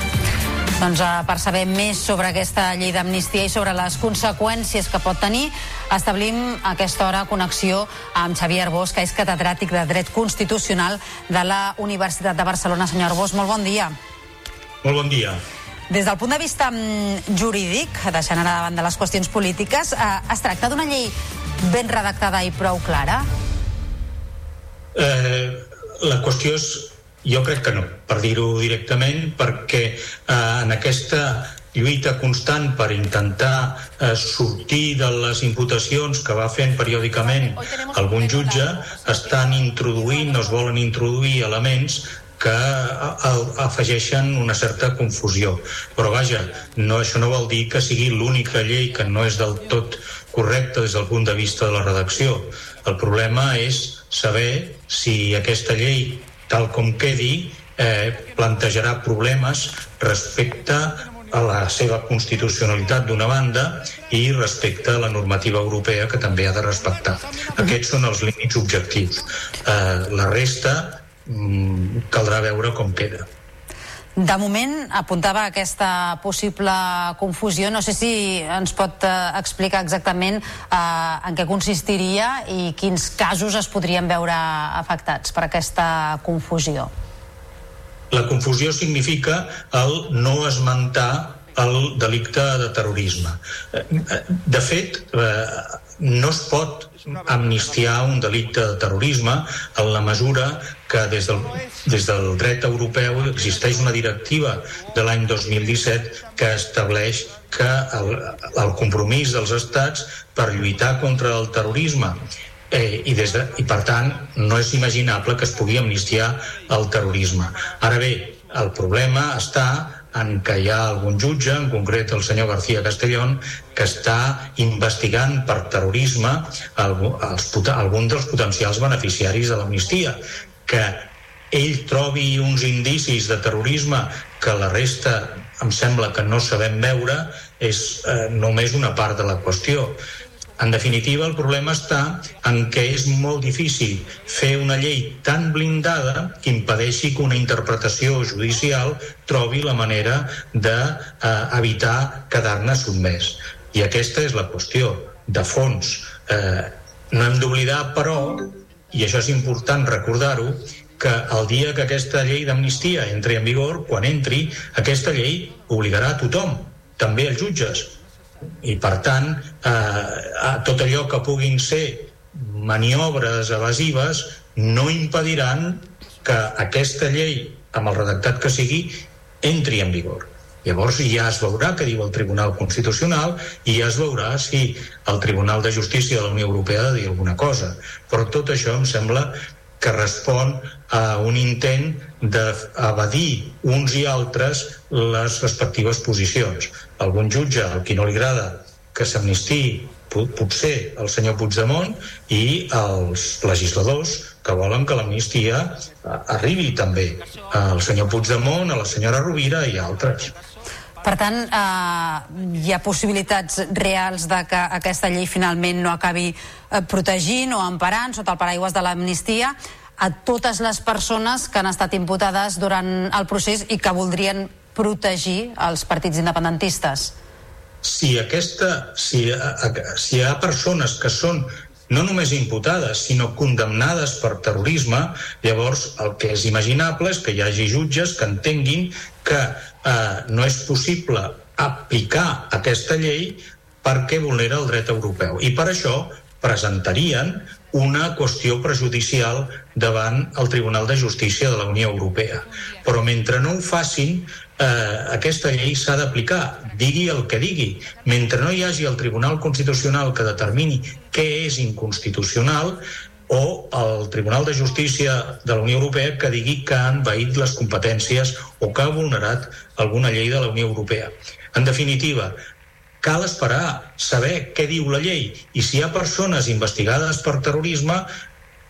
Speaker 2: Doncs eh, per saber més sobre aquesta llei d'amnistia i sobre les conseqüències que pot tenir, establim a aquesta hora connexió amb Xavier Arbós, que és catedràtic de Dret Constitucional de la Universitat de Barcelona. Senyor Arbós, molt bon dia.
Speaker 62: Molt bon dia.
Speaker 2: Des del punt de vista mm, jurídic, deixant ara davant de les qüestions polítiques, eh, es tracta d'una llei ben redactada i prou clara?
Speaker 62: Eh, la qüestió és jo crec que no, per dir-ho directament, perquè eh, en aquesta lluita constant per intentar eh, sortir de les imputacions que va fent periòdicament algun jutge, estan introduint, no es volen introduir elements que afegeixen una certa confusió. Però vaja, no, això no vol dir que sigui l'única llei que no és del tot correcta des del punt de vista de la redacció. El problema és saber si aquesta llei tal com quedi, eh, plantejarà problemes respecte a la seva constitucionalitat d'una banda i respecte a la normativa europea que també ha de respectar. Aquests són els límits objectius. Eh, la resta caldrà veure com queda.
Speaker 2: De moment apuntava aquesta possible confusió. No sé si ens pot eh, explicar exactament eh, en què consistiria i quins casos es podrien veure afectats per aquesta confusió.
Speaker 62: La confusió significa el no esmentar el delicte de terrorisme. Eh, eh, de fet, eh, no es pot amnistiar un delicte de terrorisme en la mesura que des del, des del dret europeu existeix una directiva de l'any 2017 que estableix que el, el compromís dels estats per lluitar contra el terrorisme eh, i, des de, i per tant no és imaginable que es pugui amnistiar el terrorisme. Ara bé, el problema està en què hi ha algun jutge, en concret el senyor García Castellón, que està investigant per terrorisme els, algun dels potencials beneficiaris de l'amnistia, que ell trobi uns indicis de terrorisme que la resta em sembla que no sabem veure és eh, només una part de la qüestió. En definitiva, el problema està en què és molt difícil fer una llei tan blindada que impedeixi que una interpretació judicial trobi la manera d'evitar eh, quedar-ne sotmès. I aquesta és la qüestió de fons. Eh, no hem d'oblidar, però, i això és important recordar-ho, que el dia que aquesta llei d'amnistia entri en vigor, quan entri, aquesta llei obligarà a tothom, també els jutges, i per tant eh, tot allò que puguin ser maniobres evasives no impediran que aquesta llei amb el redactat que sigui entri en vigor Llavors ja es veurà què diu el Tribunal Constitucional i ja es veurà si el Tribunal de Justícia de la Unió Europea ha de dir alguna cosa. Però tot això em sembla que respon a un intent d'evadir uns i altres les respectives posicions. Algun jutge al qui no li agrada que s'amnistiï potser el senyor Puigdemont i els legisladors que volen que l'amnistia arribi també al senyor Puigdemont, a la senyora Rovira i altres.
Speaker 2: Per tant, eh, hi ha possibilitats reals de que aquesta llei finalment no acabi eh, protegint o emparant sota el paraigües de l'amnistia a totes les persones que han estat imputades durant el procés i que voldrien protegir els partits independentistes.
Speaker 62: Si, aquesta, si, si hi ha persones que són no només imputades, sinó condemnades per terrorisme, llavors el que és imaginable és que hi hagi jutges que entenguin que eh, no és possible aplicar aquesta llei perquè vulnera el dret europeu. I per això presentarien una qüestió prejudicial davant el Tribunal de Justícia de la Unió Europea. Però mentre no ho facin, eh, aquesta llei s'ha d'aplicar, digui el que digui. Mentre no hi hagi el Tribunal Constitucional que determini què és inconstitucional, o el Tribunal de Justícia de la Unió Europea que digui que han veït les competències o que ha vulnerat alguna llei de la Unió Europea. En definitiva, cal esperar, saber què diu la llei i si hi ha persones investigades per terrorisme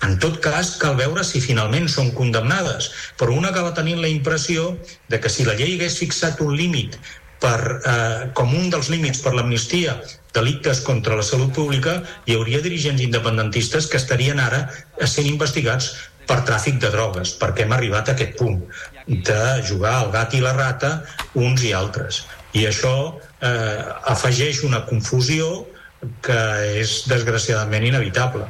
Speaker 62: en tot cas, cal veure si finalment són condemnades, però un acaba tenint la impressió de que si la llei hagués fixat un límit per, eh, com un dels límits per l'amnistia delictes contra la salut pública, hi hauria dirigents independentistes que estarien ara sent investigats per tràfic de drogues, perquè hem arribat a aquest punt de jugar al gat i la rata uns i altres. I això eh, afegeix una confusió que és desgraciadament inevitable.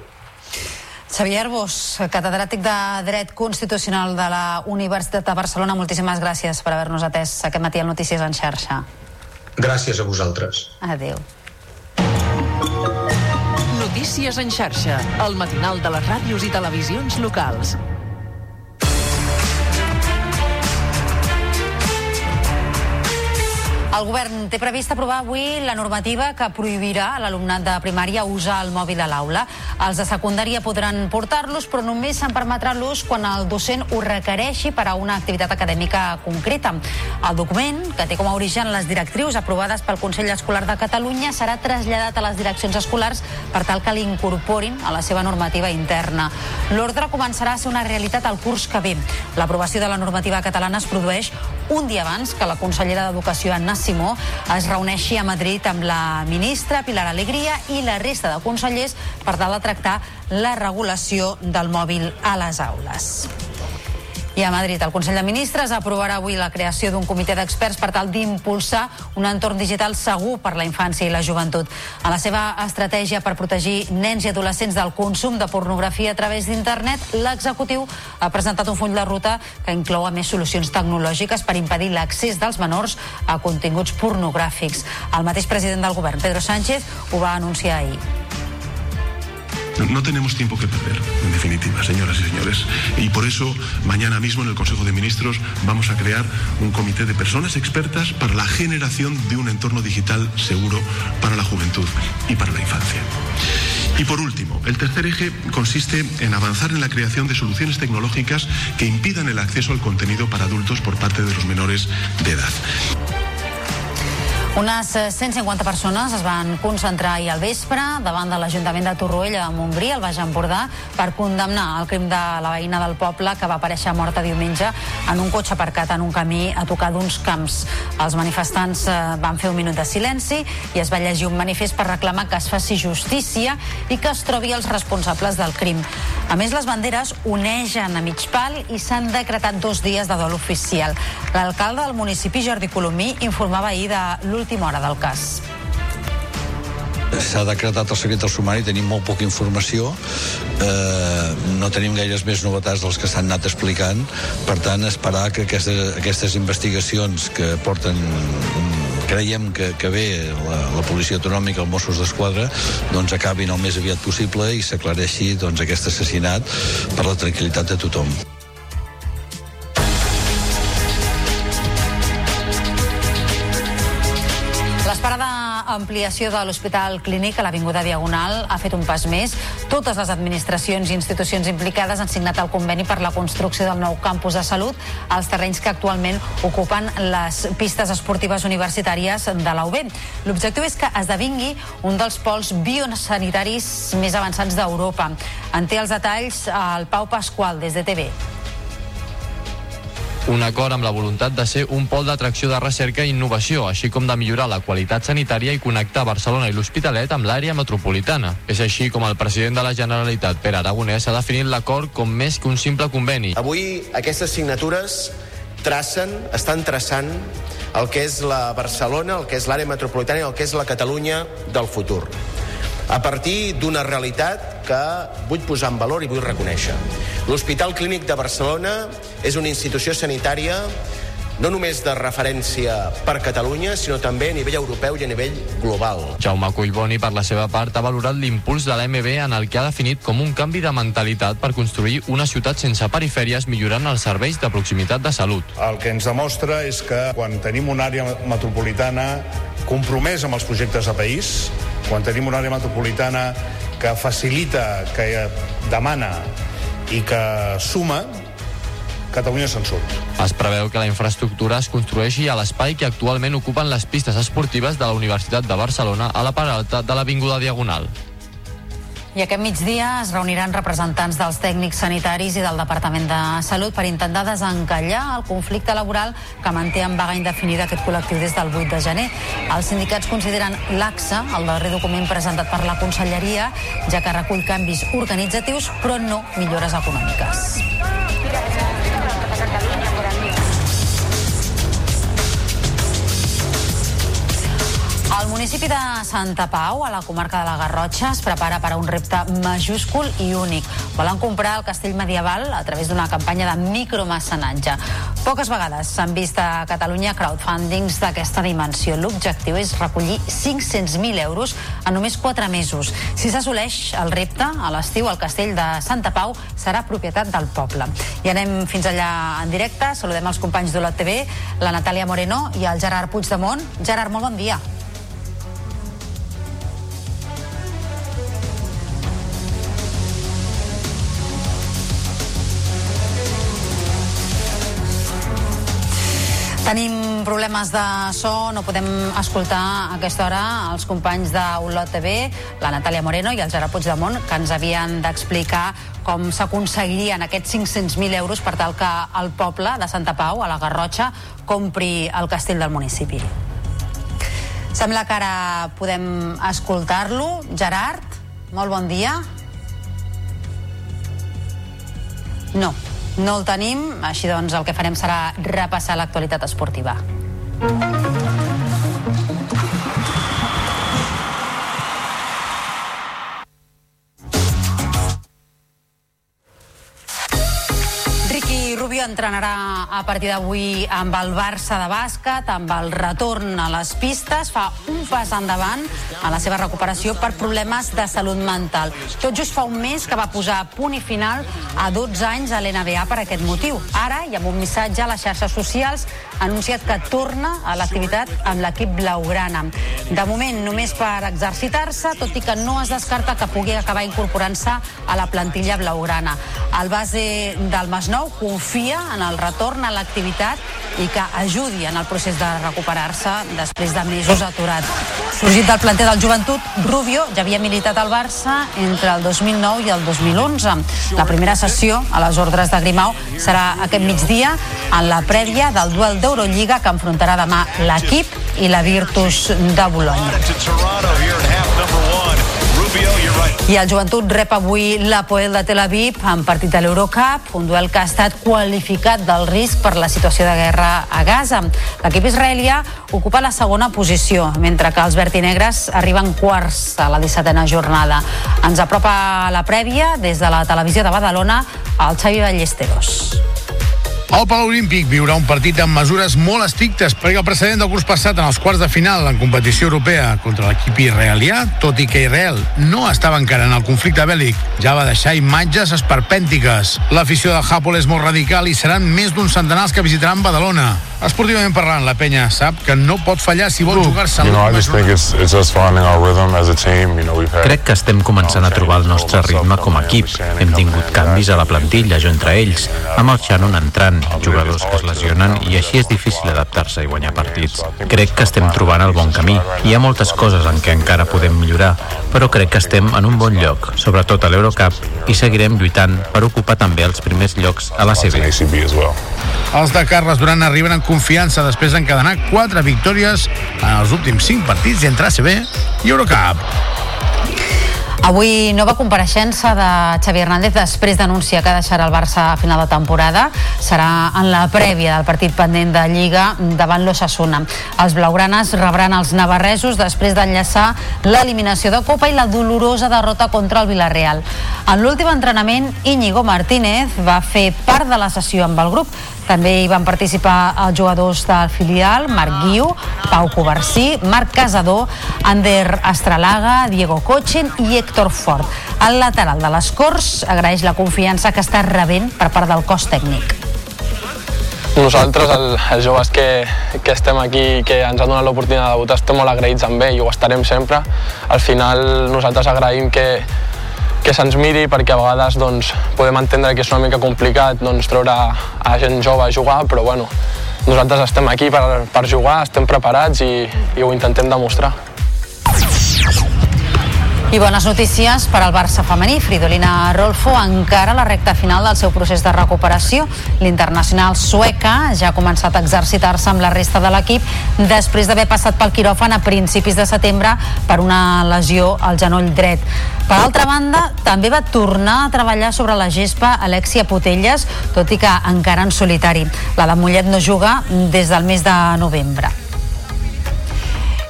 Speaker 2: Xavier Arbós, catedràtic de Dret Constitucional de la Universitat de Barcelona, moltíssimes gràcies per haver-nos atès aquest matí al Notícies en xarxa.
Speaker 62: Gràcies a vosaltres.
Speaker 2: Adéu.
Speaker 63: Notícies en xarxa, el matinal de les ràdios i televisions locals.
Speaker 2: El govern té previst aprovar avui la normativa que prohibirà a l'alumnat de primària usar el mòbil a l'aula. Els de secundària podran portar-los, però només se'n permetrà l'ús quan el docent ho requereixi per a una activitat acadèmica concreta. El document, que té com a origen les directrius aprovades pel Consell Escolar de Catalunya, serà traslladat a les direccions escolars per tal que l'incorporin a la seva normativa interna. L'ordre començarà a ser una realitat al curs que ve. L'aprovació de la normativa catalana es produeix un dia abans que la consellera d'Educació, Anna Simó es reuneixi a Madrid amb la ministra Pilar Alegria i la resta de consellers per tal de tractar la regulació del mòbil a les aules. I a Madrid, el Consell de Ministres aprovarà avui la creació d'un comitè d'experts per tal d'impulsar un entorn digital segur per la infància i la joventut. En la seva estratègia per protegir nens i adolescents del consum de pornografia a través d'internet, l'executiu ha presentat un full de ruta que inclou a més solucions tecnològiques per impedir l'accés dels menors a continguts pornogràfics. El mateix president del govern, Pedro Sánchez, ho va anunciar ahir.
Speaker 11: No tenemos tiempo que perder, en definitiva, señoras y señores. Y por eso, mañana mismo en el Consejo de Ministros vamos a crear un comité de personas expertas para la generación de un entorno digital seguro para la juventud y para la infancia. Y por último, el tercer eje consiste en avanzar en la creación de soluciones tecnológicas que impidan el acceso al contenido para adultos por parte de los menores de edad.
Speaker 2: Unes 150 persones es van concentrar ahir al vespre davant de l'Ajuntament de Torroella de Montgrí, al Baix Empordà, per condemnar el crim de la veïna del poble que va aparèixer morta diumenge en un cotxe aparcat en un camí a tocar d'uns camps. Els manifestants eh, van fer un minut de silenci i es va llegir un manifest per reclamar que es faci justícia i que es trobi els responsables del crim. A més, les banderes unegen a mig pal i s'han decretat dos dies de dol oficial. L'alcalde del municipi, Jordi Colomí, informava ahir de l'última hora del cas.
Speaker 12: S'ha decretat el secret del sumari, tenim molt poca informació, eh, no tenim gaires més novetats dels que s'han anat explicant, per tant, esperar que aquestes, aquestes investigacions que porten creiem que, que bé la, la policia autonòmica, els Mossos d'Esquadra, doncs acabin el més aviat possible i s'aclareixi doncs, aquest assassinat per la tranquil·litat de tothom.
Speaker 2: Ampliació de l'Hospital Clínic a l'Avinguda Diagonal ha fet un pas més. Totes les administracions i institucions implicades han signat el conveni per la construcció del nou campus de salut als terrenys que actualment ocupen les pistes esportives universitàries de la. L'objectiu és que esdevingui un dels pols biosanitaris més avançats d'Europa. En té els detalls el Pau Pasqual, des de TV.
Speaker 16: Un acord amb la voluntat de ser un pol d'atracció de recerca i innovació, així com de millorar la qualitat sanitària i connectar Barcelona i l'Hospitalet amb l'àrea metropolitana. És així com el president de la Generalitat, Pere Aragonès, ha definit l'acord com més que un simple conveni.
Speaker 17: Avui aquestes signatures tracen, estan traçant el que és la Barcelona, el que és l'àrea metropolitana i el que és la Catalunya del futur a partir d'una realitat que vull posar en valor i vull reconèixer. L'Hospital Clínic de Barcelona és una institució sanitària no només de referència per Catalunya, sinó també a nivell europeu i a nivell global.
Speaker 16: Jaume Collboni, per la seva part, ha valorat l'impuls de l'AMB en el que ha definit com un canvi de mentalitat per construir una ciutat sense perifèries millorant els serveis de proximitat de salut.
Speaker 18: El que ens demostra és que quan tenim una àrea metropolitana compromès amb els projectes de país, quan tenim una àrea metropolitana que facilita, que demana i que suma, Catalunya se'n surt.
Speaker 16: Es preveu que la infraestructura es construeixi a l'espai que actualment ocupen les pistes esportives de la Universitat de Barcelona a la part alta de l'Avinguda Diagonal.
Speaker 2: I aquest migdia es reuniran representants dels tècnics sanitaris i del Departament de Salut per intentar desencallar el conflicte laboral que manté en vaga indefinida aquest col·lectiu des del 8 de gener. Els sindicats consideren l'AXA, el darrer document presentat per la Conselleria, ja que recull canvis organitzatius però no millores econòmiques. El municipi de Santa Pau, a la comarca de la Garrotxa, es prepara per a un repte majúscul i únic. Volen comprar el castell medieval a través d'una campanya de micromecenatge. Poques vegades s'han vist a Catalunya crowdfundings d'aquesta dimensió. L'objectiu és recollir 500.000 euros en només 4 mesos. Si s'assoleix el repte, a l'estiu el castell de Santa Pau serà propietat del poble. I anem fins allà en directe. Saludem els companys d'Olot TV, la Natàlia Moreno i el Gerard Puigdemont. Gerard, molt bon dia. Tenim problemes de so, no podem escoltar a aquesta hora els companys d'Olot TV, la Natàlia Moreno i el Gerard Puigdemont, que ens havien d'explicar com s'aconseguirien aquests 500.000 euros per tal que el poble de Santa Pau, a la Garrotxa, compri el castell del municipi. Sembla que ara podem escoltar-lo. Gerard, molt bon dia. No, no el tenim, així doncs el que farem serà repassar l'actualitat esportiva. Rubio entrenarà a partir d'avui amb el Barça de bàsquet, amb el retorn a les pistes, fa un pas endavant a la seva recuperació per problemes de salut mental. Tot just fa un mes que va posar punt i final a 12 anys a l'NBA per aquest motiu. Ara, i amb un missatge a les xarxes socials, ha anunciat que torna a l'activitat amb l'equip blaugrana. De moment, només per exercitar-se, tot i que no es descarta que pugui acabar incorporant-se a la plantilla blaugrana. El base del Masnou confia en el retorn a l'activitat i que ajudi en el procés de recuperar-se després de mesos aturat. Sorgit del planter del joventut, Rubio ja havia militat al Barça entre el 2009 i el 2011. La primera sessió a les ordres de Grimau serà aquest migdia en la prèvia del duel d'Eurolliga que enfrontarà demà l'equip i la Virtus de Bologna. I el joventut rep avui l'Apoel de Tel Aviv en partit de l'Eurocup, un duel que ha estat qualificat del risc per la situació de guerra a Gaza. L'equip israelià ocupa la segona posició, mentre que els vertinegres arriben quarts a la 17a jornada. Ens apropa la prèvia des de la televisió de Badalona el Xavi Ballesteros.
Speaker 64: El Palau Olímpic viurà un partit amb mesures molt estrictes perquè el precedent del curs passat en els quarts de final en competició europea contra l'equip israelià, tot i que Israel no estava encara en el conflicte bèl·lic, ja va deixar imatges esperpèntiques. L'afició del Japol és molt radical i seran més d'un centenar els que visitaran Badalona. Esportivament parlant, la penya sap que no pot fallar si vol jugar-se
Speaker 65: You know, I just think it's, it's us finding our rhythm as a team. You know, we've had
Speaker 54: Crec que estem començant a trobar el nostre ritme com a equip. Hem tingut canvis a la plantilla, jo entre ells, amb el Shannon entrant, jugadors que es lesionen i així és difícil adaptar-se i guanyar partits. Crec que estem trobant el bon camí. Hi ha moltes coses en què encara podem millorar, però crec que estem en un bon lloc, sobretot a l'Eurocup, i seguirem lluitant per ocupar també els primers llocs a la CB.
Speaker 64: Els de Carles Duran arriben en confiança després d'encadenar quatre victòries en els últims cinc partits entre ACB i Eurocup.
Speaker 2: Avui nova compareixença de Xavi Hernández després d'anunciar que deixarà el Barça a final de temporada. Serà en la prèvia del partit pendent de Lliga davant l'Ossassuna. Els blaugranes rebran els navarresos després d'enllaçar l'eliminació de Copa i la dolorosa derrota contra el Villarreal. En l'últim entrenament, Íñigo Martínez va fer part de la sessió amb el grup. També hi van participar els jugadors del filial, Marc Guiu, Pau Covarsí, Marc Casador, Ander Estralaga, Diego Cotxen i Héctor Fort. El lateral de les Corts agraeix la confiança que està rebent per part del cos tècnic.
Speaker 38: Nosaltres, el, els joves que, que estem aquí i que ens han donat l'oportunitat de debutar, estem molt agraïts amb ell i ho estarem sempre. Al final nosaltres agraïm que, que se'ns miri perquè a vegades doncs, podem entendre que és una mica complicat doncs, treure a gent jove a jugar, però bueno, nosaltres estem aquí per, per jugar, estem preparats i, i ho intentem demostrar.
Speaker 2: I bones notícies per al Barça femení. Fridolina Rolfo encara a la recta final del seu procés de recuperació. L'internacional sueca ja ha començat a exercitar-se amb la resta de l'equip després d'haver passat pel quiròfan a principis de setembre per una lesió al genoll dret. Per altra banda, també va tornar a treballar sobre la gespa Alexia Potelles, tot i que encara en solitari. La de Mollet no juga des del mes de novembre.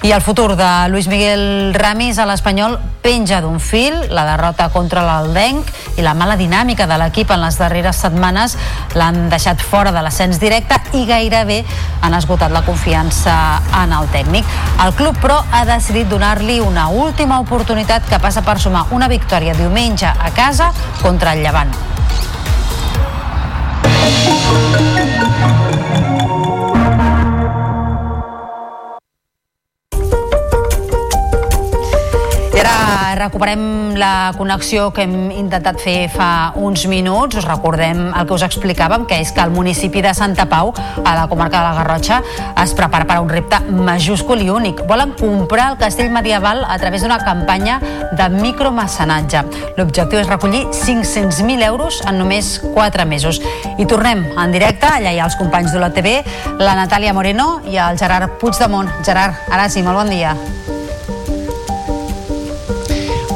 Speaker 2: I el futur de Luis Miguel Ramis a l'Espanyol penja d'un fil, la derrota contra l'Aldenc i la mala dinàmica de l'equip en les darreres setmanes l'han deixat fora de l'ascens directe i gairebé han esgotat la confiança en el tècnic. El club, però, ha decidit donar-li una última oportunitat que passa per sumar una victòria diumenge a casa contra el Llevant. Recuperem la connexió que hem intentat fer fa uns minuts. Us recordem el que us explicàvem, que és que el municipi de Santa Pau, a la comarca de la Garrotxa, es prepara per a un repte majúscul i únic. Volen comprar el castell medieval a través d'una campanya de micromecenatge. L'objectiu és recollir 500.000 euros en només 4 mesos. I tornem en directe, allà hi ha els companys de l'OTV, la Natàlia Moreno i el Gerard Puigdemont. Gerard, ara sí, molt bon dia.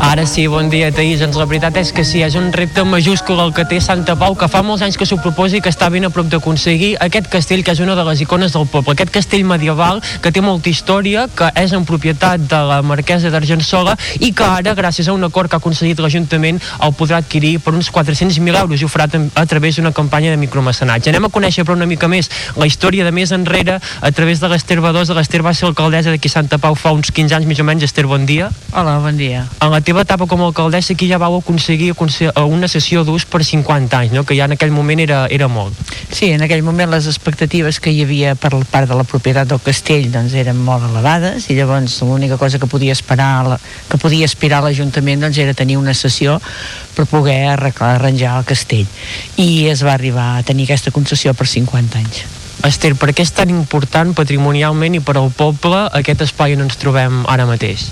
Speaker 66: Ara sí, bon dia, Taís. Doncs la veritat és que sí, és un repte majúscul el que té Santa Pau, que fa molts anys que s'ho proposa i que està ben a prop d'aconseguir aquest castell, que és una de les icones del poble. Aquest castell medieval que té molta història, que és en propietat de la marquesa d'Argençola i que ara, gràcies a un acord que ha aconseguit l'Ajuntament, el podrà adquirir per uns 400.000 euros i ho farà a través d'una campanya de micromecenatge. Anem a conèixer però una mica més la història de més enrere a través de l'Ester Badós. L'Ester va ser alcaldessa d'aquí Santa Pau fa uns 15 anys, més o menys. Esther, bon dia.
Speaker 67: Hola, bon dia.
Speaker 66: En la teva etapa com a alcaldessa aquí ja vau aconseguir una sessió d'ús per 50 anys, no? que ja en aquell moment era, era molt.
Speaker 67: Sí, en aquell moment les expectatives que hi havia per part de la propietat del castell doncs, eren molt elevades i llavors l'única cosa que podia esperar que podia aspirar l'Ajuntament doncs, era tenir una sessió per poder arreglar, arranjar el castell i es va arribar a tenir aquesta concessió per 50 anys.
Speaker 66: Esther, per què és tan important patrimonialment i per al poble aquest espai on ens trobem ara mateix?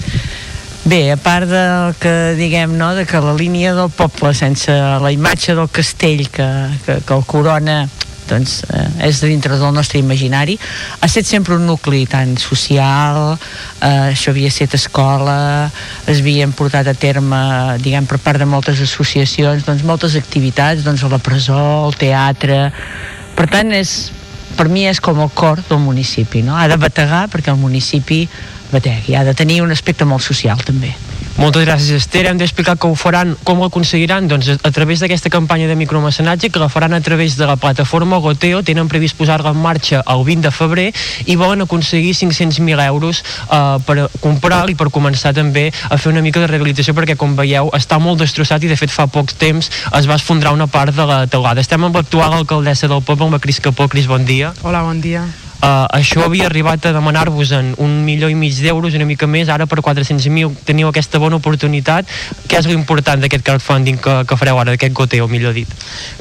Speaker 67: Bé, a part del que diguem, no, de que la línia del poble sense la imatge del castell que, que, que el corona doncs, eh, és dintre del nostre imaginari ha estat sempre un nucli tant social eh, això havia estat escola es havien portat a terme diguem per part de moltes associacions doncs moltes activitats, doncs a la presó el teatre, per tant és per mi és com el cor del municipi no? ha de bategar perquè el municipi bategui, ha de tenir un aspecte molt social també.
Speaker 66: Moltes gràcies, Esther. Hem d'explicar que ho faran, com ho aconseguiran? Doncs a través d'aquesta campanya de micromecenatge que la faran a través de la plataforma Goteo, tenen previst posar-la en marxa el 20 de febrer i volen aconseguir 500.000 euros eh, per comprar i per començar també a fer una mica de rehabilitació perquè, com veieu, està molt destrossat i de fet fa poc temps es va esfondrar una part de la teulada. Estem amb l'actual alcaldessa del poble, amb la Cris Capó. Cris, bon dia.
Speaker 68: Hola, bon dia.
Speaker 66: Uh, això havia arribat a demanar-vos en un milió i mig d'euros, una mica més, ara per 400.000 teniu aquesta bona oportunitat. Què és l'important d'aquest crowdfunding que, que fareu ara, d'aquest goteo, millor dit?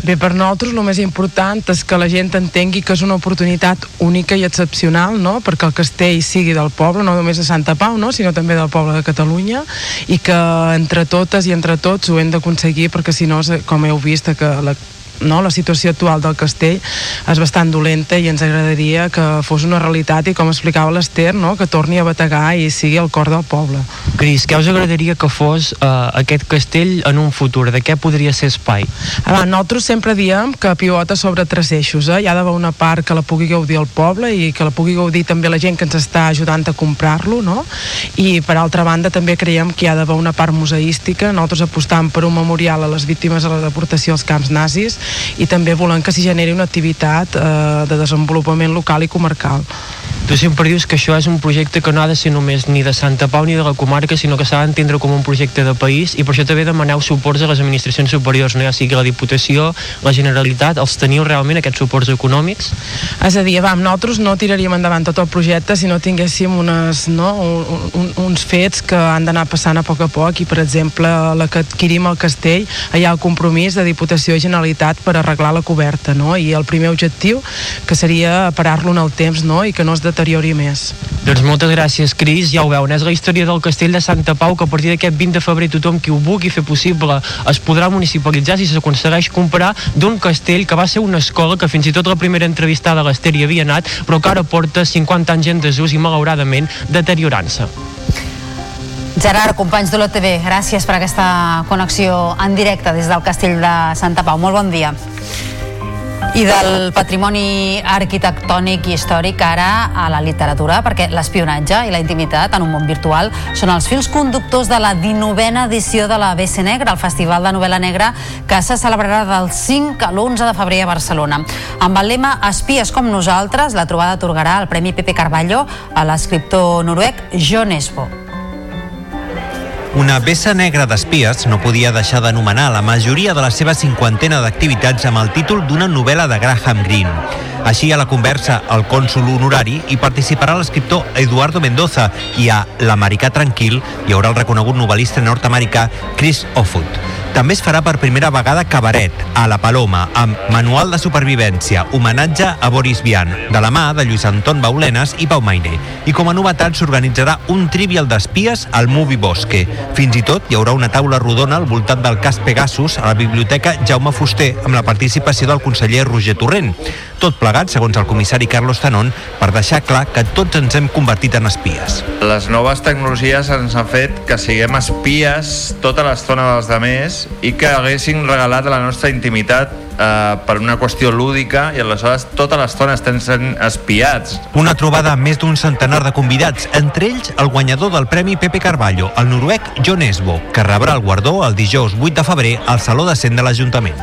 Speaker 68: Bé, per nosaltres el més important és que la gent entengui que és una oportunitat única i excepcional, no?, perquè el castell sigui del poble, no només de Santa Pau, no?, sinó també del poble de Catalunya, i que entre totes i entre tots ho hem d'aconseguir, perquè si no, com heu vist, que la no? la situació actual del castell és bastant dolenta i ens agradaria que fos una realitat i com explicava l'Ester, no? que torni a bategar i sigui el cor del poble.
Speaker 66: Cris, què us agradaria que fos eh, aquest castell en un futur? De què podria ser espai?
Speaker 68: Ara, nosaltres sempre diem que pivota sobre tres eixos. Eh? Hi ha d'haver una part que la pugui gaudir el poble i que la pugui gaudir també la gent que ens està ajudant a comprar-lo, no? I per altra banda també creiem que hi ha d'haver una part museística. Nosaltres apostam per un memorial a les víctimes de la deportació als camps nazis i també volem que s'hi generi una activitat eh, de desenvolupament local i comarcal.
Speaker 66: Tu sempre dius que això és un projecte que no ha de ser només ni de Santa Pau ni de la comarca, sinó que s'ha d'entendre com un projecte de país i per això també demaneu suports a les administracions superiors, no? ja sigui la Diputació, la Generalitat, els teniu realment aquests suports econòmics?
Speaker 68: És a dir, vam, nosaltres no tiraríem endavant tot el projecte si no tinguéssim unes, no, un, un, uns fets que han d'anar passant a poc a poc i, per exemple, la que adquirim el castell, hi ha el compromís de Diputació i Generalitat per arreglar la coberta, no? i el primer objectiu que seria parar-lo en el temps no? i que no es deteriori més.
Speaker 66: Doncs moltes gràcies, Cris. Ja ho veuen, és la història del castell de Santa Pau que a partir d'aquest 20 de febrer tothom qui ho vulgui fer possible es podrà municipalitzar si s'aconsegueix comprar d'un castell que va ser una escola que fins i tot la primera entrevistada a l'Ester hi havia anat, però que ara porta 50 anys en desús i malauradament deteriorant-se.
Speaker 2: Gerard, companys de l'OTV, gràcies per aquesta connexió en directe des del castell de Santa Pau. Molt bon dia. I del patrimoni arquitectònic i històric ara a la literatura, perquè l'espionatge i la intimitat en un món virtual són els fils conductors de la 19a edició de la BC Negra, el Festival de Novel·la Negra, que se celebrarà del 5 a l'11 de febrer a Barcelona. Amb el lema Espies com nosaltres, la trobada atorgarà el Premi Pepe Carballo a l'escriptor noruec John Esbo.
Speaker 69: Una vessa negra d'espies no podia deixar d'anomenar la majoria de la seva cinquantena d'activitats amb el títol d'una novel·la de Graham Greene. Així, a la conversa al cònsul honorari hi participarà l'escriptor Eduardo Mendoza i a L'americà tranquil hi haurà el reconegut novel·lista nord-americà Chris Offutt.
Speaker 28: També es farà per primera vegada cabaret, a La Paloma, amb Manual de Supervivència, homenatge a Boris Vian, de la mà de Lluís Anton Baulenes i Pau Maine. I com a novetat s'organitzarà un trivial d'espies al Movie Bosque. Fins i tot hi haurà una taula rodona al voltant del cas Pegasus a la Biblioteca Jaume Fuster amb la participació del conseller Roger Torrent. Tot plegat, segons el comissari Carlos Tanon, per deixar clar que tots ens hem convertit en espies.
Speaker 39: Les noves tecnologies ens han fet que siguem espies tota l'estona dels demés i que haguessin regalat la nostra intimitat eh, per una qüestió lúdica i aleshores tota l'estona estem sent espiats.
Speaker 28: Una trobada amb més d'un centenar de convidats, entre ells el guanyador del Premi Pepe Carballo, el noruec John Esbo, que rebrà el guardó el dijous 8 de febrer al Saló de Cent de l'Ajuntament.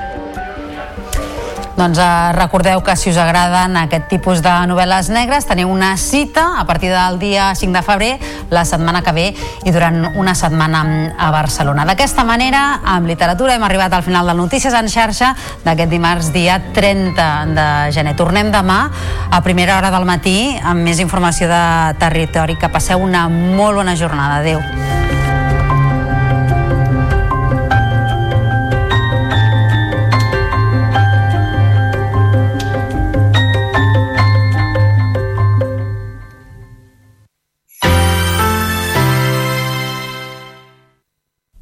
Speaker 2: Doncs eh, recordeu que si us agraden aquest tipus de novel·les negres teniu una cita a partir del dia 5 de febrer la setmana que ve i durant una setmana a Barcelona. D'aquesta manera, amb literatura hem arribat al final del Notícies en xarxa d'aquest dimarts dia 30 de gener. Tornem demà a primera hora del matí amb més informació de territori. Que passeu una molt bona jornada. Adéu.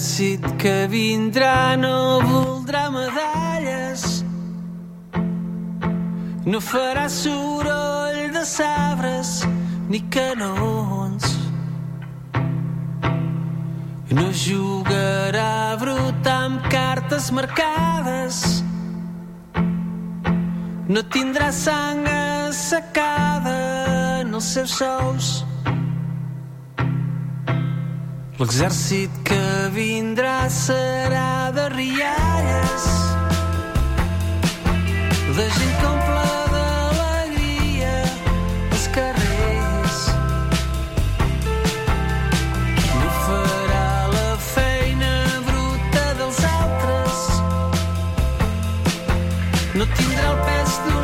Speaker 70: L'exèrcit que vindrà no voldrà medalles. No farà soroll de sabres ni canons. No jugarà brut amb cartes marcades. No tindrà sang assecada en els seus sous L'exèrcit que vindrà serà de rialles, de gent altres, no tindrà el pes d'un